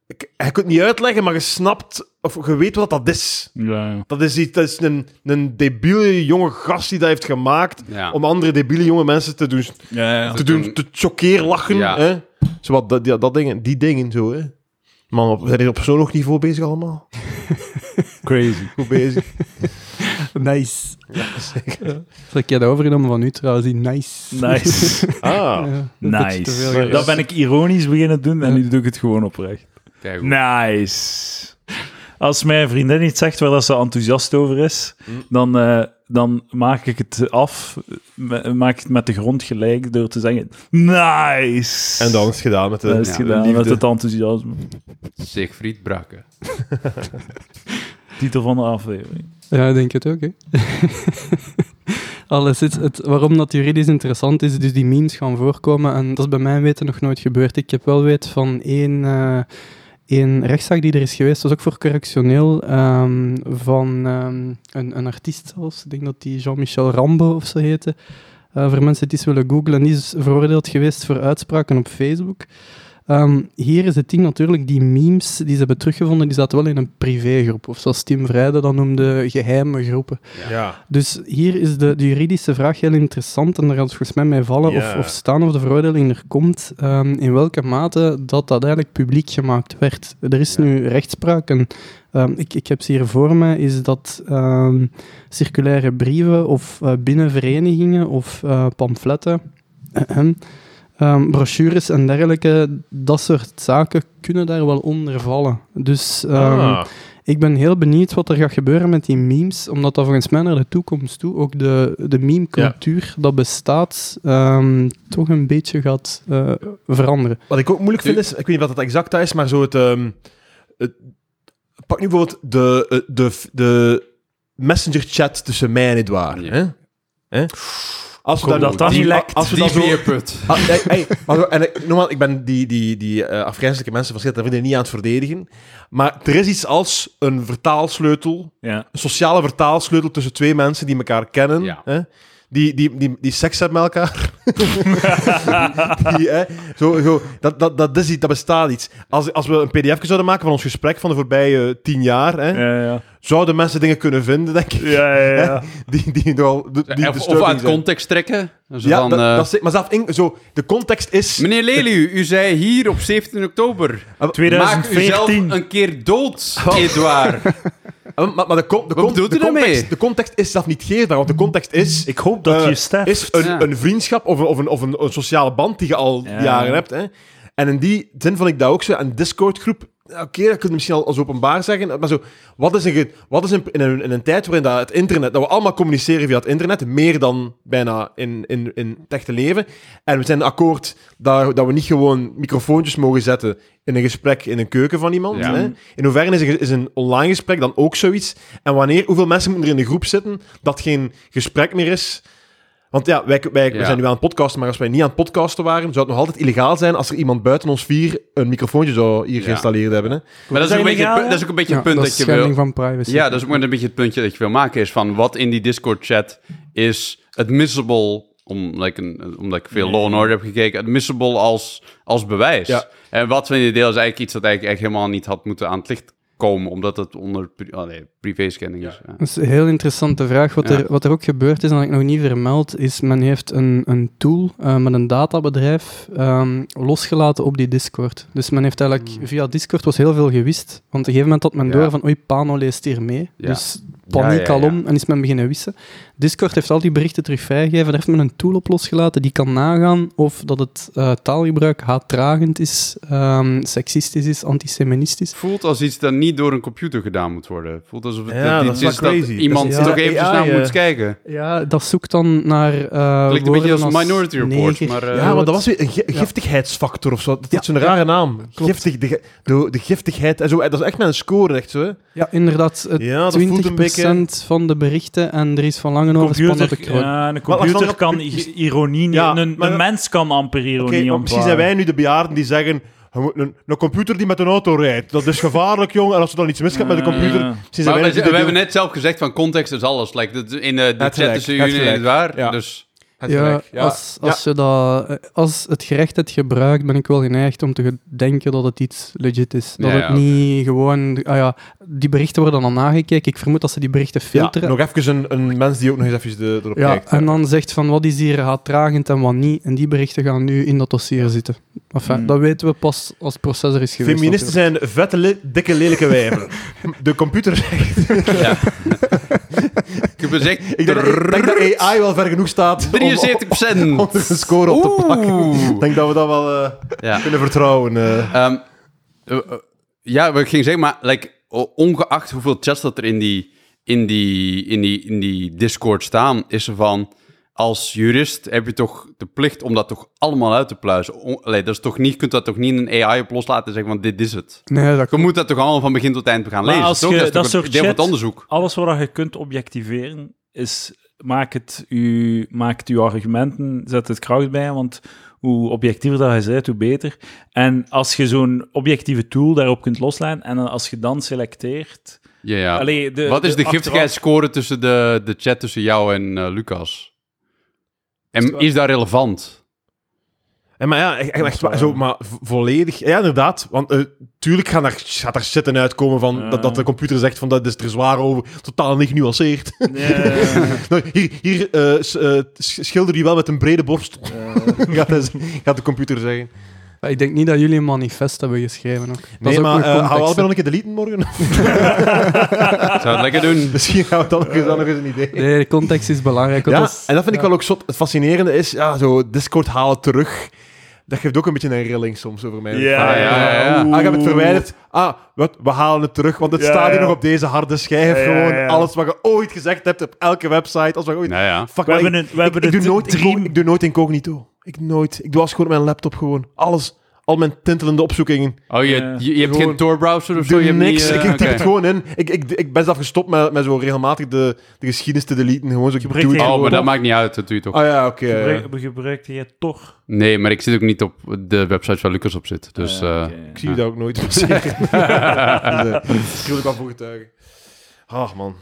Ik, je kunt het niet uitleggen, maar je snapt, of je weet wat dat is. Ja, ja. Dat is, iets, dat is een, een debiele jonge gast die dat heeft gemaakt Ja. om andere debiele jonge mensen te doen, Ja, ja. te doen, te choqueer lachen. Ja. Hè? Zo wat, dat, die, dat dingen, die dingen zo, hè. Man, op, zijn op persoonlijk niveau bezig allemaal? Crazy. Goed bezig. Nice. ja, zeker. Zal ik je dat overgenomen van u trouwens? Die nice. Nice. Ah. Nice. Dat ben ik ironisch beginnen doen en nu doe ik het gewoon oprecht. Kijk. Nice. Als mijn vriendin iets zegt waar dat ze enthousiast over is, Mm. dan, eh, dan maak ik het af, maak ik het met de grond gelijk door te zeggen nice. En dan is het gedaan met de, Dat is Ja, gedaan met het enthousiasme. Siegfried Brakke. Titel van de aflevering. Ja, ik denk het ook, hè. Alles, het, waarom dat juridisch interessant is, dus die memes gaan voorkomen, en dat is bij mijn weten nog nooit gebeurd. Ik heb wel weet van één, eh, één rechtszaak die er is geweest, dat was ook voor correctioneel, ehm, van ehm, een, een artiest zelfs, ik denk dat die Jean-Michel Rambo of zo heette. Eh, voor mensen die eens willen googlen, die is veroordeeld geweest voor uitspraken op Facebook. Ehm, hier is het ding natuurlijk, die memes die ze hebben teruggevonden, die zaten wel in een privégroep. Of zoals Tim Vrijde dat noemde, geheime groepen. Ja. Dus hier is de, de juridische vraag heel interessant en daar gaat het volgens mij mee vallen Ja. of, of staan of de veroordeling er komt, ehm, in welke mate dat dat eigenlijk publiek gemaakt werd. Er is nu rechtspraak en ehm, ik, ik heb ze hier voor me, is dat circulaire brieven of eh, binnen verenigingen of eh, pamfletten, ehm, brochures en dergelijke, dat soort zaken kunnen daar wel onder vallen. Dus ehm, Ah. ik ben heel benieuwd wat er gaat gebeuren met die memes, omdat dat volgens mij naar de toekomst toe, ook de, de meme-cultuur dat bestaat, ehm, toch een beetje gaat eh, veranderen. Wat ik ook moeilijk vind is, ik weet niet wat het exact is, maar zo het... ehm, het pak nu bijvoorbeeld de, eh, de, de messenger-chat tussen mij en Edouard. Ja. Hè? Hè? Als we dat niet lekt. Als we Die veerput. Ah, en ik, normaal, ik ben die, die, die eh, afgrijzelijke mensen van Schild niet aan het verdedigen. Maar er is iets als een vertaalsleutel, Ja. een sociale vertaalsleutel tussen twee mensen die elkaar kennen. Ja. Hè? Die, die, die, die seks hebben met elkaar. die, hè, zo, zo, dat, dat, dat, is iets, dat bestaat iets. Als, als we een pdf zouden maken van ons gesprek van de voorbije eh, tien jaar, hè, Ja, ja. zouden mensen dingen kunnen vinden, denk ik, Ja, ja, ja. die, die, nogal- die, die Of, of uit zijn. context trekken. Zo Ja, van, dat, eh, dat is, maar zelf in, zo, de context is... Meneer Lely, u zei hier op 17 oktober. Maak uzelf 2014. een keer dood, Edouard. Maar, maar de, con- de, con- context, de context is zelf niet geefbaar, want de context is, Ik hoop dat eh, je sterft. is een, Ja. een vriendschap of, een, of, een, of een, een sociale band die je al Ja. jaren hebt. Hè. En in die zin vond ik dat ook zo. Een Discord-groep, oké, dat kun je misschien al als openbaar zeggen, maar zo, wat is, een, wat is een, in, een, in een tijd waarin dat het internet, dat we allemaal communiceren via het internet, meer dan bijna in, in, in het echte leven, en we zijn akkoord dat, dat we niet gewoon microfoontjes mogen zetten in een gesprek in een keuken van iemand. Ja. Hè? In hoeverre is een, is een online gesprek dan ook zoiets? En wanneer, hoeveel mensen moeten er in de groep zitten dat geen gesprek meer is? Want ja, wij, wij, Ja. zijn nu aan het podcasten, maar als wij niet aan het podcasten waren, zou het nog altijd illegaal zijn als er iemand buiten ons vier een microfoontje zou hier Ja. geïnstalleerd hebben. Hè? Maar dat is, ook een beetje, dat is ook een beetje Ja, het punt dat je wil... van privacy. Ja, dat is ook een beetje het puntje dat je wil maken. Is van wat in die Discord-chat is admissible... Om, like een, omdat ik veel Law and Order heb gekeken... Admissible als, als bewijs. Ja. En wat van die deel is eigenlijk iets dat eigenlijk echt helemaal niet had moeten aan het licht komen. Omdat het onder pri allee, privé-schending is. Ja. Dat is een heel interessante vraag. Wat, Ja. er, wat er ook gebeurd is, en dat ik nog niet vermeld, is men heeft een, een tool eh, met een databedrijf ehm, losgelaten op die Discord. Dus men heeft eigenlijk via Discord was heel veel gewist. Want op een gegeven moment had men Ja. door van oei, Pano leest hier mee. Ja. Dus paniek Ja, ja, ja. alom en is men beginnen wissen. Discord heeft al die berichten terug vrijgegeven. Daar heeft men een tool op losgelaten die kan nagaan of dat het eh, taalgebruik haatdragend is, ehm, seksistisch is, antiseministisch. Voelt als iets dat niet door een computer gedaan moet worden. Voelt alsof het Ja, dat is is dat iemand is- toch ja, even AI, snel eh, moet kijken. Ja, dat zoekt dan naar eh Klinkt een beetje woorden als Minority Report, neger. maar... eh, Ja, maar dat was weer een gi- giftigheidsfactor of zo. Dat Ja, is zo'n ja. rare naam. Klopt. Giftig, de, de, de giftigheid. En zo, dat is echt met een score, echt zo. Hè? Ja, inderdaad. Het Ja, dat voelt een 20% beetje... van de berichten en er is van lange over kroon. ja, een computer kan ironie niet... Ja, een, maar- een mens kan amper ironie maar misschien zijn wij nu de bejaarden die zeggen... "Je moet Een, een computer die met een auto rijdt, dat is gevaarlijk, jongen. En als er dan iets misgaat met de computer... Zijn Maar wij we, hebben net zelf gezegd van context is alles. Like, dat- in de, de Het chat tussen jullie en het waar. Ja. Dus Het Ja. Als, als, je dat, eh, als het gerecht het gebruikt, ben ik wel geneigd om te denken dat het iets legit is. Dat Ja, het niet gewoon... Ah ja, die berichten worden dan nagekeken. Ik vermoed dat ze die berichten Ja, filteren. nog even een, een mens die ook nog eens even de, erop Ja, kijkt. en dan zegt van wat is hier haatdragend en wat niet. En die berichten gaan nu in dat dossier zitten. Enfin, Hmm. Dat weten we pas als het proces er is geweest. Feministen zijn vette, dikke, lelijke wijven. De computer zegt... ja. ik heb gezegd Ik denk, dat AI wel ver genoeg staat om, 73%. om er een score op te pakken. Oeh. Ik denk dat we dat wel eh, Ja. kunnen vertrouwen. eh. Ehm, eh, ja, we gingen zeggen, maar like, ongeacht hoeveel chats dat er in die, in, die, in, die, in die Discord staan, is er van, als jurist heb je toch de plicht om dat toch allemaal uit te pluizen. Allee, dat is toch niet, je kunt dat toch niet in een AI op loslaten en zeggen van, dit is het. Nee, dat Je moet dat toch allemaal van begin tot eind gaan Maar lezen. als toch? je dat is dat toch een soort deel van het chat- onderzoek. Alles wat je kunt objectiveren, is maak het maak het uw argumenten, zet het kracht bij, want hoe objectiever dat je bent, hoe beter. En als je zo'n objectieve tool daarop kunt loslaten, en als je dan selecteert... Ja, ja. Allee, de, Wat is de, achteraf- giftigheidsscore tussen de, de chat tussen jou en eh, Lucas? En is dat relevant? En maar ja, echt, echt waar, zo, maar vo- volledig. Ja, inderdaad. Want eh, tuurlijk gaan daar, gaat shit in uitkomen van Ja. dat, dat de computer zegt van dat is er zwaar over, totaal niet genuanceerd. Ja, Nou, hier hier s- sch- schilder je wel met een brede borst, gaat, gaat de computer zeggen. Ik denk niet dat jullie een manifest hebben geschreven. Ook. Dat Nee, is maar uh, gaan we context, allebei nog een keer deleten morgen? Zou het lekker doen? Misschien gaan we dan nog eens, dan nog eens een idee. Nee, de context is belangrijk. Ja, is- en dat vind ik wel ook zot. Het fascinerende is, ja, zo Discord halen terug. Dat geeft ook een beetje een rilling soms over mij. Ja, ja, ja, ja. Ah, ik heb het verwijderd. Ah, wat, we halen het terug, want het Ja, staat hier ja. nog op deze harde schijf. Gewoon ja. alles wat je ooit gezegd hebt op elke website. Als wat je ooit... Nou ja. Fuck, We hebben ik, het- we hebben ik, ik het doe nooit, drie- inco- ik doe nooit incognito. Ik nooit. Ik doe alles gewoon op mijn laptop gewoon. Alles. Al mijn tintelende opzoekingen. Oh, je, je, je hebt Gewoon- geen Tor-browser of Ik zo? doe Je hebt niks. niet, eh, ik typ het gewoon in. Ik, ik, ik ben zelf gestopt met, met zo regelmatig de, de geschiedenis te deleten. Gewoon zo, ik Gebruik doe het je- Oh, maar dat maakt niet uit, dat doe je toch? Ah ja, oké. ja. Gebruik, gebruikte je toch? Nee, maar ik zit ook niet op de website waar Lucas op zit. Dus, Ah, eh, oké. Ik zie dat ook nooit passeren. dus, eh, ik wil ik wel voor getuigen. Ach man.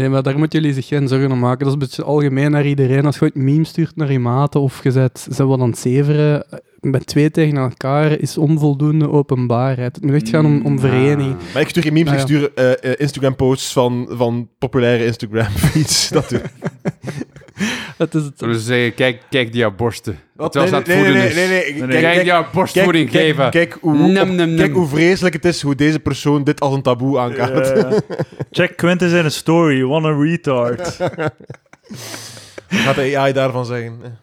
Nee, maar daar moeten jullie zich geen zorgen om maken. Dat is een beetje algemeen naar iedereen. Als je ooit meme stuurt naar je maten of je zet, ze wat aan het zeveren, eh, met twee tegen elkaar is onvoldoende openbaarheid. Het moet echt gaan om, om vereniging. Maar ik stuur geen memes, Ah, ik ja. stuur eh, eh, Instagram-posts van, van populaire Instagram-feeds. dat doe Het is het. Zeggen, kijk, kijk die jouw borsten. Wat? Terwijl ze aan het nee, nee, voeden nee, is. nee, nee, Nee, Kijk, Kijk kijk, jouw borstvoeding kijk, geven. Kijk, hoe, Num, op- num, num. kijk hoe vreselijk het is hoe deze persoon dit als een taboe aankaart. Check Quintus in een story, what a retard. Wat gaat de AI daarvan zeggen?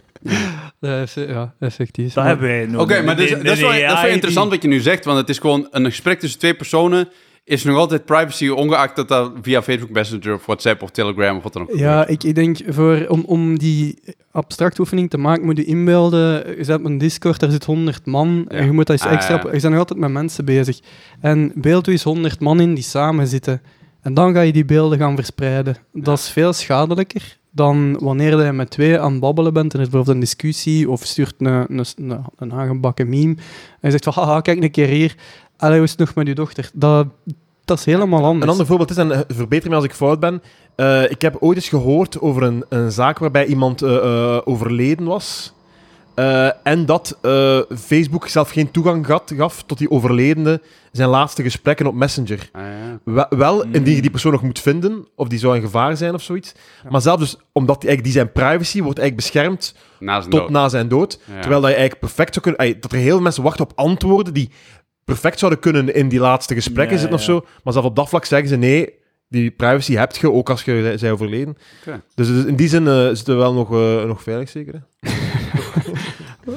Ja, ja, effectief. Dat hebben wij nog. Oké, maar de- dat, is wel, dat interessant wat je nu zegt, want het is gewoon een gesprek tussen twee personen. Is nog altijd privacy, ongeacht dat dat via Facebook Messenger of WhatsApp of Telegram of wat dan ook. Ja, ik, ik denk voor, om, om die abstracte oefening te maken, moet je inbeelden. Je zet een Discord, daar zit 100 man. En je moet dat eens Ah, extra. ja. Je bent nog altijd met mensen bezig. En beeld u eens 100 man in die samen zitten. En dan ga je die beelden gaan verspreiden. Dat is veel schadelijker dan wanneer je met twee aan het babbelen bent en er bijvoorbeeld een discussie of stuurt een, een, een, een aangebakken meme en je zegt van, haha, kijk een keer hier. Allee, hoe is het nog met je dochter? Dat, dat is helemaal anders. Een ander voorbeeld is, en eh, verbeter me als ik fout ben. eh, ik heb ooit eens gehoord over een, een zaak waarbij iemand eh, eh, overleden was. Eh, en dat eh, Facebook zelf geen toegang gat- gaf tot die overledene zijn laatste gesprekken op Messenger. Ah, ja. Wel, wel Mm. indien je die persoon nog moet vinden, of die zou in gevaar zijn of zoiets. Ja. Maar zelfs dus, omdat die, eigenlijk die zijn privacy wordt eigenlijk beschermd Na tot dood. na zijn dood. Ja. Terwijl dat je eigenlijk perfect zou kunnen... dat er heel veel mensen wachten op antwoorden die perfect zouden kunnen in die laatste gesprekken Ja, zitten of zo. Maar zelfs op dat vlak zeggen ze nee, die privacy heb je ook als je zij overleden. Dus, dus in die zin eh, is het wel nog, eh, nog veilig, zeker. Hè?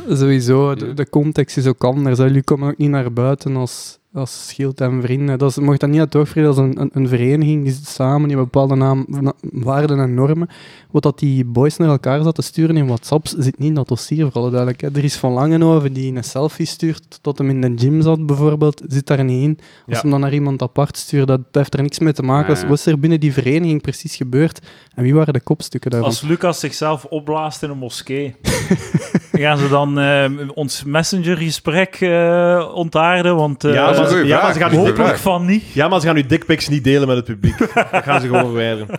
Sowieso, de, context is ook anders. hè. Jullie komen ook niet naar buiten als als Schild en Vrienden. Dat is, je mag dat niet uit dat is een, een, een vereniging, die zit samen in bepaalde naam, na- waarden en normen. Wat dat die boys naar elkaar zaten sturen in WhatsApps, zit niet in dat dossier, voor alle duidelijkheid. Er is van Langenhoven die een selfie stuurt, tot hem in de gym zat bijvoorbeeld, zit daar niet in. Als Ja. hem dan naar iemand apart stuurt, dat, dat heeft er niks mee te maken. Wat is er binnen die vereniging precies gebeurd? En wie waren de kopstukken daarvan? Als Lucas zichzelf opblaast in een moskee, gaan ze dan eh, ons messengergesprek eh ontaarden? Want eh, Ja, maar, ja, maar ze gaan hopelijk van niet. Ja, maar ze gaan nu dickpics niet delen met het publiek. Dat gaan ze gewoon verwijderen.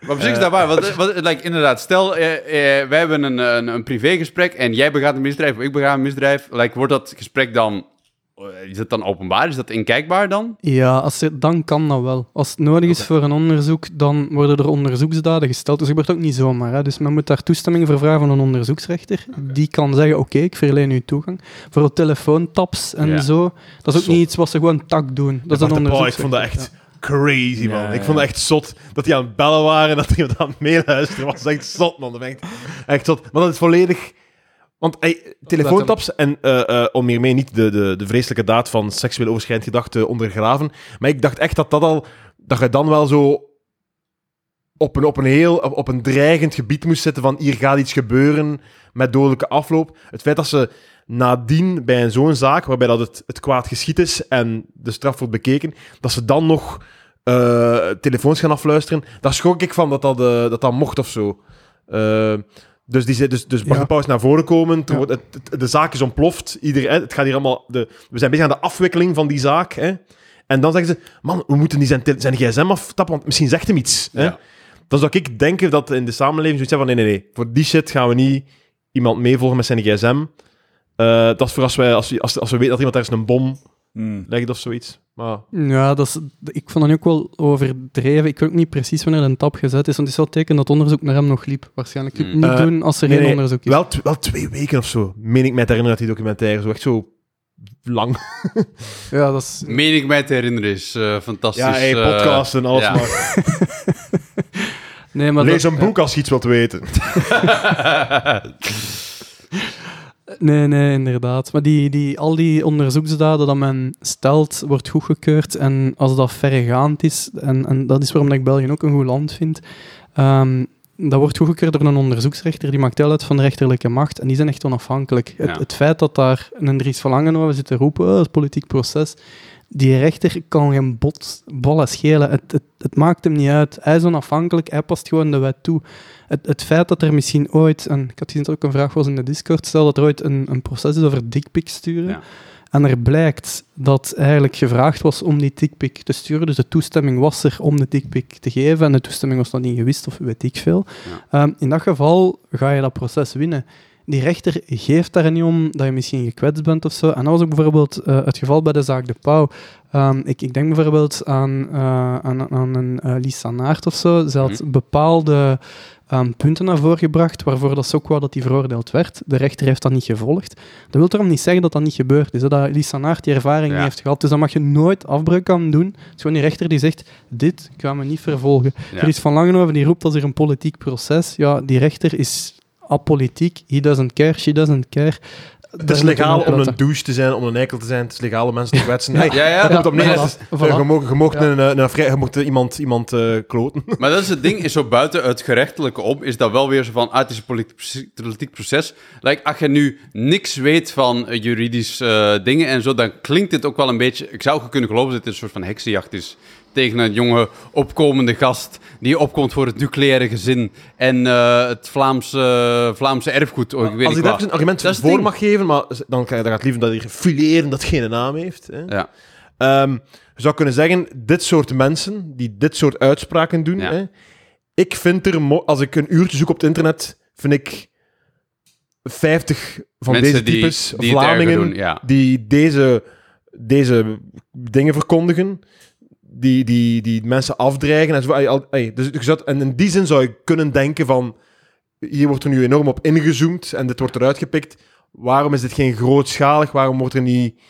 Maar op zich is dat waar. Want, want, like, inderdaad, stel, eh, eh, wij hebben een, een, een privégesprek en jij begaat een misdrijf of ik bega een misdrijf. Like, wordt dat gesprek dan... eh, Is dat dan openbaar? Is dat inkijkbaar dan? Ja, als er, dan kan dat wel. Als het nodig is voor een onderzoek, dan worden er onderzoeksdaden gesteld. Dus dat gebeurt ook niet zomaar. Hè. Dus men moet daar toestemming voor vragen van een onderzoeksrechter. Die kan zeggen, oké, ik verleen u toegang. Voor telefoontaps en Ja. zo, dat is ook Zot. niet iets wat ze gewoon tak doen. Dat is een oh, ik vond dat echt crazy, man. Ja, Ik vond dat echt zot dat die aan het bellen waren en dat die aan het meeluisteren was. Dat is echt zot, man. Dat ben echt, echt zot. Maar dat is volledig... Want hey, telefoontaps, en eh, eh, om hiermee niet de, de, de vreselijke daad van seksueel overschrijdend gedachte ondergraven, maar ik dacht echt dat dat al... Dat je dan wel zo op een, op een heel op, een dreigend gebied moest zitten van hier gaat iets gebeuren met dodelijke afloop. Het feit dat ze nadien bij zo'n zaak, waarbij dat het, het kwaad geschied is en de straf wordt bekeken, dat ze dan nog eh, telefoons gaan afluisteren, daar schrok ik van dat dat, eh, dat, dat mocht of zo. Eh, dus, die, dus, dus Bart Ja. de Pauw is naar voren komen, Ja. wordt, het, het- de zaak is ontploft, Ieder, hè, het gaat hier allemaal, de, we zijn bezig aan de afwikkeling van die zaak. Hè. En dan zeggen ze, man, we moeten die zijn, zijn gsm aftappen, want misschien zegt hem iets. Hè. Ja. Dan zou ik denken dat in de samenleving zoiets hebben van nee, nee, nee. Voor die shit gaan we niet iemand meevolgen met zijn gsm. Eh, dat is voor als, wij, als, we- als, als we weten dat iemand ergens een bom Hmm. legt of zoiets. Maar Ja, dat is, ik vond dat nu ook wel overdreven. Ik weet ook niet precies wanneer een tap gezet is, want het is wel teken dat onderzoek naar hem nog liep. Waarschijnlijk kun je het Mm. niet Eh, doen als er nee, geen nee, onderzoek is. wel, wel twee weken of zo, meen ik mij te herinneren dat die documentaire zo echt zo lang. Ja, dat is... Meen ik mij te herinneren, is eh, fantastisch. Ja, hey, eh, podcast en alles ja. maar. Nee, maar Lees dat- een boek als je iets wilt weten. Nee, nee, inderdaad. Maar die, die, al die onderzoeksdaden dat men stelt, wordt goedgekeurd. En als dat verregaand is, en, en dat is waarom ik België ook een goed land vind, ehm, dat wordt goedgekeurd door een onderzoeksrechter, die maakt deel uit van de rechterlijke macht, en die zijn echt onafhankelijk. Het, Ja. het feit dat daar een Dries van Langenhoven zit te roepen, oh, dat is een politiek proces, die rechter kan geen bot, ballen schelen. Het, het, het maakt hem niet uit. Hij is onafhankelijk, hij past gewoon de wet toe. Het, het feit dat er misschien ooit, en ik had gezien dat er ook een vraag was in de Discord, stel dat er ooit een, een proces is over dickpics sturen, Ja. en er blijkt dat eigenlijk gevraagd was om die dickpic te sturen, dus de toestemming was er om de dickpic te geven, en de toestemming was nog niet gewist, of weet ik veel. Ehm, in dat geval ga je dat proces winnen. Die rechter geeft daar niet om dat je misschien gekwetst bent of zo. En dat was ook bijvoorbeeld eh, het geval bij de zaak De Pauw. Ehm, ik, ik denk bijvoorbeeld aan, eh, aan, aan een eh, Lisa Naert of zo. Ze had Mhm. bepaalde punten naar voren gebracht waarvoor dat wou dat die veroordeeld werd. De rechter heeft dat niet gevolgd. Dat wil daarom niet zeggen dat dat niet gebeurd is. Hè, dat Lisa Naert die ervaring Ja. niet heeft gehad. Dus dan mag je nooit afbreuk aan doen. Het is gewoon die rechter die zegt, dit gaan we niet vervolgen. Ja. Er is van Langenhoven die roept als er een politiek proces. Ja, die rechter is apolitiek. He doesn't care, she doesn't care. Het is legaal om een douche te zijn, om een eikel te zijn. Het is legaal om mensen te kwetsen. Hey, Ja, ja. komt op neer. voilà. Je Ja. een, vrij- je mag iemand, iemand eh, kloten. Maar dat is het ding, is zo buiten het gerechtelijke om, is dat wel weer zo van, ah, het is een politiek, politiek proces. Like, als je nu niks weet van eh, juridisch eh, dingen en zo, dan klinkt dit ook wel een beetje... Ik zou ook kunnen geloven dat dit een soort van heksenjacht is tegen een jonge opkomende gast die opkomt voor het nucleaire gezin en eh, het Vlaamse, Vlaamse erfgoed. Oh, ik weet Als ik daar een argument Dat het voor mag geven, maar dan, kan- dan gaat liever dat hier fileren dat geen naam heeft. Hè. Ja. Ehm, je zou kunnen zeggen, dit soort mensen die dit soort uitspraken doen, Ja. hè, ik vind er, als ik een uurtje zoek op het internet, vind ik 50 van Mensen deze types die het Vlamingen doen, ja. die deze, deze dingen verkondigen, die, die, die mensen afdreigen. En, zo, dus, en in die zin zou je kunnen denken van, hier wordt er nu enorm op ingezoomd en dit wordt eruit gepikt. Waarom is dit geen grootschalig? Waarom wordt er niet...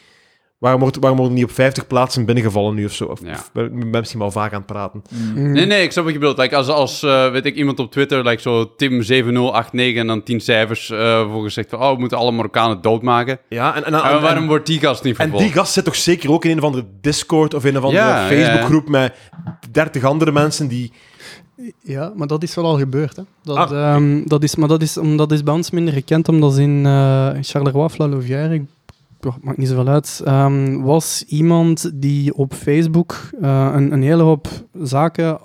Waarom wordt, waarom worden niet op 50 plaatsen binnengevallen nu of zo? Of, Ja. of ben ben misschien wel vaak aan het praten. Mm. Nee, nee, ik snap wat je bedoelt. Like, als als eh, weet ik, iemand op Twitter, like, zo Tim7089 en dan 10 cijfers eh voor gezegd van, oh, we moeten alle Marokkanen doodmaken. Ja, en, en, En, en- waarom en- wordt die gast niet en vervolgd? die gast zit toch zeker ook in een of andere Discord of in een of andere Ja, ja, ja. Facebookgroep met 30 andere mensen die... Ja, maar dat is wel al gebeurd. Hè. Dat, Ah, ehm, dat, is, maar dat is, om- dat is bij ons minder gekend, omdat ze in eh Charleroi, Flalouvière, ik ja, maakt niet zoveel uit, ehm, was iemand die op Facebook eh, een, een hele hoop zaken,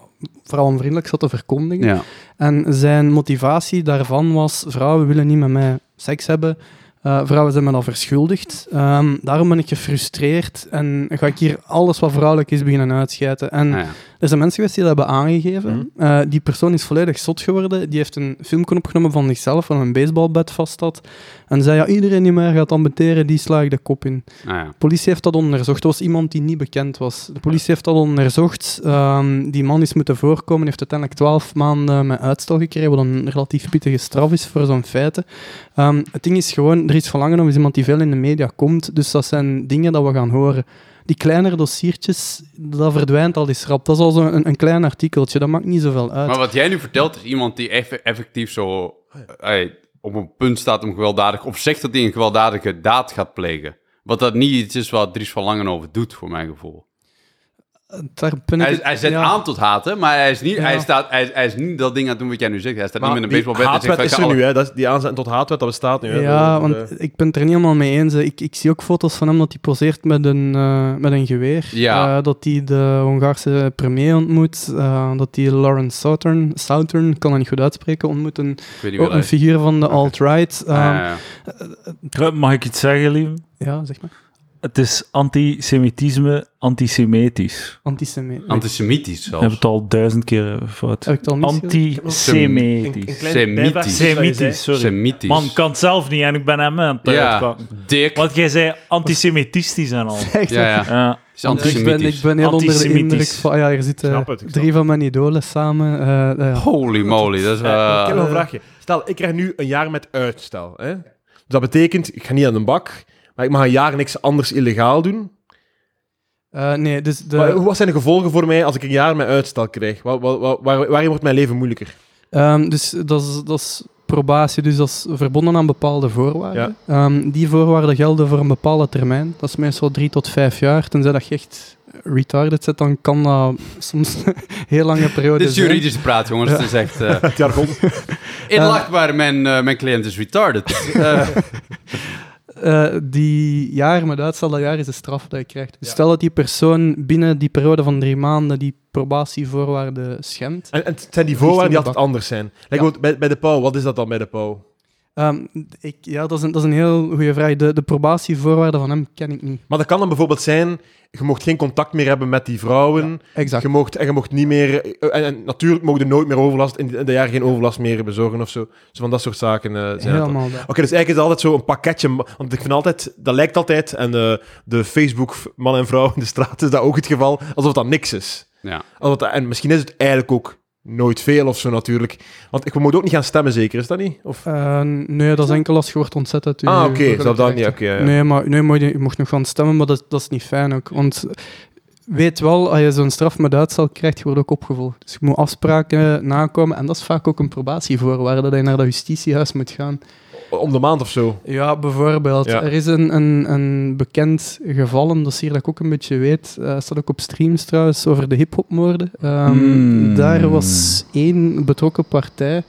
vooral onvriendelijk, zat te verkondigen. Ja. En zijn motivatie daarvan was: vrouwen willen niet met mij seks hebben. Eh, vrouwen zijn me dan verschuldigd. Ehm, daarom ben ik gefrustreerd en ga ik hier alles wat vrouwelijk is beginnen uitschijten. En Ah, ja. Er zijn mensen geweest die dat hebben aangegeven. Mhm. Eh, die persoon is volledig zot geworden. Die heeft een filmpje opgenomen van zichzelf, van een baseballbed vast had. En zei, ja, iedereen die mij gaat ambeteren, die sla ik de kop in. Ah, ja. De politie heeft dat onderzocht. Dat was iemand die niet bekend was. De politie heeft dat onderzocht. Ehm, die man is moeten voorkomen. heeft uiteindelijk twaalf maanden met uitstel gekregen, wat een relatief pittige straf is voor zo'n feiten. Ehm, het ding is gewoon, Dries van Langenhoven is iemand die veel in de media komt, dus dat zijn dingen dat we gaan horen. Die kleinere dossiertjes, dat verdwijnt al eens rap. Dat is al zo'n een, een klein artikeltje, dat maakt niet zoveel uit. Maar wat jij nu vertelt, is iemand die eff- effectief zo eh, op een punt staat om gewelddadig... of zegt dat hij een gewelddadige daad gaat plegen. Wat dat niet iets is wat Dries van Langenhoven doet, voor mijn gevoel. Daar ben ik Hij, het- hij zet ja. aan tot haten, maar hij is, niet, Ja. hij, staat, hij, hij is niet dat ding aan het doen wat jij nu zegt. Hij staat niet met een die baseballbed en zegt haatwet is er nu, hè. Dat is, die aanzet tot haatwet, dat bestaat nu. Hè. Ja, Dat- want dat- ik ben het er niet helemaal mee eens. Ik, ik zie ook foto's van hem dat hij poseert met een, eh, met een geweer. Ja. Eh, dat hij de Hongaarse premier ontmoet. eh, dat hij Lawrence Southern, Southern, ik kan dat niet goed uitspreken, ontmoet. Een, Ik weet niet ook wat een figuur van de alt-right. Ah, Eh, ja. Mag ik iets zeggen, lief? ja, zeg maar. Het is antisemitisme, antisemitisch. Antisemitisch We hebben zelfs. het al duizend keer fout. Heb ik het al? Antisemitisch. Semitisch. Semitisch, sorry. Semitisch. Man, ik kan het zelf niet en ik ben hem aan het Ja, dik. Want jij zei antisemitistisch en al. Echt, Ja, ja. Ja. Is Ik ben, antisemitisch. ik ben heel onder de Antisemitisch. indruk van... ah ja, er ik snap drie van mijn idolen samen. eh, eh. Holy moly, dat is... Eh, ik heb eh, nog een vraagje. Stel, ik krijg nu een jaar met uitstel. Hè? Dus dat betekent, ik ga niet aan de bak, maar ik mag een jaar niks anders illegaal doen. Eh, nee, dus de... Maar wat zijn de gevolgen voor mij als ik een jaar met uitstel krijg? Waar, waar, waar, waar- waarin wordt mijn leven moeilijker? Ehm, dus dat is, dat is probatie, dus dat is verbonden aan bepaalde voorwaarden. Ehm, die voorwaarden gelden voor een bepaalde termijn. Dat is meestal drie tot vijf jaar. Tenzij dat je echt retarded zit, dan kan dat soms een heel lange periode Dit is zijn. juridische praat, jongens. Het is echt... eh Het jargon. inlachtbaar, mijn, eh, mijn cliënt is retarded. Eh, die jaar met uitstel, dat jaar is de straf dat je krijgt. Dus stel dat die persoon binnen die periode van drie maanden die probatievoorwaarden schendt. En, en het zijn die voorwaarden die altijd anders zijn. Like, Ja. bij, bij de pauw, wat is dat dan bij de pauw? Ehm, ik, ja, dat is, een, dat is een heel goede vraag. De, de probatievoorwaarden van hem ken ik niet. Maar dat kan dan bijvoorbeeld zijn, je mocht geen contact meer hebben met die vrouwen. Exact. Je mocht, en je mocht niet meer... eh, En, en natuurlijk mocht je nooit meer overlast, in dat jaar geen overlast meer bezorgen of zo. Dus van dat soort zaken eh, zijn. Helemaal. Oké, dus eigenlijk is het altijd zo een pakketje. Want ik vind altijd, dat lijkt altijd, en eh, de Facebook man en vrouw in de straat is dat ook het geval, alsof dat niks is. ja. Alsof dat, en misschien is het eigenlijk ook nooit veel of zo natuurlijk. Want ik we moeten ook niet gaan stemmen, zeker, is dat niet? Of... Eh, nee, dat is enkel als je wordt ontzet uit ah, oké, burgerlijke zelfs dan niet. Oké, ja. Nee, maar nee, maar je, je mocht nog gaan stemmen, maar dat, dat is niet fijn ook. Want weet wel, als je zo'n straf met uitstel krijgt, je wordt ook opgevolgd. Dus je moet afspraken nakomen. En dat is vaak ook een probatievoorwaarde, dat je naar dat justitiehuis moet gaan. Om de maand of zo. Ja, bijvoorbeeld. Ja. Er is een, een, een bekend geval, een dossier dat ik ook een beetje weet. eh staat ook op streams trouwens, over de hiphopmoorden. Ehm Hmm. Daar was één betrokken partij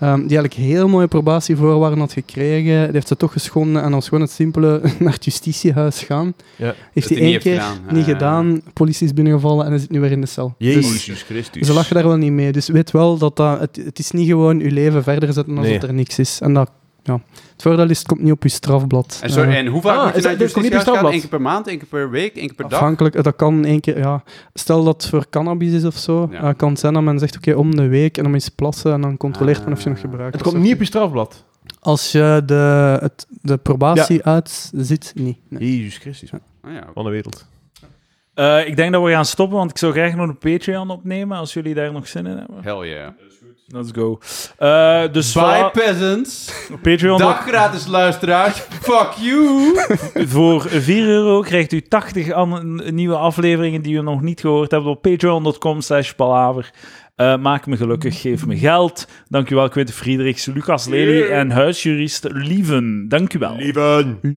ehm, die eigenlijk heel mooie probatievoorwaarden had gekregen. Die heeft ze toch geschonden en als gewoon het simpele naar het justitiehuis gaan. Ja. Heeft hij één keer gedaan. niet Ah. gedaan, politie is binnengevallen en hij zit nu weer in de cel. Dus Jezus Christus. ze lachen daar wel niet mee. Dus weet wel dat, dat het, het is niet gewoon je leven verder zetten alsof Nee. er niks is. En dat, ja. Het voordeel is, het komt niet op je strafblad. En, sorry, Eh, en hoe vaak Ah, moet je is naar het niet op justitiehuis gaan? je Eén keer per maand, één keer per week, één keer per dag? Afhankelijk, eh, dat kan één keer, ja. Stel dat het voor cannabis is of zo, Ja. eh, kan het zijn dat men zegt, oké, om de week en dan eens plassen en dan controleert men of je nog gebruikt. Het komt niet op je strafblad. Als je de, het, de probatie uitzit, niet. Nee. Jezus Christus. Oh, ja. Van de wereld. Eh, ik denk dat we gaan stoppen, want ik zou graag nog een Patreon opnemen, als jullie daar nog zin in hebben. Hell yeah. Let's go. Eh, dus Bye, peasants. Patreon. Dag gratis luisteraars. Fuck you. Voor 4 euro krijgt u 80 an- nieuwe afleveringen die u nog niet gehoord hebt op patreon.com slash palaver. Eh, maak me gelukkig, geef me geld. Dank u wel, Quinten Friedrichs, Lucas Lely en huisjurist Lieven. Dank u wel. Lieven.